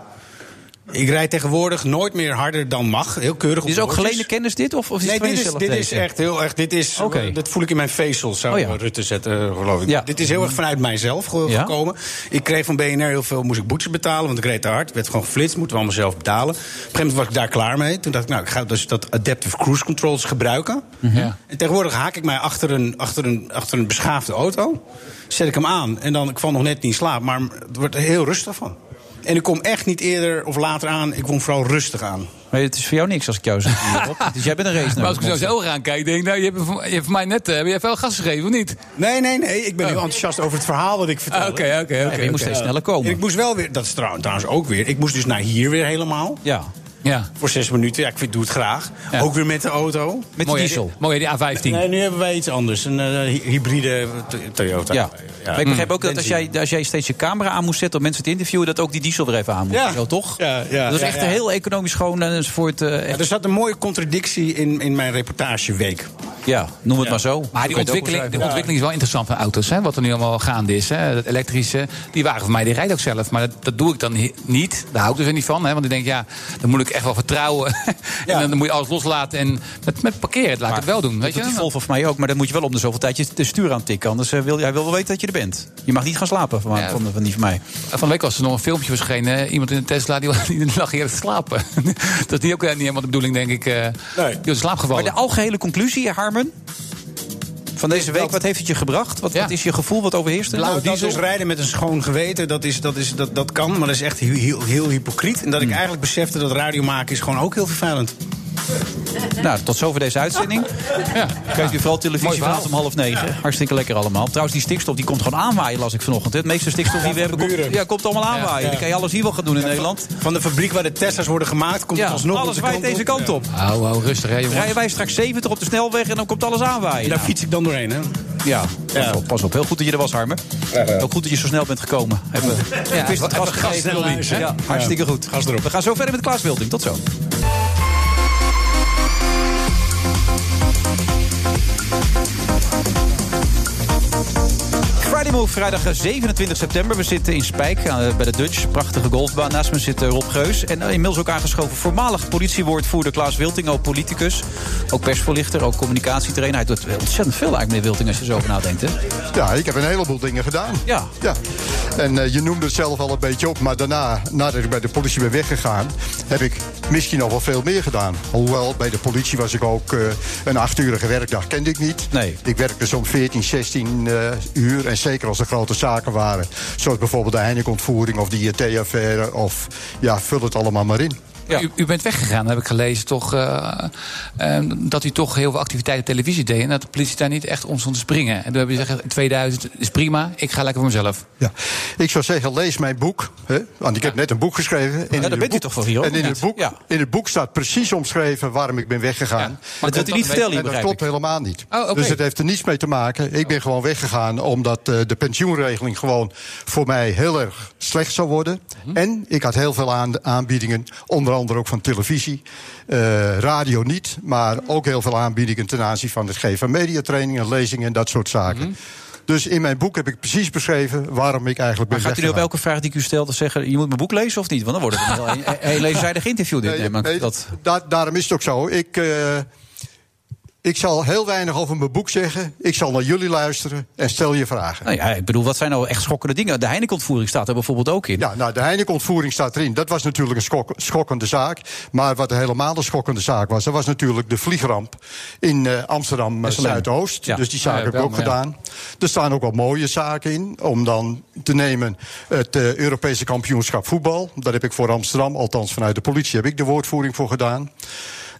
Ik rijd tegenwoordig nooit meer harder dan mag. Heel keurig. Is op de ook geleende kennis dit? Of, of is Nee, dit is, dit is echt heel erg. Dit, is, dat voel ik in mijn vezels, zou Oh ja. Rutte zetten, geloof ik. Ja. Dit is heel erg vanuit mijzelf Ja? gekomen. Ik kreeg van BNR heel veel, moest ik boetes betalen, want ik reed te hard. werd gewoon geflitst, moeten we allemaal zelf betalen. Op een gegeven moment was ik daar klaar mee. Toen dacht ik, nou, ik ga dus dat adaptive cruise controls gebruiken. Ja. En tegenwoordig haak ik mij achter een, achter, een, achter een beschaafde auto. Zet ik hem aan en dan, ik val nog net niet in slaap, maar het wordt er heel rustig van. En ik kom echt niet eerder of later aan. Ik kom vooral rustig aan. Maar het is voor jou niks als ik jou zeg. hierop. dus jij bent een race Maar als ik zo zo aan kijk, denk ik, nou, je hebt, voor- je hebt voor mij net eh, heb je veel gas gegeven, of niet? Nee, nee, nee. Ik ben heel enthousiast over het verhaal wat ik vertel. Ah, Oké, oké, oké. je moest steeds sneller komen. En ik moest wel weer, dat is trouw- trouwens ook weer. Ik moest dus naar hier weer helemaal. Ja. Ja. Voor zes minuten. Ja, ik vind- doe het graag. Ja. Ook weer met de auto. Met Mooi, de diesel. die- Mooi, die A15. Nee, nu hebben wij iets anders. Een eh, hy- hybride to- Toyota. Ja. Maar ik begrijp ook dat als jij, als jij steeds je camera aan moest zetten om mensen te interviewen, dat ook die diesel weer even aan moet. Ja. Zo toch? Ja, ja, dat is ja, echt ja. heel economisch schoon enzovoort. eh, Ja, echt- er zat een mooie contradictie in, in mijn reportageweek. ja, noem het maar zo. Maar die het ontwikkeling, de ontwikkeling is wel interessant van auto's. Hè? Wat er nu allemaal gaande is. Hè? Dat elektrische. Die wagen van mij, die rijdt ook zelf. Maar dat, dat doe ik dan niet. Daar hou ik dus er niet van. Hè? Want ik denk, ja, dan moet ik echt wel vertrouwen. en dan, moet je alles loslaten. En met, met parkeren, laat ik het wel doen. Dat Weet doet je? die Volvo van mij ook, maar dan moet je wel om de zoveel tijd je de stuur aan tikken. Anders eh, wil jij wil wel weten dat je er bent. Je mag niet gaan slapen van, Ja. van, van die van mij. Van de week was er nog een filmpje verschenen. hè? Iemand in een Tesla die, die lag hier te slapen. dat is niet ook eh, niet helemaal de bedoeling, denk ik. eh Die was in slaap Maar de algehele conclusie, Harmen, van deze week, wat heeft het je gebracht? Wat, Ja. wat is je gevoel wat overheerst? er? Nou, dat dus rijden met een schoon geweten, dat, is, dat, is, dat, dat kan. Maar dat is echt heel, heel, heel hypocriet. En dat Hmm. ik eigenlijk besefte dat radio maken is gewoon ook heel vervelend. Nou, tot zover deze uitzending. Ja. Kijkt u vooral televisie vanavond om half negen. Hartstikke lekker allemaal. Trouwens, die stikstof die komt gewoon aanwaaien, las ik vanochtend. Het meeste stikstof die we hebben, komt, ja, komt allemaal aanwaaien. Dan kan je alles hier wel gaan doen in Nederland. Van de fabriek waar de Tesla's worden gemaakt, komt Ja, het alsnog alles waait deze kant op. Hou, hou, rustig, hè, jongens. Rijden wij straks 70 op de snelweg en dan komt alles aanwaaien. En daar Nou, fiets ik dan doorheen, hè? ja, pas, Ja. Op, pas op. Heel goed dat je er was, Harmen. Ook goed dat je zo snel bent gekomen. Even, ja, het gas? Ja, hartstikke goed. Gas erop. We gaan zo verder met Klaas Wilding. Tot zo. Vrijdag 27 september. We zitten in Spijk eh, bij de Dutch. Prachtige golfbaan. Naast me zit eh, Rob Geus. En eh, inmiddels ook aangeschoven voormalig politiewoordvoerder Klaas Wilting. Ook politicus. Ook persvoorlichter. Ook communicatietrainer. Hij doet ontzettend veel eigenlijk, meneer Wilting, als je zo over nadenkt. Hè? Ja, ik heb een heleboel dingen gedaan. Ja. ja. En eh, je noemde het zelf al een beetje op. Maar daarna, nadat ik bij de politie ben weggegaan... heb ik misschien nog wel veel meer gedaan. Hoewel, bij de politie was ik ook eh, een achturige werkdag. Kende ik niet. Nee. Ik werkte soms 14, 16 eh, uur. En zeker als er grote zaken waren. Zoals bijvoorbeeld de Heineken-ontvoering of de IET-affaire. Of ja, vul het allemaal maar in. U, u bent weggegaan, heb ik gelezen, toch, eh, eh, dat u toch heel veel activiteiten televisie deed. En dat de politie daar niet echt om stond te springen. En toen heb je gezegd, 2000 is prima, ik ga lekker voor mezelf. Ja, ik zou zeggen, lees mijn boek. Hè? Want ik heb net een boek geschreven. En in daar het bent u boek- toch voor hier En in het, boek, Ja. in het boek staat precies omschreven waarom ik ben weggegaan. Maar dat wilt u niet vertellen, hier, En dat klopt ik. helemaal niet. Oh. Dus het heeft er niets mee te maken. Ik ben gewoon weggegaan omdat eh, de pensioenregeling gewoon voor mij heel erg slecht zou worden. Mhm. En ik had heel veel aan, aanbiedingen, onder andere ook van televisie. Eh, radio niet, maar ook heel veel aanbiedingen ten aanzien van het geven van mediatrainingen, lezingen en dat soort zaken. Mhm. Dus in mijn boek heb ik precies beschreven waarom ik eigenlijk Maar ben gaat u nu op elke vraag die ik u stel te zeggen... je moet mijn boek lezen of niet? Want dan wordt het een heel, interview. Dit, Nee, neem ik. nee, dat, da- daarom is het ook zo. Ik, eh, ik zal heel weinig over mijn boek zeggen. Ik zal naar jullie luisteren en stel je vragen. nou ja, ik bedoel, wat zijn nou echt schokkende dingen? De Heineken-ontvoering staat er bijvoorbeeld ook in. Ja, nou, de Heineken-ontvoering staat erin. Dat was natuurlijk een schok- schokkende zaak. Maar wat helemaal een schokkende zaak was... dat was natuurlijk de vliegramp in eh, Amsterdam eh, Westerlee. Zuidoost. Ja. Dus die zaak Ja, heb ik ook gedaan. Er staan ook wel mooie zaken in. Om dan te nemen het eh, Europese kampioenschap voetbal. Daar heb ik voor Amsterdam, althans vanuit de politie... heb ik de woordvoering voor gedaan.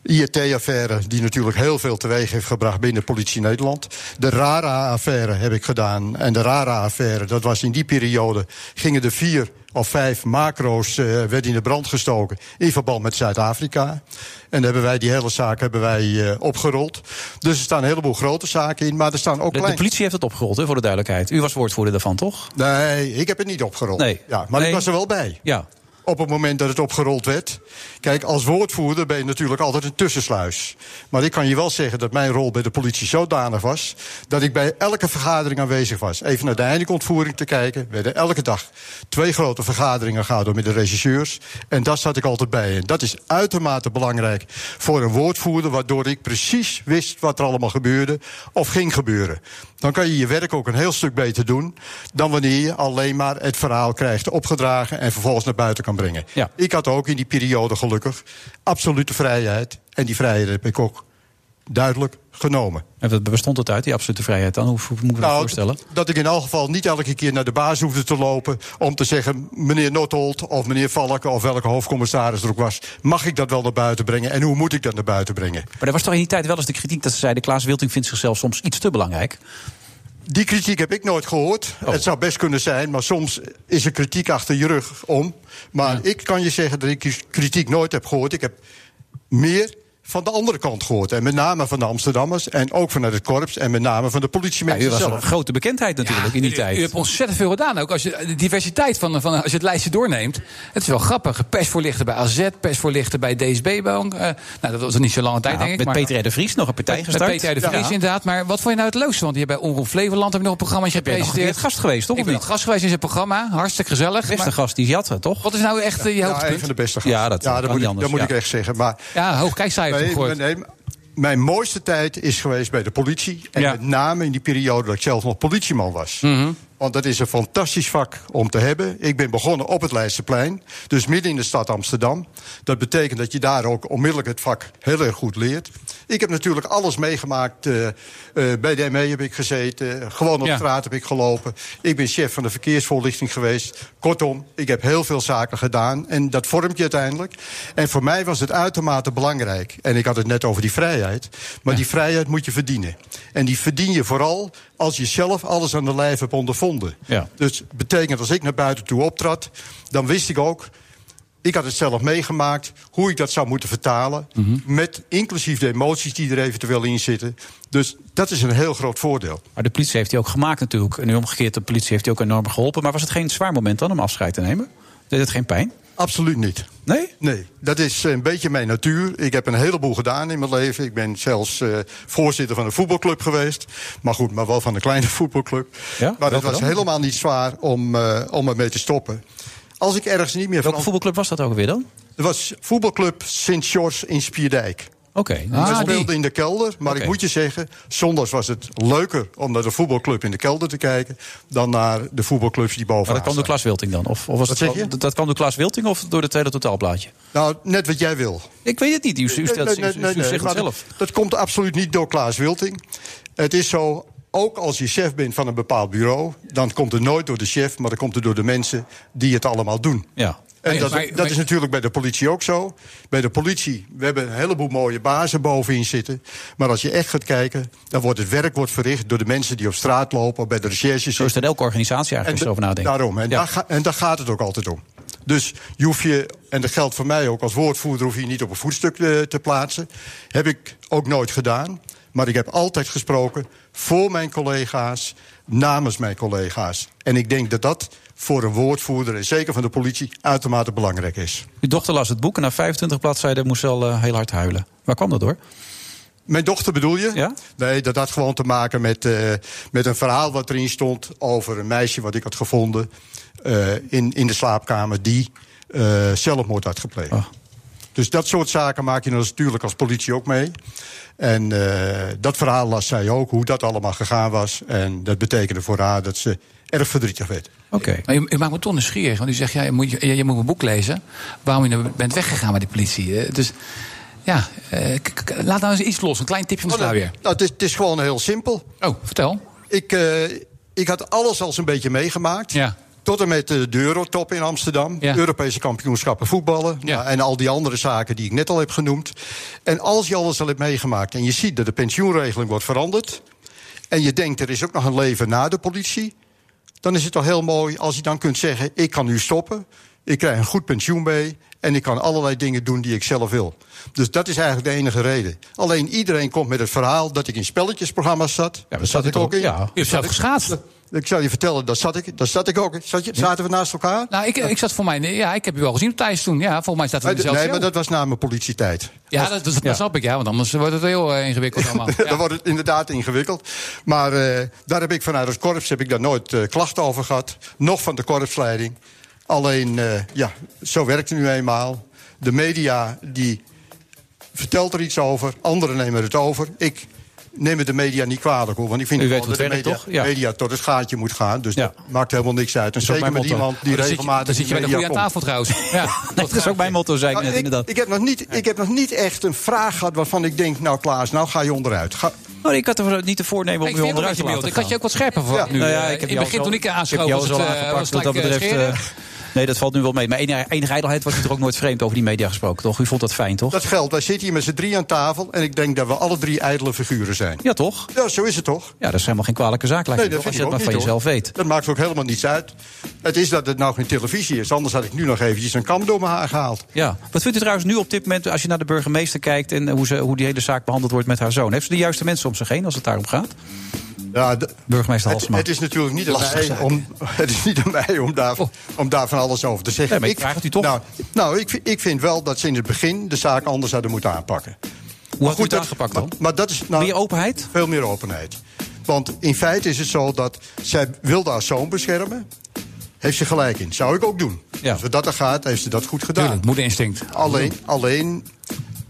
IET-affaire, die natuurlijk heel veel teweeg heeft gebracht binnen politie Nederland. De RARA-affaire heb ik gedaan. En de RARA-affaire, dat was in die periode... gingen er vier of vijf macro's eh werden in de brand gestoken... in verband met Zuid-Afrika. En hebben wij die hele zaak hebben wij, eh, opgerold. Dus er staan een heleboel grote zaken in, maar er staan ook De, de politie heeft het opgerold, hè, voor de duidelijkheid. U was woordvoerder daarvan, toch? Nee, ik heb het niet opgerold. Nee. Ja, maar Nee. ik was er wel bij. Ja. Op het moment dat het opgerold werd. Kijk, als woordvoerder ben je natuurlijk altijd een tussensluis. Maar ik kan je wel zeggen dat mijn rol bij de politie zodanig was... dat ik bij elke vergadering aanwezig was. Even naar de Heineken-ontvoering te kijken. We werden elke dag twee grote vergaderingen gehouden met de regisseurs. En daar zat ik altijd bij. En dat is uitermate belangrijk voor een woordvoerder... waardoor ik precies wist wat er allemaal gebeurde of ging gebeuren. Dan kan je je werk ook een heel stuk beter doen... dan wanneer je alleen maar het verhaal krijgt opgedragen... en vervolgens naar buiten kan brengen. Ja. Ik had ook in die periode gelukkig absolute vrijheid. En die vrijheid heb ik ook duidelijk genomen. En wat bestond het uit, die absolute vrijheid dan? Hoe, hoe moet ik me dat Nou, voorstellen? dat ik in elk geval niet elke keer naar de baas hoefde te lopen... om te zeggen, meneer Nottold of meneer Valken... of welke hoofdcommissaris er ook was... mag ik dat wel naar buiten brengen en hoe moet ik dat naar buiten brengen? Maar er was toch in die tijd wel eens de kritiek dat ze zeiden... Klaas Wilting vindt zichzelf soms iets te belangrijk. Die kritiek heb ik nooit gehoord. Oh. Het zou best kunnen zijn, maar soms is er kritiek achter je rug om. Maar ik kan je zeggen dat ik kritiek nooit heb gehoord. Ik heb meer van de andere kant gehoord. En met name van de Amsterdammers en ook vanuit het korps... en met name van de Ja, politiemensen u was zelf. een grote bekendheid natuurlijk in die u, tijd. U hebt ontzettend veel gedaan ook. Als je de diversiteit van, van als je het lijstje doorneemt. Het is wel grappig. Persvoorlichter bij AZ, persvoorlichter bij DSB Bank. Eh, nou, dat was niet zo lange tijd, Ja, denk ik. met maar- Peter R. de Vries nog een partij met, gestart. Met Peter R. de Vries, Ja. inderdaad. Maar wat vond je nou het leukste? Want je hebt bij Omroep Flevoland heb je nog een programma je gepresenteerd. het gast geweest, toch? Ik of ben gast geweest in zijn programma. Hartstikke gezellig. Beste Maar gast die Jatte, toch? wat is nou echt eh, je Ja, hoogtepunt? een van de beste gasten. Ja, dat ja, kan dat moet, ik, dat moet ja. ik echt zeggen. Maar Ja, hoog kijkcijfer Nee, gegooid. nee, mijn mooiste tijd is geweest bij de politie. En Ja. met name in die periode dat ik zelf nog politieman was. Mhm. Want dat is een fantastisch vak om te hebben. Ik ben begonnen op het Leidseplein, dus midden in de stad Amsterdam. Dat betekent dat je daar ook onmiddellijk het vak heel erg goed leert. Ik heb natuurlijk alles meegemaakt. eh, bij de ME heb ik gezeten, gewoon op Ja. straat heb ik gelopen. Ik ben chef van de verkeersvoorlichting geweest. Kortom, ik heb heel veel zaken gedaan en dat vormt je uiteindelijk. En voor mij was het uitermate belangrijk. En ik had het net over die vrijheid. Maar die vrijheid moet je verdienen. En die verdien je vooral als je zelf alles aan de lijf hebt ondervonden. Ja. Dus betekent als ik naar buiten toe optrad, dan wist ik ook. Ik had het zelf meegemaakt, hoe ik dat zou moeten vertalen. Mhm. Met inclusief de emoties die er eventueel in zitten. Dus dat is een heel groot voordeel. Maar de politie heeft hij ook gemaakt natuurlijk. En nu omgekeerd, de politie heeft hij ook enorm geholpen. Maar was het geen zwaar moment dan om afscheid te nemen? Deed het geen pijn? Absoluut niet. Nee? Nee, dat is een beetje mijn natuur. Ik heb een heleboel gedaan in mijn leven. Ik ben zelfs eh, voorzitter van een voetbalclub geweest. Maar goed, maar wel van een kleine voetbalclub. Ja? Maar het was dan? helemaal niet zwaar om, eh om ermee te stoppen. Als ik ergens niet meer Welke voetbalclub was dat ook weer dan? Er was voetbalclub Sint-George in Spierdijk. Oké. We nou, speelden in de kelder, maar ik moet je zeggen... zondags was het leuker om naar de voetbalclub in de kelder te kijken... dan naar de voetbalclubs die Maar bovenaan dat kwam door. Klaas Wilting dan? Of, of was het? Dat, dat kwam door Klaas Wilting of door het tweede totaalplaatje? Nou, net wat jij wil. Ik weet het niet. U, u, stelt, Nee, nee, u- nee, u nee, zegt het maar zelf. Dat, dat komt absoluut niet door Klaas Wilting. Het is zo, ook als je chef bent van een bepaald bureau... dan komt het nooit door de chef, maar dan komt het door de mensen... die het allemaal doen. Ja. En dat, maar- dat maar- is natuurlijk bij de politie ook zo. Bij de politie, we hebben een heleboel mooie bazen bovenin zitten. Maar als je echt gaat kijken, dan wordt het werk wordt verricht... door de mensen die op straat lopen, bij de recherche Zo is dat elke organisatie eigenlijk de- erover nadenkt. Daarom, en, Ja. daar ga- en daar gaat het ook altijd om. Dus je hoef je, en dat geldt voor mij ook als woordvoerder... hoef je niet op een voetstuk eh, te plaatsen. Heb ik ook nooit gedaan. Maar ik heb altijd gesproken voor mijn collega's, namens mijn collega's. En ik denk dat dat voor een woordvoerder, en zeker van de politie... uitermate belangrijk is. Uw dochter las het boek en na 25 bladzijden moest ze al eh, heel hard huilen. Waar kwam dat door? Mijn dochter bedoel je? Ja? Nee, dat had gewoon te maken met, eh, met een verhaal wat erin stond over een meisje wat ik had gevonden eh, in, in de slaapkamer die zelfmoord had gepleegd. Dus dat soort zaken maak je natuurlijk als politie ook mee. En eh, dat verhaal las zij ook, hoe dat allemaal gegaan was. En dat betekende voor haar dat ze erg verdrietig werd. Oké. Maar je, je maakt me toch nieuwsgierig. Want u zegt, ja, je, moet, je, je moet mijn boek lezen. Waarom je nou bent weggegaan bij de politie. Dus ja, eh, laat nou eens iets los. Een klein tipje van de sluier. Nou, het, is, het is gewoon heel simpel. Oh, vertel. Ik, eh, ik had alles al zo'n beetje meegemaakt. Ja. Tot en met de, Eurotop in Amsterdam. Ja. Europese kampioenschappen voetballen. Nou, en al die andere zaken die ik net al heb genoemd. En als je alles al hebt meegemaakt en je ziet dat de pensioenregeling wordt veranderd. En je denkt er is ook nog een leven na de politie. Dan is het toch heel mooi als je dan kunt zeggen: ik kan nu stoppen. Ik krijg een goed pensioen mee. En ik kan allerlei dingen doen die ik zelf wil. Dus dat is eigenlijk de enige reden. Alleen iedereen komt met het verhaal dat ik in spelletjesprogramma's zat. Daar zat ik ook in. Ja. Je hebt zelf geschaatst. Ik zal je vertellen, daar zat ik, daar zat ik ook. Zat je, zaten we naast elkaar? Nou, ik, ik zat voor mij... Ja, ik heb u wel gezien op Thijs toen. Ja, volgens mij staat er Nee, dezelfde nee, maar dat was na mijn politietijd. Ja, dat, dat, dat snap ik, ja. Want anders wordt het heel eh, ingewikkeld allemaal. Dan wordt het inderdaad ingewikkeld. Maar eh, daar heb ik vanuit het korps heb ik daar nooit eh, klachten over gehad. Nog van de korpsleiding. Alleen, ja, zo werkt het nu eenmaal. De media die vertelt er iets over. Anderen nemen het over. Ik neem het de media niet kwalijk hoor. Want ik vind U weet dat het de media, toch? Ja. media tot het gaatje moet gaan. Dus dat maakt helemaal niks uit. En zeker met iemand die Oh, dan zit je- regelmatig dan zit je bij de aan komt. tafel trouwens. Ja, Dat is ook mijn motto, zei ik Nou, net ik, inderdaad. ik, heb nog niet, ik heb nog niet echt een vraag gehad waarvan ik denk... nou Klaas, nou ga je onderuit. Ga, Oh, ik had er niet te voornemen om ook onderuit te laten beeld. Ik had je ook wat scherper voor Ja. nu. Nou ja, eh, ik heb in het begin toen ik aanschoof, jou was het, eh, aangepakt wat dat eh, betreft. Eh, nee, dat valt nu wel mee. Maar enige, enige ijdelheid was u er ook nooit vreemd over die media gesproken, toch? U vond dat fijn, toch? Dat geldt. Wij zitten hier met z'n drie aan tafel. En ik denk dat we alle drie ijdele figuren zijn. Ja, toch? Ja, zo is het toch? Ja, dat is helemaal geen kwalijke zaak, lijkt Nee, dat toch? vind Als je het maar van hoor. jezelf weet. Dat maakt ook helemaal niets uit. Het is dat het nou geen televisie is. Anders had ik nu nog eventjes een kam door mijn haar gehaald. Ja. Wat vindt u trouwens nu op dit moment, als je naar de burgemeester kijkt... en hoe, ze, hoe die hele zaak behandeld wordt met haar zoon? Heeft ze de juiste mensen om zich heen als het daarom gaat? Ja, Burgemeester het, Halsema. het is natuurlijk niet aan, mij zaak. om, het is niet aan mij om daar, om daar van alles over te zeggen. Maar ik vraag u toch. Nou, nou ik, vind- ik vind wel dat ze in het begin de zaak anders hadden moeten aanpakken. Hoe had u het dat- aangepakt dan? maar dat is, nou, Meer openheid? Veel meer openheid. Want in feite is het zo dat zij wilde haar zoon beschermen. Heeft ze gelijk in. Zou ik ook doen. Als we dat er gaat, heeft ze dat goed gedaan. Tuurlijk, moederinstinct. Alleen, alleen,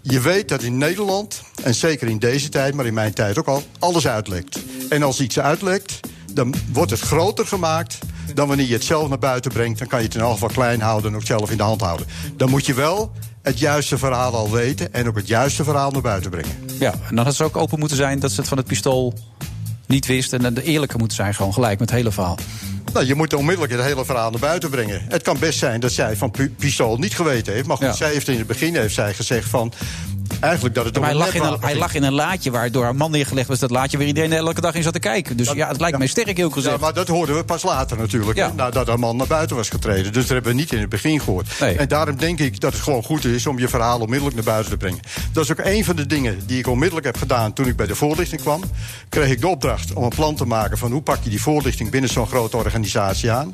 je weet dat in Nederland, en zeker in deze tijd, maar in mijn tijd ook al, alles uitlekt. En als iets uitlekt, dan wordt het groter gemaakt dan wanneer je het zelf naar buiten brengt. Dan kan je het in elk geval klein houden en ook zelf in de hand houden. Dan moet je wel het juiste verhaal al weten en ook het juiste verhaal naar buiten brengen. Ja, en dan had ze ook open moeten zijn dat ze het van het pistool niet wist... en de eerlijke moeten zijn, gewoon gelijk met het hele verhaal. Nou, je moet onmiddellijk het hele verhaal naar buiten brengen. Het kan best zijn dat zij van pi- pistool niet geweten heeft. Maar goed, Ja. zij heeft in het begin heeft zij gezegd van... eigenlijk dat het Maar om hij lag, in een, hij lag in een laadje waar door haar man neergelegd was... dat laadje waar iedereen elke dag in zat te kijken. Dus ja, het lijkt mij sterk heel gezegd. Ja, maar dat hoorden we pas later natuurlijk. Nadat haar man naar buiten was getreden. Dus dat hebben we niet in het begin gehoord. En daarom denk ik dat het gewoon goed is om je verhaal onmiddellijk naar buiten te brengen. Dat is ook een van de dingen die ik onmiddellijk heb gedaan toen ik bij de voorlichting kwam. Kreeg ik de opdracht om een plan te maken van hoe pak je die voorlichting binnen zo'n grote organisatie aan.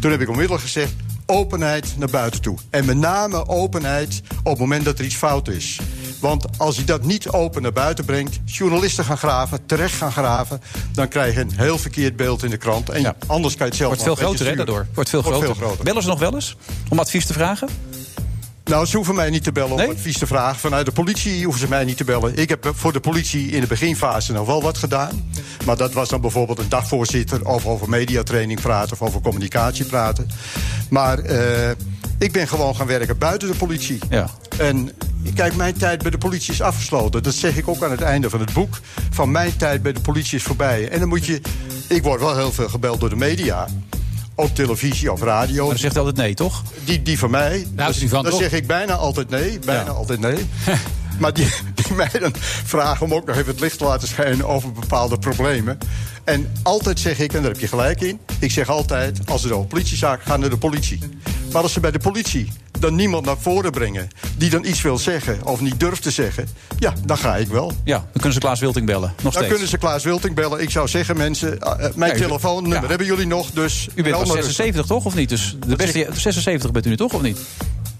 Toen heb ik onmiddellijk gezegd. Openheid naar buiten toe. En met name openheid op het moment dat er iets fout is. Want als je dat niet open naar buiten brengt, journalisten gaan graven, terecht gaan graven, dan krijg je een heel verkeerd beeld in de krant. En anders kan je het zelf Wordt veel groter, hè, daardoor. Wordt veel Wordt groter. veel groter. Bellen ze nog wel eens om advies te vragen? Nou, ze hoeven mij niet te bellen om advies te vragen. Vanuit de politie hoeven ze mij niet te bellen. Ik heb voor de politie in de beginfase nog wel wat gedaan. Maar dat was dan bijvoorbeeld een dagvoorzitter... of over mediatraining praten of over communicatie praten. Maar eh, ik ben gewoon gaan werken buiten de politie. Ja. En kijk, mijn tijd bij de politie is afgesloten. Dat zeg ik ook aan het einde van het boek. Van mijn tijd bij de politie is voorbij. En dan moet je... Ik word wel heel veel gebeld door de media. Op televisie of radio. Maar dan zegt hij altijd nee, toch? Die, die van mij. Nou, is die van dan toch? zeg ik bijna altijd nee. Bijna altijd nee. maar die, die mij dan vragen om ook nog even het licht te laten schijnen over bepaalde problemen. En altijd zeg ik, en daar heb je gelijk in. Ik zeg altijd, als het over politiezaak gaat, naar de politie. Maar als ze bij de politie dan niemand naar voren brengen... die dan iets wil zeggen of niet durft te zeggen... ja, dan ga ik wel. Ja, dan kunnen ze Klaas Wilting bellen. Nog dan steeds. kunnen ze Klaas Wilting bellen. Ik zou zeggen, mensen, eh, eh, mijn Ja, telefoonnummer ja. hebben jullie nog. Dus U bent bel pas maar rustig. 76, toch? Of niet? Dus de beste, 76 bent u nu toch, of niet?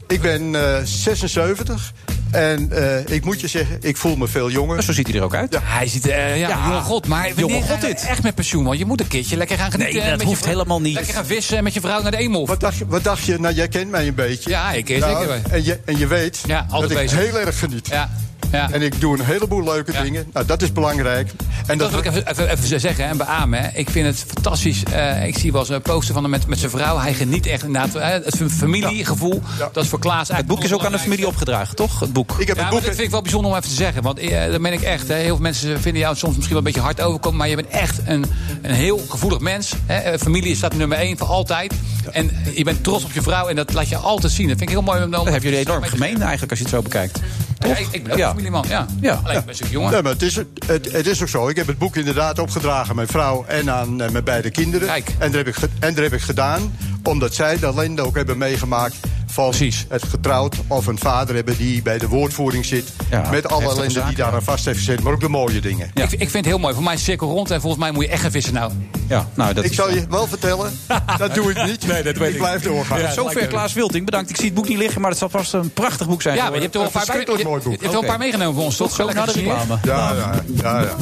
Ik ben eh, 76 En eh, ik moet je zeggen, ik voel me veel jonger. Zo ziet hij er ook uit. Hij ziet, eh, ja, jonge god. Maar jonge wanneer god dit. echt met pensioen? Want je moet een keertje lekker gaan genieten. Nee, dat hoeft helemaal niet. Lekker gaan vissen met je vrouw naar de Eemhof. Wat dacht, je, wat dacht je? Nou, jij kent mij een beetje. Ja, ik ken Nou, zeker. En je, en je weet Ja, dat ik bezig. heel erg geniet. Ja, ja. En ik doe een heleboel leuke dingen. Nou, dat is belangrijk. En Dat wil ik even, even, even zeggen en beamen. hè. Ik vind het fantastisch. Eh, ik zie wel eens een poster van hem met, met zijn vrouw. Hij geniet echt inderdaad. hè, het familiegevoel. Dat is voor Klaas Het boek is ook aan de familie opgedragen, toch? Het boek. Ik heb Ja, het boek... dat vind ik wel bijzonder om even te zeggen. Want eh, dat ben ik echt. Hè. Heel veel mensen vinden jou soms misschien wel een beetje hard overkomen. Maar je bent echt een, een heel gevoelig mens. Hè. Eh, Familie staat nummer één voor altijd. En je bent trots op je vrouw. En dat laat je altijd zien. Dat vind ik heel mooi. om- Dat hebben jullie enorm gemeen eigenlijk als je het zo bekijkt. Ja, ik, ik ben ook Ja. familieman. Ja. Ja. Alleen ik ben een stuk jonger. Nee, maar het is, het, het is ook zo. Ik heb het boek inderdaad opgedragen aan mijn vrouw en aan eh, mijn beide kinderen. Kijk. En, dat heb ik en dat heb ik gedaan omdat zij de ellende ook hebben meegemaakt van het getrouwd of een vader hebben die bij de woordvoering zit. Ja, met alle ellende die daar aan vast heeft gezet. Maar ook de mooie dingen. Ik, ik vind het heel mooi. Voor mij is het cirkel rond. En volgens mij moet je echt gaan vissen nou. Ja, nou, dat Ik zal je wel vertellen, dat doe ik niet. Nee, dat weet ik ik. blijf doorgaan. Ja, Zover Klaas Wilting. Bedankt. Ik zie het boek niet liggen, maar het zal vast een prachtig boek zijn. Ja, maar je hebt er wel een paar, je, mooi je boek. hebt er wel een paar meegenomen voor ons, toch? Zo naar de reclame. Ja, ja, ja. ja.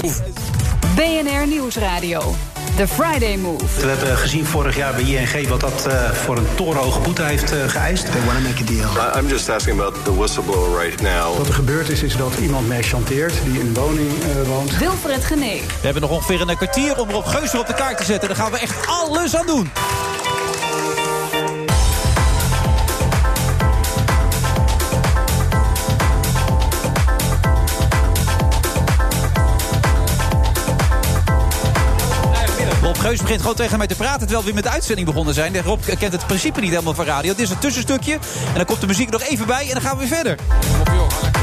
BNR Nieuwsradio. The Friday Move. We hebben gezien vorig jaar bij ING wat dat eh, voor een torenhoge boete heeft eh, geëist. They want to make a deal. I'm just asking about the whistleblower right now. Wat er gebeurd is, is dat iemand mij chanteert die in een woning eh, woont. Wilfred Genee. We hebben nog ongeveer een kwartier om Rob Geuzer op de kaart te zetten. Daar gaan we echt alles aan doen. Geus begint gewoon tegen mij te praten terwijl we met de uitzending begonnen zijn. Rob kent het principe niet helemaal van radio. Dit is een tussenstukje en dan komt de muziek nog even bij en dan gaan we weer verder. Nou, De,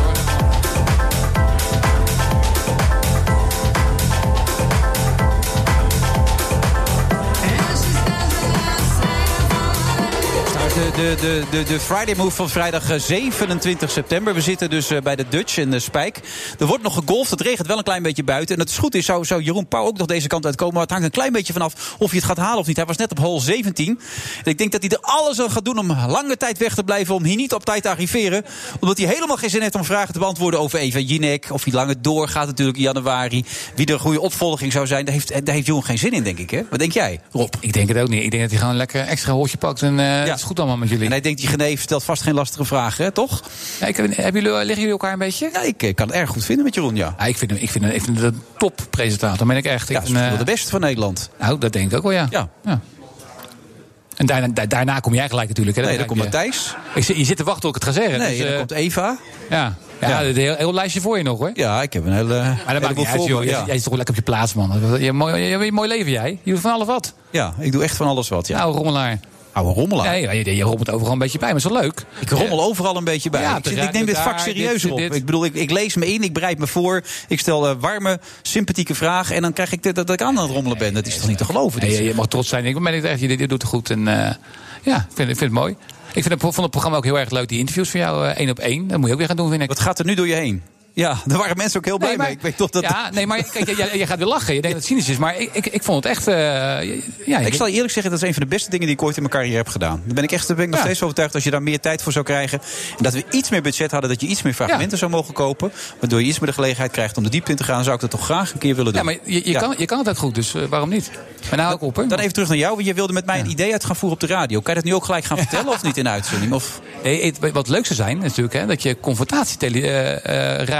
de, de, de, de Friday Move van vrijdag eh, 27 september. We zitten dus eh, bij de Dutch in de Spijk. Er wordt nog gegolfd. Het regent wel een klein beetje buiten. En het is goed is, zou, zou Jeroen Pauw ook nog deze kant uitkomen. Maar het hangt een klein beetje vanaf of je het gaat halen of niet. Hij was net op hole 17. En ik denk dat hij er alles aan gaat doen om lange tijd weg te blijven. Om hier niet op tijd te arriveren. Omdat hij helemaal geen zin heeft om vragen te beantwoorden over Eva Jinek. Of wie lang het doorgaat natuurlijk in januari. Wie de goede opvolging zou zijn. Daar heeft, daar heeft Jeroen geen zin in, denk ik. Hè? Wat denk jij, Rob? Ik denk het ook niet. Ik denk dat hij gewoon een lekker extra hoortje pakt. En eh het is goed allemaal met jullie. En hij denkt, die Genee stelt vast geen lastige vragen, hè, toch? Ja, ik, hebben jullie, liggen jullie elkaar een beetje? Ja, ik eh, kan het erg goed vinden met Jeroen, ja. Ja, ik, vind hem, ik, vind hem, ik vind hem een toppresentator. Ben ik echt. Ik Ja, is eh, wel de beste van Nederland. Nou, dat denk ik ook wel, ja. Ja. En daarna, da- daarna kom jij gelijk natuurlijk. Hè? Nee, dan komt Matthijs. Ik, je zit te wachten tot ik het ga zeggen. Nee, dus, dan eh, komt Eva. Ja, ja, Ja. een heel, heel lijstje voor je nog hoor. Ja, ik heb een hele. Maar dat maakt niet uit, joh. Jij, jij zit toch lekker op je plaats, man. Je hebt een mooi, je hebt een mooi leven, jij. Je doet van alles wat. Ja, ik doe echt van alles wat. Ja. Nou, rommelaar. Oude rommelaar. Nee, je, je rommelt overal een beetje bij, maar is wel leuk. Ik rommel overal een beetje bij. Ja, ik, zit- ik neem dit vak serieus dit, op. dit. Ik bedoel, ik, ik lees me in, ik bereid me voor. Ik stel eh, warme, sympathieke vragen. En dan krijg ik dit, dat ik aan het rommelen ben. Dat is toch niet te geloven? dit? Nee, je, mag trots zijn. Ik ben het echt, je, je doet het goed. En eh, ja, ik vind, vind het mooi. Ik vind het, vond het programma ook heel erg leuk, die interviews van jou, eh, één op één. Dat moet je ook weer gaan doen, vind ik. Wat gaat er nu door je heen? Ja, daar waren mensen ook heel blij Nee, maar- mee. Ik weet toch dat. Ja, nee, maar kijk, jij, jij gaat weer lachen. Je denkt dat het cynisch is, maar ik, ik, ik vond het echt... eh, ja, ik zal je eerlijk zeggen, dat is een van de beste dingen die ik ooit in mijn carrière heb gedaan. Daar ben ik echt daar ben ik nog Ja. steeds overtuigd als je daar meer tijd voor zou krijgen. En dat we iets meer budget hadden, dat je iets meer fragmenten zou mogen kopen. Waardoor je iets meer de gelegenheid krijgt om de diepte in te gaan. Zou ik dat toch graag een keer willen doen. Ja, maar je, je. Kan, je kan het ook goed, dus eh, waarom niet? Maar nou ook op, hè? Dan even terug naar jou, want je wilde met mij een idee uit gaan voeren op de radio. Kan je dat nu ook gelijk gaan vertellen of niet in de uitzending? Of... Nee, het- wat leuk zou zijn, natuurlijk, hè, dat je confrontatieradio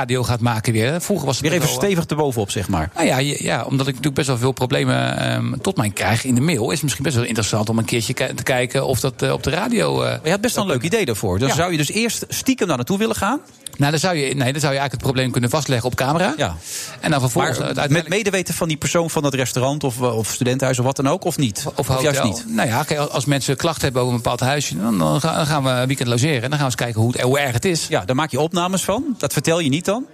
gaat maken weer. Vroeger was het Weer even wel, stevig erbovenop, zeg maar. Nou ja, ja, omdat ik natuurlijk best wel veel problemen ehm, tot mij krijg in de mail... is het misschien best wel interessant om een keertje te kijken of dat eh, op de radio... eh, Maar je had best wel een leuk idee daarvoor. Dan Ja. zou je dus eerst stiekem daar naartoe willen gaan. Nou, dan zou, je, nee, dan zou je eigenlijk het probleem kunnen vastleggen op camera. Ja. En dan vervolgens Maar met medeweten van die persoon van dat restaurant of, eh, of studentenhuis of wat dan ook, of niet? Of, hotel. juist niet? Nou ja, kijk, als mensen klachten hebben over een bepaald huisje... dan, dan gaan we een weekend logeren. En dan gaan we eens kijken hoe, het, hoe erg het is. Ja, daar maak je opnames van. Dat vertel je niet dan?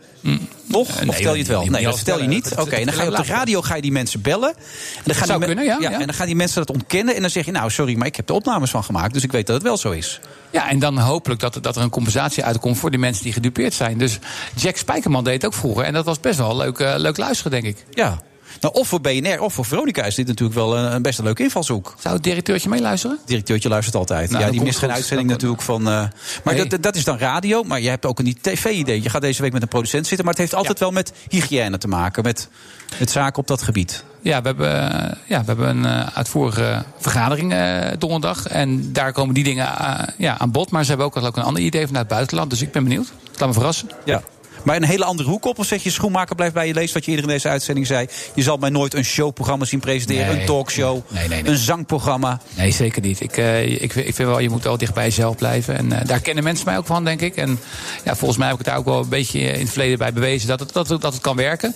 Toch? nee, of vertel je het wel? nee, dat vertel je niet. Oké, dan ga je op de radio ga je die mensen bellen. En dan gaan zou die kunnen, ja, ja. En dan gaan die mensen dat ontkennen. En dan zeg je, nou sorry, maar ik heb er opnames van gemaakt. Dus ik weet dat het wel zo is. Ja, en dan hopelijk dat, dat er een compensatie uitkomt voor de mensen die gedupeerd zijn. Dus Jack Spijkerman deed het ook vroeger. En dat was best wel leuk, eh, leuk luisteren, denk ik. Ja. Nou, of voor BNR of voor Veronica is dit natuurlijk wel een, een best een leuke invalshoek. Zou het directeurtje meeluisteren? Directeurtje luistert altijd. Nou, ja, die mist geen goed. uitzending Dat natuurlijk van... eh, maar Nee. dat, dat is dan radio, maar je hebt ook een tv-idee. Je gaat deze week met een producent zitten, maar het heeft altijd wel met hygiëne te maken. Met, met zaken op dat gebied. Ja, we hebben, eh, ja, we hebben een eh, uitvoerige vergadering eh, donderdag. En daar komen die dingen eh, ja, aan bod. Maar ze hebben ook, ook een ander idee vanuit het buitenland. Dus ik ben benieuwd. Laat me verrassen. Ja. Maar een hele andere hoek op? Of zeg je schoenmaker blijft bij je leest wat je eerder in deze uitzending zei? Je zal mij nooit een showprogramma zien presenteren, Nee. een talkshow, Nee, nee, nee. een zangprogramma. Nee, zeker niet. Ik, eh, ik, ik vind wel, je moet wel dicht bij jezelf blijven. En eh, daar kennen mensen mij ook van, denk ik. En ja, volgens mij heb ik het daar ook wel een beetje in het verleden bij bewezen dat het, dat, dat het kan werken.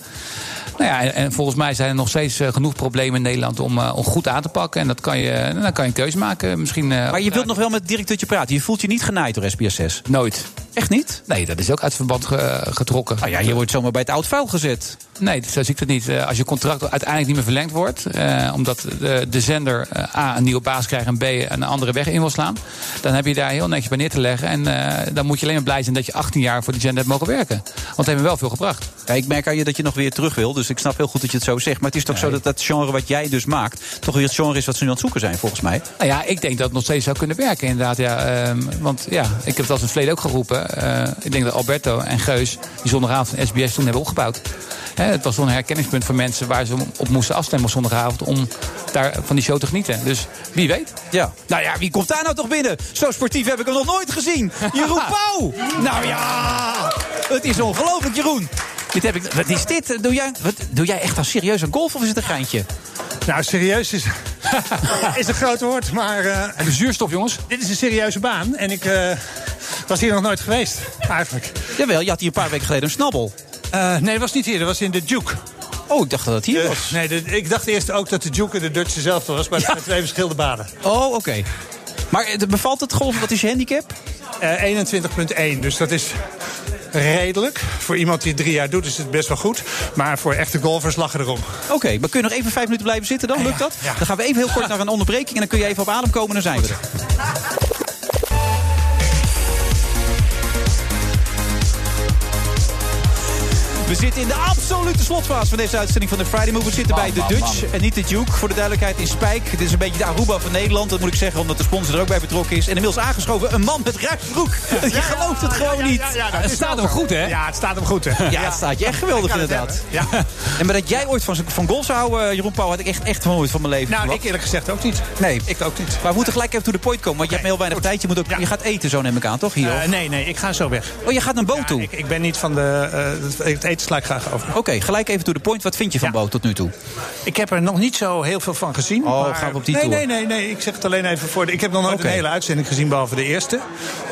Nou ja, en, en volgens mij zijn er nog steeds eh, genoeg problemen in Nederland om, om goed aan te pakken. En dat kan je, dan kan je een keuze maken. Misschien, Maar je wilt nog wel met directeurtje praten. Je voelt je niet genaaid door SBS6. Nooit. Echt niet? Nee, dat is ook uit verband ge- getrokken. Nou ja, je wordt zomaar bij het oud vuil gezet. Nee, zo zie ik het niet. Eh, Als je contract uiteindelijk niet meer verlengd wordt, eh, omdat de, de zender eh, A een nieuwe baas krijgt en B een andere weg in wil slaan, dan heb je daar heel netjes bij neer te leggen. En eh, dan moet je alleen maar blij zijn dat je 18 jaar voor die zender hebt mogen werken. Want dat heeft me wel veel gebracht. Ja, ik merk aan je dat je nog weer terug wil. Dus ik snap heel goed dat je het zo zegt. Maar het is toch zo dat dat genre wat jij dus maakt... toch weer het genre is wat ze nu aan het zoeken zijn, volgens mij. Nou ja, ik denk dat het nog steeds zou kunnen werken, inderdaad. Ja, Ehm, want ja, ik heb het als in het verleden ook geroepen. Eh, ik denk dat Alberto en Geus die zondagavond van SBS toen hebben opgebouwd. Het was zo'n herkenningspunt voor mensen waar ze op moesten afstemmen op zondagavond om daar van die show te genieten. Dus wie weet. Ja. Nou ja, wie komt daar nou toch binnen? Zo sportief heb ik hem nog nooit gezien. Jeroen Pauw! Nou ja, het is ongelooflijk, Jeroen. Dit heb ik, wat is dit? Doe jij, wat, doe jij echt al serieus aan golf of is het een geintje? Nou, serieus is, is een groot woord, maar... eh, en de zuurstof, jongens? Dit is een serieuze baan en ik eh, was hier nog nooit geweest, eigenlijk. Jawel, je had hier een paar weken geleden een snabbel. Eh, nee, dat was niet hier, dat was in de Duke. Oh, ik dacht dat het hier De- was. Nee, de- ik dacht eerst ook dat de Duke de Dutch dezelfde was, maar het zijn twee verschillende banen. Oh, oké. Maar bevalt het golf? Wat is je handicap? Eh 21,1, dus dat is redelijk. Voor iemand die drie jaar doet is het best wel goed. Maar voor echte golfers lachen erom. Oké, maar kun je nog even vijf minuten blijven zitten dan? Lukt dat? Dan gaan we even heel kort naar een onderbreking en dan kun je even op adem komen en dan zijn we er. We zitten in de absolute slotfase van deze uitzending van de Friday Move. We zitten bij de Dutch en niet de Duke. Voor de duidelijkheid in Spijk. Dit is een beetje de Aruba van Nederland. Dat moet ik zeggen, omdat de sponsor er ook bij betrokken is. En inmiddels aangeschoven een man met ruime broek. Je gelooft het gewoon niet. het staat hem goed, hè? Ja, het staat hem goed, hè? Ja, het staat je echt geweldig inderdaad. hebben, En maar dat jij ooit van, van golf zou houden, eh, Jeroen Pauw, had ik echt, echt van nooit van mijn leven Nou, verwacht. ik eerlijk gezegd ook niet. Nee. Ik ook niet. Maar we moeten gelijk even to the point komen, want je hebt heel weinig tijd. Je, moet ook, je gaat eten, zo neem ik aan, toch? Hier, Eh, nee, nee, ik ga zo weg. Oh, je gaat naar boot toe? Ik, ik ben niet van de... eh, het eten sla ik graag over. Oké, gelijk even to the point. Wat vind je van boot tot nu toe? Ik heb er nog niet zo heel veel van gezien. Oh, maar- gaan we op die nee, tour? Nee, nee, nee. Ik zeg het alleen even voor. De, ik heb nog nooit een hele uitzending gezien, behalve de eerste.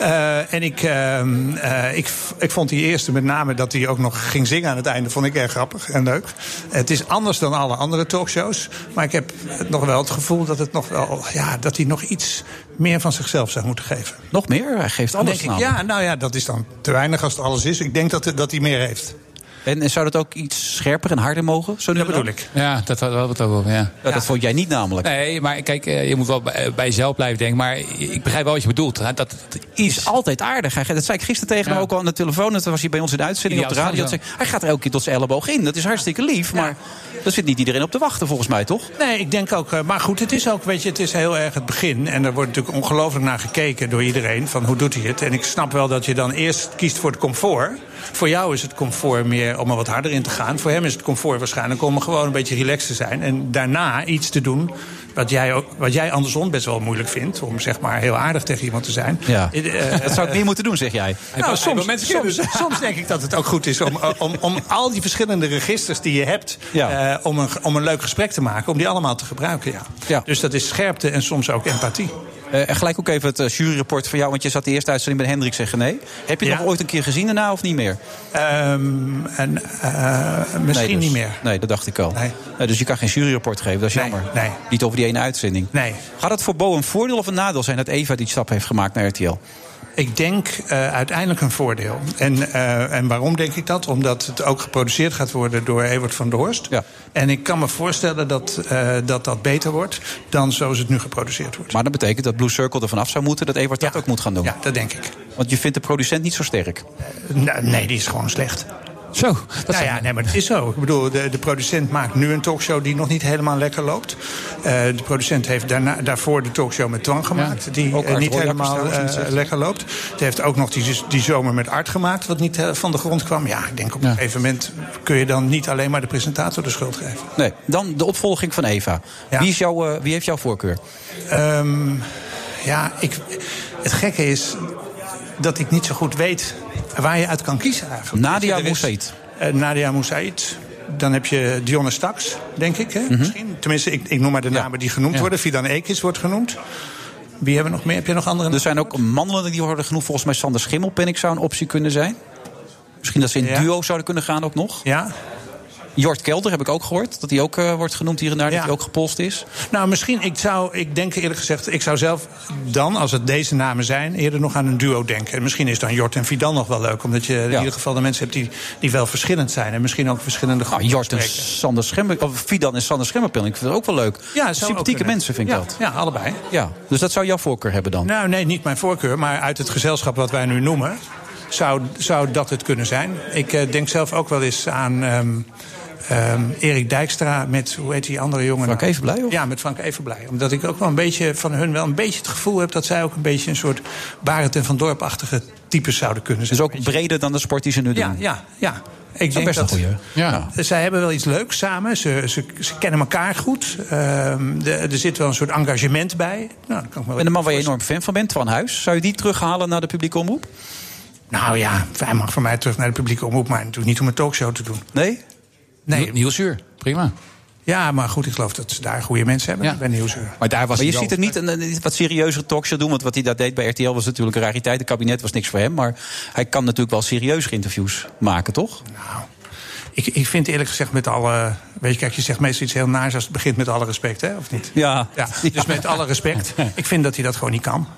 Eh, en ik, ehm, eh, ik, ik vond die eerste met name dat hij ook nog ging zingen aan het einde. Vond ik erg grappig en leuk. Het is anders dan alle andere talkshows. Maar ik heb nog wel het gevoel dat, het nog wel, ja, dat hij nog iets meer van zichzelf zou moeten geven. Nog meer? Hij geeft alles Denk ik, ja, nou ja, dat is dan te weinig als het alles is. Ik denk dat, dat hij meer heeft. En, en zou dat ook iets scherper en harder mogen? Zo nu Dat bedoel ik. Ja, dat hadden we het ook over, ja. Ja, Dat vond jij niet namelijk. Nee, maar kijk, eh, je moet wel bij bij jezelf blijven denken. Maar ik begrijp wel wat je bedoelt. hè. Dat is altijd aardig. Dat zei ik gisteren tegen hem ook al aan de telefoon. Dat was hij bij ons in de uitzending Ja, op de radio. dat Dat is zei, hij gaat er elke keer tot zijn elleboog in. Dat is hartstikke lief. Maar daar zit niet iedereen op te wachten, volgens mij, toch? Nee, ik denk ook. eh, Maar goed, het is ook, weet je, het is heel erg het begin. En er wordt natuurlijk ongelooflijk naar gekeken door iedereen. Van hoe doet hij het? En ik snap wel dat je dan eerst kiest voor het comfort. Voor jou is het comfort meer om er wat harder in te gaan. Voor hem is het comfort waarschijnlijk om gewoon een beetje relaxed te zijn. En daarna iets te doen wat jij, ook, wat jij andersom best wel moeilijk vindt. Om zeg maar heel aardig tegen iemand te zijn. Ja. Eh, eh, dat zou ik meer moeten doen, zeg jij. nou, soms, soms, soms denk ik dat het ook goed is om, om, om al die verschillende registers die je hebt... eh, om, een, om een leuk gesprek te maken, om die allemaal te gebruiken. Ja. Dus dat is scherpte en soms ook empathie. Eh, en gelijk ook even het eh, juryrapport van jou. Want je zat de eerste uitzending bij Hendrik zeggen nee. Heb je het Ja. nog ooit een keer gezien daarna of niet meer? Ehm, en, eh, misschien Nee, dus. niet meer. Nee, dat dacht ik al. Eh, dus je kan geen juryrapport geven, dat is jammer. nee. Niet over die uitzending. Nee. Gaat het voor Bo een voordeel of een nadeel zijn dat Eva die stap heeft gemaakt naar RTL? Ik denk eh, uiteindelijk een voordeel. En, eh, en waarom denk ik dat? Omdat het ook geproduceerd gaat worden door Ewart van der Horst. En ik kan me voorstellen dat, eh, dat dat beter wordt dan zoals het nu geproduceerd wordt. Maar dat betekent dat Blue Circle er vanaf zou moeten, dat Ewart dat ook moet gaan doen. Ja, dat denk ik. Want je vindt de producent niet zo sterk. Nee, die is gewoon slecht. Zo, dat nou ja, nee, maar het is zo. Ik bedoel, de, de producent maakt nu een talkshow die nog niet helemaal lekker loopt. Eh, de producent heeft daarna, daarvoor de talkshow met Twan gemaakt, die eh, niet helemaal eh, lekker loopt. Het heeft ook nog die, die zomer met Art gemaakt, wat niet van de grond kwam. Ja, ik denk op een gegeven moment kun je dan niet alleen maar de presentator de schuld geven. Nee, dan de opvolging van Eva. Wie, is jouw, wie heeft jouw voorkeur? Ehm, ja, ik, het gekke is dat ik niet zo goed weet waar je uit kan kiezen eigenlijk. Nadia Moussaïd. eh, Nadia. Dan heb je Dionne Staks, denk ik. Hè? Mhm. Misschien. Tenminste, ik, ik noem maar de namen die genoemd worden. Fidan Ekis wordt genoemd. Wie hebben we nog meer? Heb je nog andere Er zijn ook mannen die worden genoemd. Volgens mij Sander Schimmelpenninck zou een optie kunnen zijn. Misschien dat ze in Ja. duo zouden kunnen gaan ook nog. Ja. Jort Kelder heb ik ook gehoord. Dat hij ook eh, wordt genoemd hier en daar. Dat hij ook gepolst is. Nou, misschien, ik zou, ik denk eerlijk gezegd, ik zou zelf dan, als het deze namen zijn, eerder nog aan een duo denken. En misschien is dan Jort en Fidan nog wel leuk, omdat je in ieder geval de mensen hebt die, die wel verschillend zijn. En misschien ook verschillende Nou, groepen Jort en. Sander Schimmer, of Fidan en Sander Schimmelpenninck. Ik vind het ook wel leuk. Ja, Sympathieke mensen vind ik dat. Ja, allebei. Ja, dus dat zou jouw voorkeur hebben dan? Nou, nee, niet mijn voorkeur, maar uit het gezelschap wat wij nu noemen, zou, zou dat het kunnen zijn. Ik eh, denk zelf ook wel eens aan ehm, ehm, Erik Dijkstra met, hoe heet die andere jongen? Frank nou? Evenblij, of? Ja, met Frank Evenblij. Omdat ik ook wel een beetje van hun wel een beetje het gevoel heb dat zij ook een beetje een soort Barend en Van Dorp-achtige types zouden kunnen zijn. Dus ook breder dan de sport die ze nu doen? Ja, ja, ja. Ik Dat denk best een dat, goeie. Ja. Zij hebben wel iets leuks samen. Ze, ze, ze kennen elkaar goed. Ehm, de- er zit wel een soort engagement bij. Nou, kan ik me En de man waar je enorm fan van bent, Twan Huis. Zou je die terughalen naar de publieke omroep? Nou ja, hij mag voor mij terug naar de publieke omroep, maar natuurlijk niet om een talkshow te doen. Nee? Nee. Nieuwsuur, prima. Ja, maar goed, ik geloof dat ze daar goede mensen hebben bij Nieuwsuur. Maar daar was maar je hij ziet er niet een, een wat serieuzere talkshow doen. Want wat hij dat deed bij RTL was natuurlijk een rariteit. Het kabinet was niks voor hem. Maar hij kan natuurlijk wel serieuzere interviews maken, toch? Ik, ik vind eerlijk gezegd met alle... Weet je, kijk, je zegt meestal iets heel naars als het begint met alle respect, hè? Of niet? Ja. ja dus met alle respect. Ik vind dat hij dat gewoon niet kan.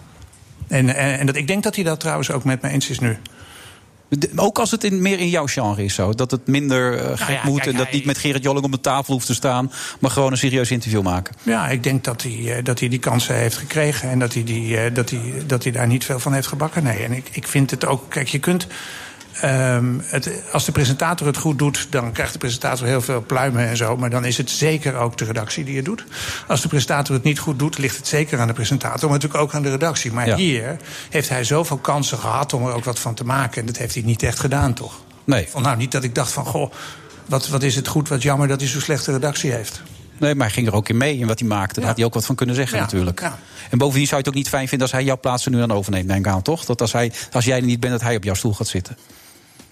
En, en, en dat, ik denk dat hij dat trouwens ook met me eens is nu. Ook als het in, meer in jouw genre is zo. Dat het minder eh, gek ja, moet. kijk, en dat hij- niet met Gerrit Joling op de tafel hoeft te staan. Maar gewoon een serieus interview maken. Ja, ik denk dat hij, eh, dat hij die kansen heeft gekregen. En dat hij, die, eh, dat, hij, dat hij daar niet veel van heeft gebakken. Nee, en ik, ik vind het ook... Kijk, je kunt... ehm, het, als de presentator het goed doet, dan krijgt de presentator heel veel pluimen en zo. Maar dan is het zeker ook de redactie die het doet. Als de presentator het niet goed doet, ligt het zeker aan de presentator. Maar natuurlijk ook aan de redactie. Maar Ja. hier heeft hij zoveel kansen gehad om er ook wat van te maken. En dat heeft hij niet echt gedaan, toch? Nee. Van, nou, niet dat ik dacht van, goh, wat, wat is het goed, wat jammer dat hij zo'n slechte redactie heeft. Nee, maar hij ging er ook in mee in wat hij maakte. Daar had hij ook wat van kunnen zeggen Ja, natuurlijk. ja. En bovendien zou je het ook niet fijn vinden als hij jouw plaats er nu dan overneemt, denk ik aan, toch? Dat als, hij, als jij er niet bent, dat hij op jouw stoel gaat zitten.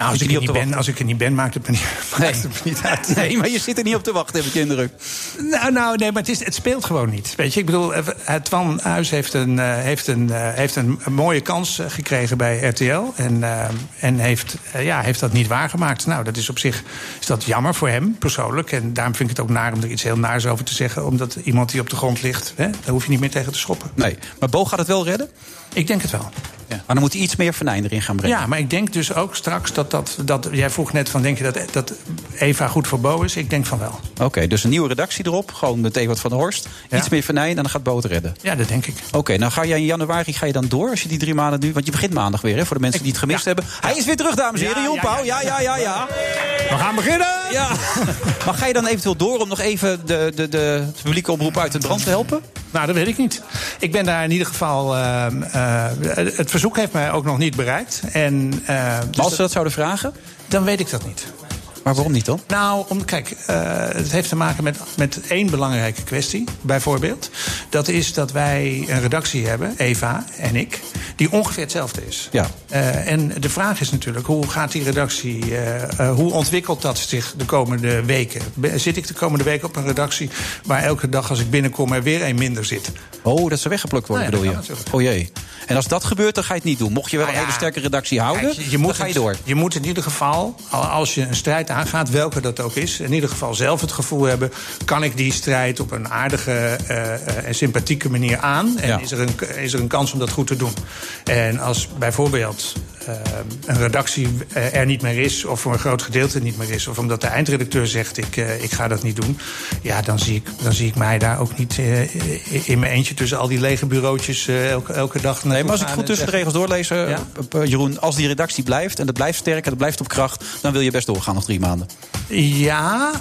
Nou, als, ik er niet ben, als ik er niet ben, maakt het me niet, maakt het me niet uit. Nee, maar je zit er niet op te wachten, heb ik de indruk. Nou, nou nee, maar het, is, het speelt gewoon niet. Weet je, ik bedoel, eh, het Twan Huis heeft een, eh, heeft een, eh, heeft een, mooie kans eh, gekregen bij RTL. En, eh, en heeft, eh, ja, heeft dat niet waargemaakt. Nou, dat is op zich is dat jammer voor hem, persoonlijk. En daarom vind ik het ook naar om er iets heel naars over te zeggen. Omdat iemand die op de grond ligt, hè, daar hoef je niet meer tegen te schoppen. Nee, maar Bo gaat het wel redden? Ik denk het wel. Maar dan moet hij iets meer venijn erin gaan brengen. Ja, maar ik denk dus ook straks dat dat... dat jij vroeg net van, denk je dat, dat Eva goed voor Bo is? Ik denk van wel. Oké, dus een nieuwe redactie erop. Gewoon met Ewart van der Horst. Iets meer venijn en dan gaat Bo het redden. Ja, dat denk ik. Oké, nou ga jij in januari ga je dan door als je die drie maanden nu... Want je begint maandag weer, hè, voor de mensen die het gemist hebben. Hij is weer terug, dames en heren. Ja, Joep, ja, Pauw. ja, ja, ja, ja. We gaan beginnen! Ja. Maar ga je dan eventueel door om nog even de, de, de publieke omroep uit de brand te helpen? Nou, dat weet ik niet. Ik ben daar in ieder geval. eh, eh, het verzoek heeft mij ook nog niet bereikt. En, eh, dus als ze dat zouden vragen? Dan weet ik dat niet. Maar waarom niet dan? Nou, om, kijk, eh, het heeft te maken met, met één belangrijke kwestie, bijvoorbeeld. Dat is dat wij een redactie hebben, Eva en ik, die ongeveer hetzelfde is. Ja. Eh, en de vraag is natuurlijk, hoe gaat die redactie, eh, hoe ontwikkelt dat zich de komende weken? Zit ik de komende weken op een redactie waar elke dag als ik binnenkom er weer een minder zit? Oh, dat ze weggeplukt worden, Nou ja, bedoel je? Oh jee. En als dat gebeurt, dan ga je het niet doen. Mocht je wel Nou een ja, hele sterke redactie houden, Kijk, je, je moet dan ga je het- door. Je moet in ieder geval, al- als je een strijd aangaat, welke dat ook is, in ieder geval zelf het gevoel hebben: kan ik die strijd op een aardige eh, eh, en sympathieke manier aan? En Ja. is, er een, is er een kans om dat goed te doen? En als bijvoorbeeld een redactie eh, er niet meer is, of voor een groot gedeelte niet meer is, of omdat de eindredacteur zegt: ik, eh, ik ga dat niet doen, ja, dan zie ik, dan zie ik mij daar ook niet eh, in mijn eentje tussen al die lege bureautjes elke, elke dag. Nee, maar als ik goed tussen de regels doorlees, Jeroen, als die redactie blijft en dat blijft sterk en dat blijft op kracht, dan wil je best doorgaan nog drie maanden. Ja,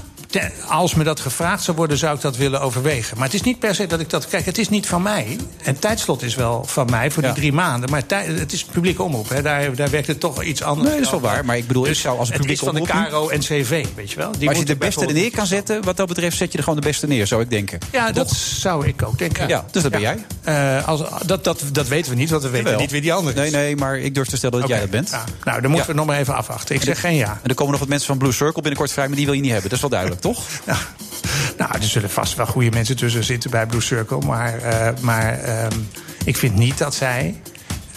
als me dat gevraagd zou worden, zou ik dat willen overwegen. Maar het is niet per se dat ik dat. Kijk, het is niet van mij. En tijdslot is wel van mij voor die drie maanden. Maar tij- het is publieke omroep. Hè. Daar, daar werkt het toch iets anders. Nee, dat is wel waar. Maar ik bedoel, ik zou als een het is van de KRO en CV, weet je wel. Die maar als je de beste er neer kan zetten, wat dat betreft, zet je er gewoon de beste neer, zou ik denken. Ja, dat zou ik ook denken. Ja, dus dat ben jij. Eh, als, dat, dat, dat weten we niet, want we weten Jawel. niet wie die ander is. Nee, nee, maar ik durf te stellen dat jij dat bent. Ja. Nou, dan moeten we nog maar even afwachten. Ik zeg geen ja. En er komen nog wat mensen van Blue Circle binnenkort vrij, maar die wil je niet hebben. Dat is wel duidelijk, toch? Nou, er zullen vast wel goede mensen tussen zitten bij Blue Circle. Maar, eh, maar ehm, ik vind niet dat zij.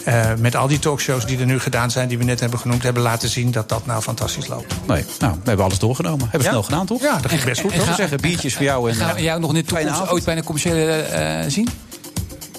eh, met al die talkshows die er nu gedaan zijn, die we net hebben genoemd, hebben laten zien dat dat nou fantastisch loopt. Nee, nou, we hebben alles doorgenomen. Hebben we Ja? snel gedaan, toch? Ja, dat ging best goed. Ik zou zeggen, biertjes voor jou en Gaan we eh, jou nog in de toekomst ooit bij een commerciële eh, zien?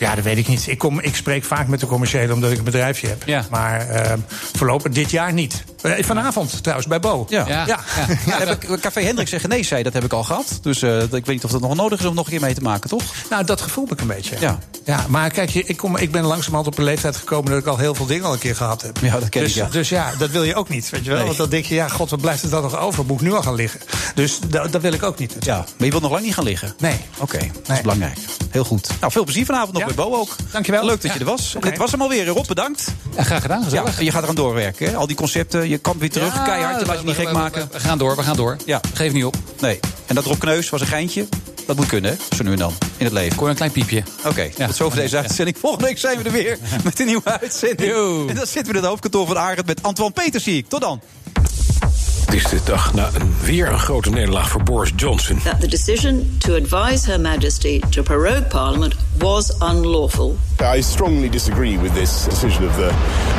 Ja, dat weet ik niet. Ik, kom, ik spreek vaak met de commerciële omdat ik een bedrijfje heb. Maar ehm, voorlopig dit jaar niet. Eh, vanavond trouwens, bij Bo. Ja. ja. Ja, heb ik, Café Hendricks en Genees zei, dat heb ik al gehad. Dus eh, ik weet niet of dat nog nodig is om nog een keer mee te maken, toch? Nou, dat gevoel heb ik een beetje. Ja. Ja, maar kijk, je- ik, kom, ik ben langzamerhand op een leeftijd gekomen dat ik al heel veel dingen al een keer gehad heb. Ja, dat ken dus, ik, ja. Dus ja, dat wil je ook niet, weet je wel. Nee. Want dan denk je, ja, god, wat blijft er dan nog over? Moet ik nu al gaan liggen? Dus dat, dat wil ik ook niet. Ja, maar je wilt nog lang niet gaan liggen? Nee. Oké, dat is belangrijk. Heel goed. Nou, veel plezier vanavond nog Ja. bij Bo ook. Dankjewel. Leuk dat je Ja. er was. Oké. Dit was hem alweer. Rob, bedankt. Ja, graag gedaan, Ja, gezellig. en je gaat eraan doorwerken, hè? Al die concepten, je kan weer terug. Ja, Keihard, je laat je niet we- gek we- maken. We gaan door, we gaan door. Ja. Geef niet op. Nee. En dat Rob Kneus was een geintje. Dat moet kunnen, hè? Zo nu en dan. In het leven. Hoor een klein piepje. Oké, tot zover deze uitzending. Volgende week zijn we er weer met een nieuwe uitzending. En dan zitten we in het hoofdkantoor van Arend met Antoine Peters, zie ik. Tot dan. Het is de dag na een, weer een grote nederlaag voor Boris Johnson. that the decision to advise Her Majesty to prorogue Parliament was unlawful. I strongly disagree with this decision of the,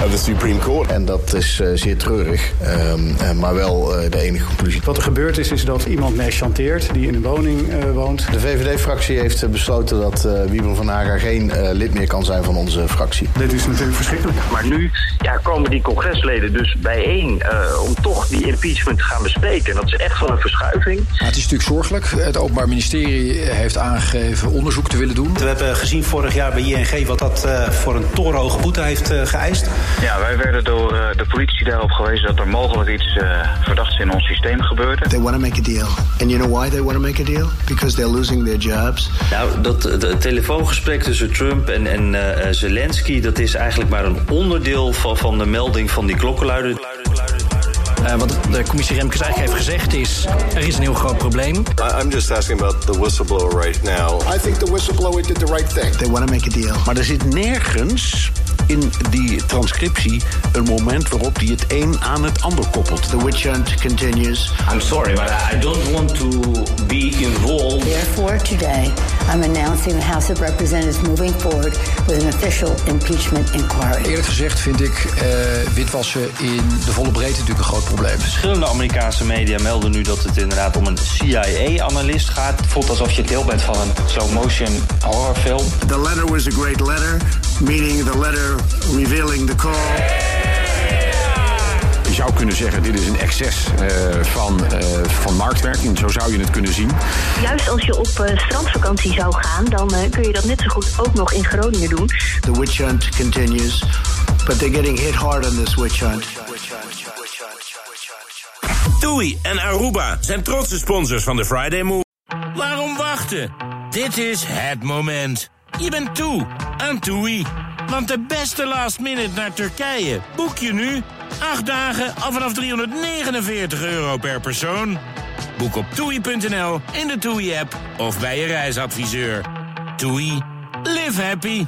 of the Supreme Court. En dat is eh, zeer treurig, ehm, eh, maar wel eh, de enige conclusie. Wat er gebeurd is, is dat iemand mij chanteert die in een woning eh, woont. De VVD-fractie heeft besloten dat eh Wiebren van Haga geen lid meer kan zijn van onze fractie. Dit is natuurlijk verschrikkelijk. Maar nu ja, komen die congresleden dus bijeen eh, om toch die impeachment te gaan bespreken. En dat is echt wel een verschuiving. Het is natuurlijk zorgelijk. Het Openbaar Ministerie heeft aangegeven onderzoek te willen doen. We hebben gezien vorig jaar bij ING wat dat eh, voor een torenhoge boete heeft eh, geëist. Ja, wij werden door eh, de politie daarop gewezen dat er mogelijk iets eh, verdachts in ons systeem gebeurde. They want to make a deal. And you know why they want to make a deal? Because they're losing their jobs. Nou, dat het telefoongesprek tussen Trump en, en eh, Zelensky... dat is eigenlijk maar een onderdeel van, van de melding van die klokkenluider. Eh, wat de commissie Remkes eigenlijk heeft gezegd is... er is een heel groot probleem. I'm just asking about the whistleblower right now. I think the whistleblower did the right thing. They want to make a deal. Maar er zit nergens in die transcriptie een moment waarop hij het een aan het ander koppelt. The witch hunt continues. I'm sorry, but I don't want to be involved. Therefore, today, I'm announcing the House of Representatives moving forward with an official impeachment inquiry. Eerlijk gezegd vind ik eh, witwassen in de volle breedte natuurlijk een groot probleem. Verschillende Amerikaanse media melden nu dat het inderdaad om een CIA-analyst gaat. Het voelt alsof je deel bent van een slow-motion horrorfilm. The letter was a great letter, meaning the letter revealing the call. Je zou kunnen zeggen, dit is een excess eh, van, eh, van marktwerking. Zo zou je het kunnen zien. Juist als je op eh, strandvakantie zou gaan, dan kun je dat net zo goed ook nog in Groningen doen. The witch hunt continues. But they're getting hit hard on this witch hunt. TUI en Aruba zijn trotse sponsors van de Friday Move. Waarom wachten? Dit is het moment. Je bent toe aan TUI. Want de beste last minute naar Turkije boek je nu. 8 dagen al vanaf 349 euro per persoon. Boek op toei.nl, in de TUI-app of bij je reisadviseur. TUI, live happy.